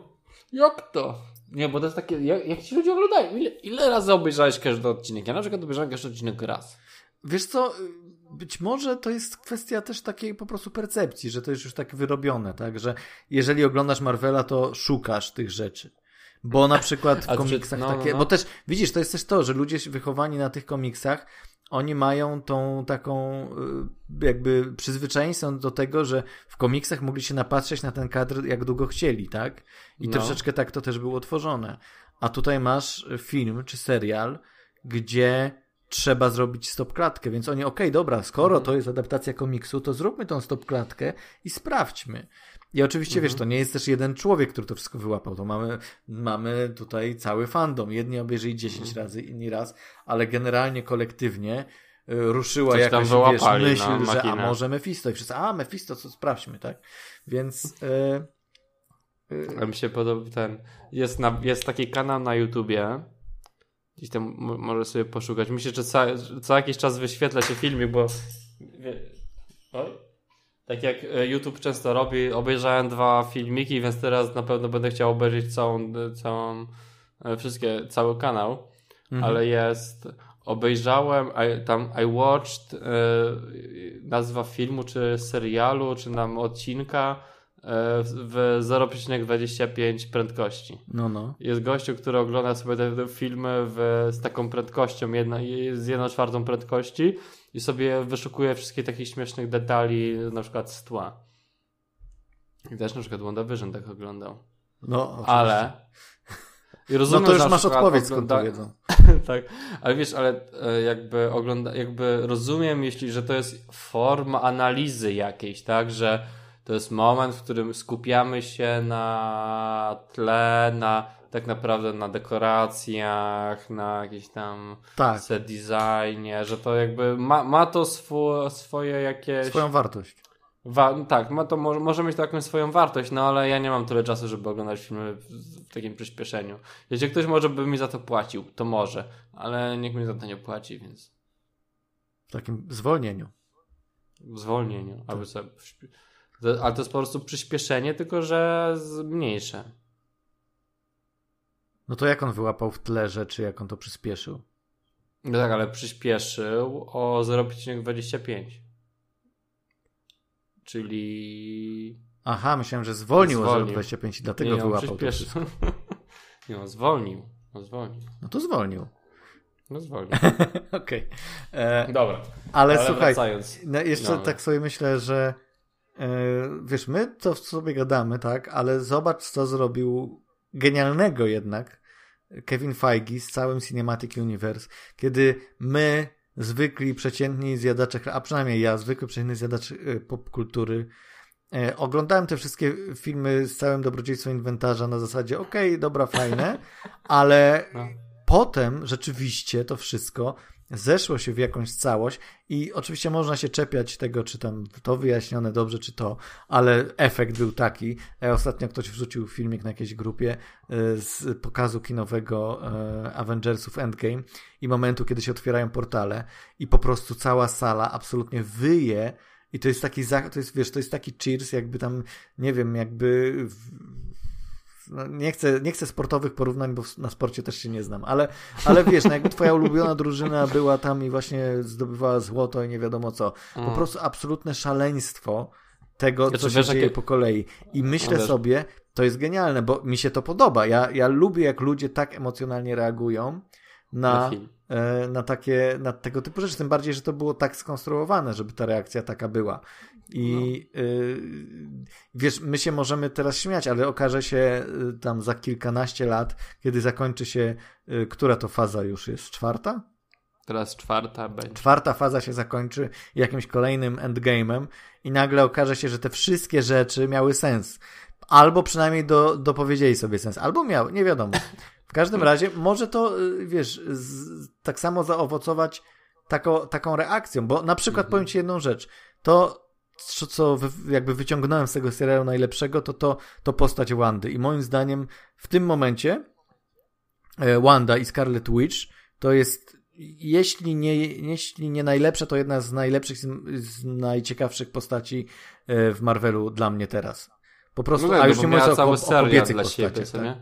Jak to? Nie, bo to jest takie, jak, jak ci ludzie oglądają? Ile, ile razy obejrzałeś każdy odcinek? Ja na przykład obejrzałem każdy odcinek raz. Wiesz co, być może to jest kwestia też takiej po prostu percepcji, że to jest już tak wyrobione, tak, że jeżeli oglądasz Marvela, to szukasz tych rzeczy. Bo na przykład w komiksach no, no, takie, no. bo też, widzisz, to jest też to, że ludzie wychowani na tych komiksach, oni mają tą taką y, jakby przyzwyczajeństwo do tego, że w komiksach mogli się napatrzeć na ten kadr jak długo chcieli, tak? I No. troszeczkę tak to też było tworzone. A tutaj masz film czy serial, gdzie trzeba zrobić stopklatkę, więc oni, okej, dobra, skoro Mhm. to jest adaptacja komiksu, to zróbmy tą stopklatkę i sprawdźmy. I oczywiście, wiesz, Mhm. to nie jest też jeden człowiek, który to wszystko wyłapał, to mamy, mamy tutaj cały fandom. Jedni obejrzeli 10 Mhm. razy, inni raz, ale generalnie kolektywnie y, ruszyła Coś jakaś, wiesz, wyłapali, myśl, no, że a może Mephisto i wszyscy, a Mephisto, co sprawdźmy, tak? Więc y, y, A mi się podoba ten. Jest, na, jest taki kanał na YouTubie. Gdzieś tam może sobie poszukać. Myślę, że co, co jakiś czas wyświetla się filmik, bo. Oj. Tak jak e, YouTube często robi, obejrzałem dwa filmiki, więc teraz na pewno będę chciał obejrzeć całą, całą e, wszystkie, cały kanał. mhm. Ale jest. Obejrzałem, I, tam I watched e, nazwa filmu, czy serialu, czy nam odcinka e, w- w 0,25 prędkości. no, no. Jest gościu, który ogląda sobie te, te filmy w, z taką prędkością, jedna, z jedną czwartą prędkości i sobie wyszukuje wszystkich takich śmiesznych detali, na przykład z tła. I też na przykład WandaVision tak oglądał. No, oczywiście. Ale... I No rozumiem, to już masz odpowiedź, skąd to wiedzą. tak, ale wiesz, ale e, jakby ogląda, jakby rozumiem, jeśli, że to jest forma analizy jakiejś, tak, że to jest moment, w którym skupiamy się na tle, na tak naprawdę na dekoracjach, na jakieś tam Tak, set designie, że to jakby ma, ma to swo, swoje jakieś... swoją wartość. Wa- tak, ma to może, może mieć to jakąś swoją wartość, no ale ja nie mam tyle czasu, żeby oglądać filmy w, takim przyspieszeniu. Jeśli ktoś może by mi za to płacił, to może, ale nikt mi za to nie płaci, więc W takim zwolnieniu. w zwolnieniu, aby sobie przyspie- to- Ale to jest po prostu przyspieszenie, tylko że zmniejsze. No to jak on wyłapał w tle rzeczy, jak on to przyspieszył? No tak, ale przyspieszył o 0,25. Czyli... Aha, myślałem, że zwolnił, Zwolnił. o 25 i dlatego nie, wyłapał to przyspieszył. wszystko. nie, on zwolnił. On zwolnił. No to zwolnił. No zwolnił. Okej. E, Dobra. Ale, Ale słuchaj, wracając. no jeszcze No. tak sobie myślę, że e, wiesz, my to sobie gadamy, tak, ale zobacz, co zrobił genialnego jednak Kevin Feige z całym Cinematic Universe, kiedy my, zwykli, przeciętni zjadacze, a przynajmniej ja, zwykły, przeciętny zjadacz e, popkultury, e, oglądałem te wszystkie filmy z całym dobrodziejstwem inwentarza na zasadzie, okej, dobra, fajne, ale No. potem rzeczywiście to wszystko zeszło się w jakąś całość i oczywiście można się czepiać tego, czy tam to wyjaśnione dobrze, czy to, ale efekt był taki. E, Ostatnio ktoś wrzucił filmik na jakiejś grupie e, z pokazu kinowego e, Avengersów Endgame i momentu, kiedy się otwierają portale i po prostu cała sala absolutnie wyje i to jest taki, to jest, wiesz, to jest taki cheers, jakby tam, nie wiem, jakby no, nie, chcę, nie chcę sportowych porównań, bo na sporcie też się nie znam, ale, ale wiesz, no jakby twoja ulubiona drużyna była tam i właśnie zdobywała złoto i nie wiadomo co. Po Mm. prostu absolutne szaleństwo tego, Znaczy, co się wiesz, dzieje jakie- po kolei. I myślę No sobie, to jest genialne, bo mi się to podoba. Ja, ja lubię, jak ludzie tak emocjonalnie reagują na, Na film. E, na takie, na tego typu rzeczy. Tym bardziej, że to było tak skonstruowane, żeby ta reakcja taka była. I No. y, wiesz, my się możemy teraz śmiać, ale okaże się y, tam za kilkanaście lat, kiedy zakończy się, y, która to faza już jest? Czwarta? Teraz czwarta będzie. Czwarta faza się zakończy jakimś kolejnym endgame'em i nagle okaże się, że te wszystkie rzeczy miały sens. Albo przynajmniej do, dopowiedzieli sobie sens. Albo miały, nie wiadomo. W każdym razie może to, y, wiesz, z, tak samo zaowocować tako, taką reakcją, bo na przykład Mhm. powiem ci jedną rzecz. To, co- jakby wyciągnąłem z tego serialu najlepszego, to, to to postać Wandy. I moim zdaniem w tym momencie e, Wanda i Scarlet Witch to jest, jeśli nie, jeśli nie najlepsza, to jedna z najlepszych, z, z najciekawszych postaci e, w Marvelu dla mnie teraz. Po prostu, No tak, a no już bo nie mówiąc o, o kobiecych postaciach. tak?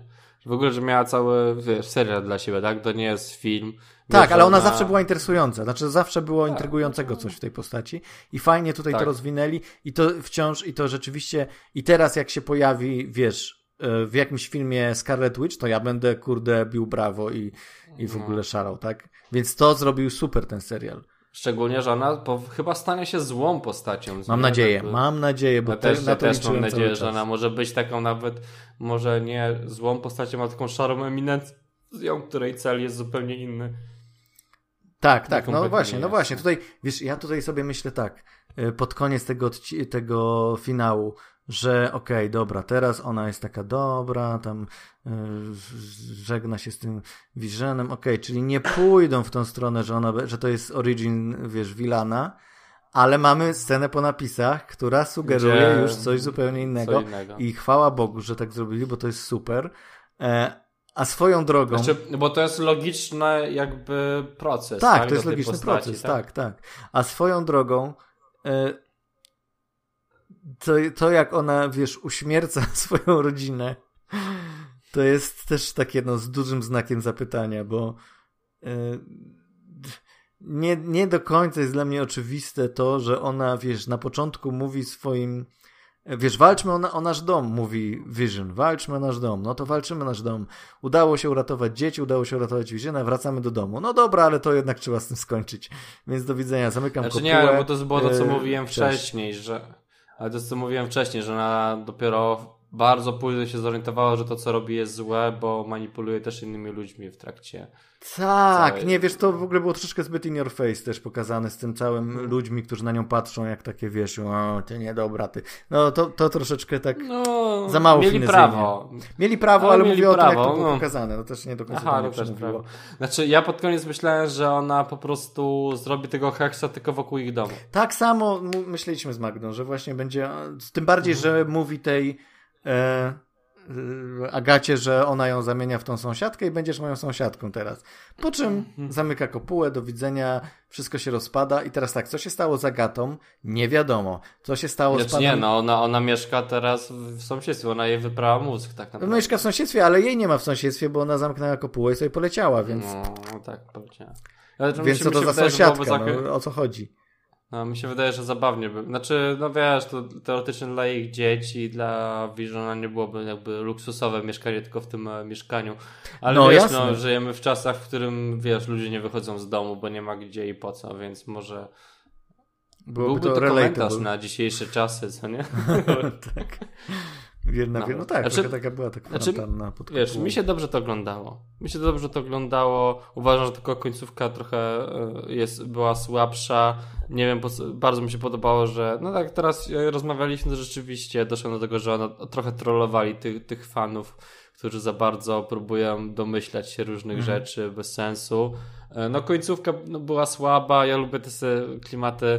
W ogóle, że miała cały, wiesz, serial dla siebie, tak? To nie jest film. Tak, Wiesz, ale ona zawsze była interesująca. Znaczy, zawsze było Tak. intrygującego coś w tej postaci. I fajnie tutaj to Tak. rozwinęli. I to wciąż, i to rzeczywiście. I teraz, jak się pojawi, wiesz, e, w jakimś filmie Scarlet Witch, to ja będę, kurde, bił brawo i, i w No. ogóle szarał, tak? Więc to zrobił super ten serial. Szczególnie, że ona po, chyba stanie się złą postacią. Mam nie? nadzieję, Jakby- mam nadzieję, bo Ja te, też, na ja to też mam nadzieję, że ona może być taką nawet, może nie złą postacią, a taką szarą eminencją, której cel jest zupełnie inny. Tak, tak, no właśnie, no właśnie. Tutaj, wiesz, ja tutaj sobie myślę tak, y, pod koniec tego, tego finału, że okej, dobra, teraz ona jest taka dobra, tam y, żegna się z tym Visionem, okej, czyli nie pójdą w tą stronę, że ona, że to jest origin, wiesz, Vilana, ale mamy scenę po napisach, która sugeruje Gdzie- już coś zupełnie innego Co innego. i chwała Bogu, że tak zrobili, bo to jest super. E, a swoją drogą... Znaczy, bo to jest logiczny jakby proces. Tak, tak to jest logiczny postaci, proces, tak? tak, A swoją drogą, e, to, to jak ona, wiesz, uśmierca swoją rodzinę, to jest też takie no, z dużym znakiem zapytania, bo e, nie, nie do końca jest dla mnie oczywiste to, że ona, wiesz, na początku mówi swoim Wiesz, walczmy o, na, o nasz dom, mówi Vision. Walczmy o nasz dom. No to walczymy o nasz dom. Udało się uratować dzieci, udało się uratować Visiona, wracamy do domu. No dobra, ale to jednak trzeba z tym skończyć. Więc do widzenia, zamykam Znaczy kopułę. nie, bo to było to, co Yy, mówiłem cześć. wcześniej, że. Ale to, co mówiłem wcześniej, że ona dopiero bardzo późno się zorientowała, że to, co robi, jest złe, bo manipuluje też innymi ludźmi w trakcie. Tak, całej- nie, wiesz, to w ogóle było troszeczkę zbyt in your face też pokazane z tym całym Mhm. ludźmi, którzy na nią patrzą, jak takie, wiesz, o, ty niedobra, ty. No to, to troszeczkę tak... No, Za mało mieli finezyjnie. prawo. Mieli prawo, Ale ale, mieli mówię o tym, jak prawo, to było no. pokazane. No też nie do końca Aha, to no też prawo. Znaczy, ja pod koniec myślałem, że ona po prostu zrobi tego heksa tylko wokół ich domu. Tak samo myśleliśmy z Magdą, że właśnie będzie. Tym bardziej, że mówi tej e, e, Agacie, że ona ją zamienia w tą sąsiadkę i będziesz moją sąsiadką teraz. Po czym zamyka kopułę, do widzenia, wszystko się rozpada. I teraz tak, co się stało z Agatą? Nie wiadomo. Co się stało z Znaczy panem. nie, no ona, ona mieszka teraz w sąsiedztwie, ona jej wyprała mózg tak naprawdę. Mieszka w sąsiedztwie, ale jej nie ma w sąsiedztwie, bo ona zamknęła kopułę i sobie poleciała, więc. No, tak, powiedziałem. Ale Więc co to za sąsiadka? No, o co chodzi? No, mi się wydaje, że zabawnie by. Znaczy, no wiesz, to teoretycznie dla ich dzieci, dla Visiona nie byłoby jakby luksusowe mieszkanie tylko w tym e, mieszkaniu. Ale No, wiesz, jasne. no, żyjemy w czasach, w którym wiesz, ludzie nie wychodzą z domu, bo nie ma gdzie i po co, więc może Byłoby byłby to, to komentarz na dzisiejsze czasy, co nie? tak. Wierna, No. no, no tak, Znaczy- taka była ta znaczy, kwarantanna pod Wiesz, mi się dobrze to oglądało. Mi się dobrze to oglądało. Uważam, że tylko końcówka trochę e, jest, była słabsza. Nie wiem, bardzo mi się podobało, że. No tak, teraz e, rozmawialiśmy, rzeczywiście doszło do tego, że ono, trochę trollowali tych, tych fanów, którzy za bardzo próbują domyślać się różnych Mhm. rzeczy bez sensu. E, No, końcówka no, była słaba. Ja lubię te klimaty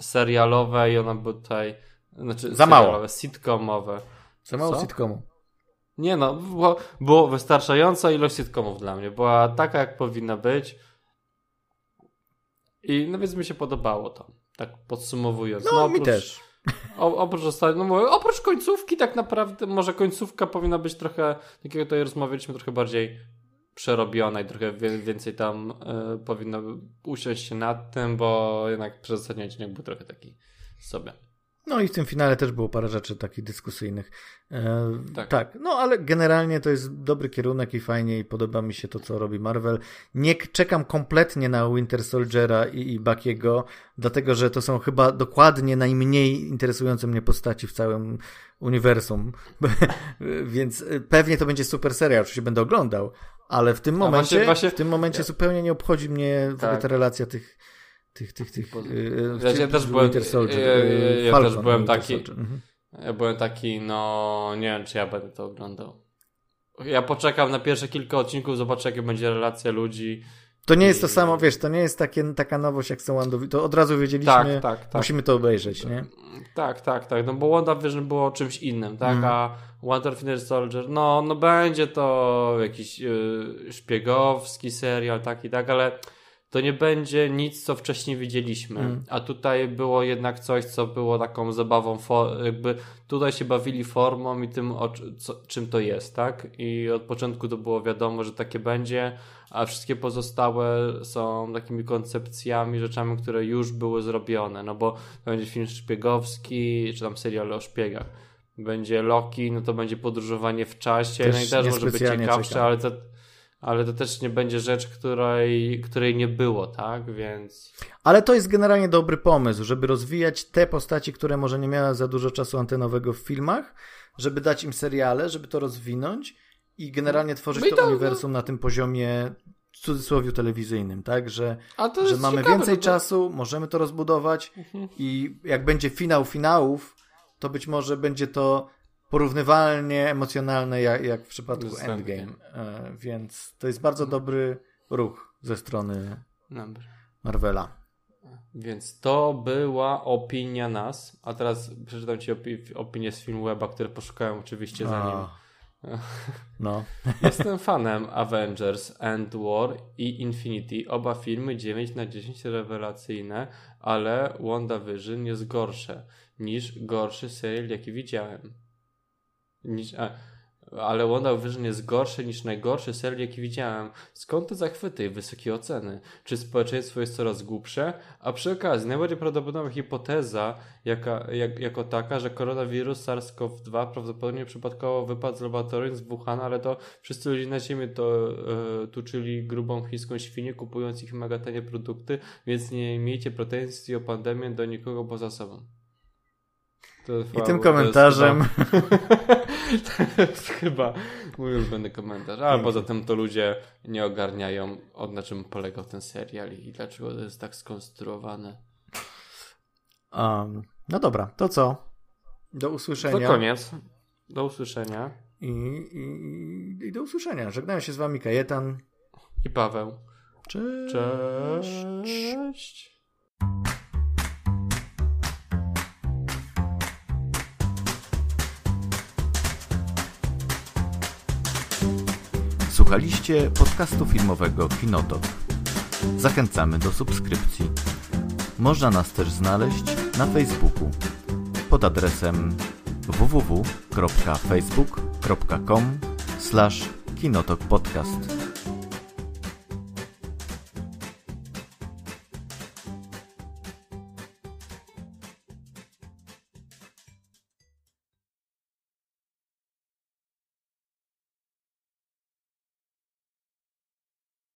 serialowe i ona była tutaj. Znaczy, Za mało. serialowe, sitcomowe. Za mało Co? sitcomu. Nie no, było, było wystarczająca ilość sitcomów dla mnie. Była taka, jak powinna być. I no więc mi się podobało to. Tak podsumowując. No, mi oprócz, też. O, oprócz, osta- no mówię, oprócz końcówki tak naprawdę, może końcówka powinna być trochę, tak jak tutaj rozmawialiśmy, trochę bardziej przerobiona i trochę więcej tam y, powinno usiąść się nad tym, bo jednak przez ostatni odcinek był trochę taki sobie. No i w tym finale też było parę rzeczy takich dyskusyjnych. E, Tak. tak. no ale generalnie to jest dobry kierunek i fajnie i podoba mi się to, co robi Marvel. Nie czekam kompletnie na Winter Soldiera i, i Buckiego, dlatego że to są chyba dokładnie najmniej interesujące mnie postaci w całym uniwersum. Więc y, pewnie to będzie super serial, oczywiście będę oglądał, ale w tym momencie, właśnie- właśnie- w tym momencie ja- zupełnie nie obchodzi mnie w ogóle Tak. ta relacja tych tych, tych, tych, yy, Ja- ja też byłem- Winter Soldier, ja- ja- Falcon, też byłem taki-. Mhm. Ja byłem taki, no nie wiem, czy ja będę to oglądał. Ja poczekam na pierwsze kilka odcinków, zobaczę jaka będzie relacja ludzi. To nie jest to samo, wiesz, to nie jest takie, taka nowość jak z WandaVision. To od razu wiedzieliśmy, Tak, tak, tak. musimy to obejrzeć, nie? Tak, tak, tak. No bo WandaVision było czymś innym, tak? Mhm. A Wonder Winter Soldier, no, no będzie to jakiś yy, szpiegowski serial, tak i tak, ale to nie będzie nic, co wcześniej widzieliśmy. Mhm. A tutaj było jednak coś, co było taką zabawą, jakby tutaj się bawili formą i tym, co, czym to jest, tak? I od początku to było wiadomo, że takie będzie, a wszystkie pozostałe są takimi koncepcjami, rzeczami, które już były zrobione, no bo to będzie film szpiegowski, czy tam serial o szpiegach. Będzie Loki, no to będzie podróżowanie w czasie, Też no i też może być ciekawsze, ale to, ale to też nie będzie rzecz, której, której nie było, tak? Więc Ale to jest generalnie dobry pomysł, żeby rozwijać te postaci, które może nie miały za dużo czasu antenowego w filmach, żeby dać im seriale, żeby to rozwinąć i generalnie tworzyć No i to, to- uniwersum na tym poziomie w cudzysłowie telewizyjnym, tak? Że, to że mamy ciekawe, więcej no bo- czasu, możemy to rozbudować Mhm. i jak będzie finał finałów, to być może będzie to porównywalnie emocjonalne jak, jak w przypadku Z Endgame. Endgame. E, więc to jest bardzo dobry ruch ze strony. Marvela. Więc to była opinia nas, a teraz przeczytam Ci opi- opinię z Filmweba, które poszukałem oczywiście za nim. A. No. Jestem fanem Avengers, End War i Infinity. Oba filmy 9 na 10 rewelacyjne, ale WandaVision jest gorsze niż gorszy serial, jaki widziałem. Niż, a, ale WandaVision jest gorszy niż najgorszy serial, jaki widziałem. Skąd te zachwyty i wysokie oceny? Czy społeczeństwo jest coraz głupsze? A przy okazji, najbardziej prawdopodobna hipoteza jaka, jak, jako taka, że koronawirus SARS-CoV-2 prawdopodobnie przypadkowo wypadł z laboratorium z Wuhan, ale to wszyscy ludzie na ziemi to e, tuczyli grubą chińską świnię, kupując ich mega tanie produkty, więc nie miejcie pretensji o pandemię do nikogo poza sobą. To I tym to komentarzem to jest chyba mój ulubiony komentarz. A poza tym to ludzie nie ogarniają, od na czym polegał ten serial i dlaczego to jest tak skonstruowane. Um, no dobra, to co? Do To usłyszenia. koniec. Do usłyszenia. I, i, I do usłyszenia. Żegnają się z wami Kajetan. I Paweł. Cześć. Cześć. Słuchaliście podcastu filmowego Kinotok. Zachęcamy do subskrypcji. Można nas też znaleźć na Facebooku pod adresem www.facebook.com/kinotokpodcast.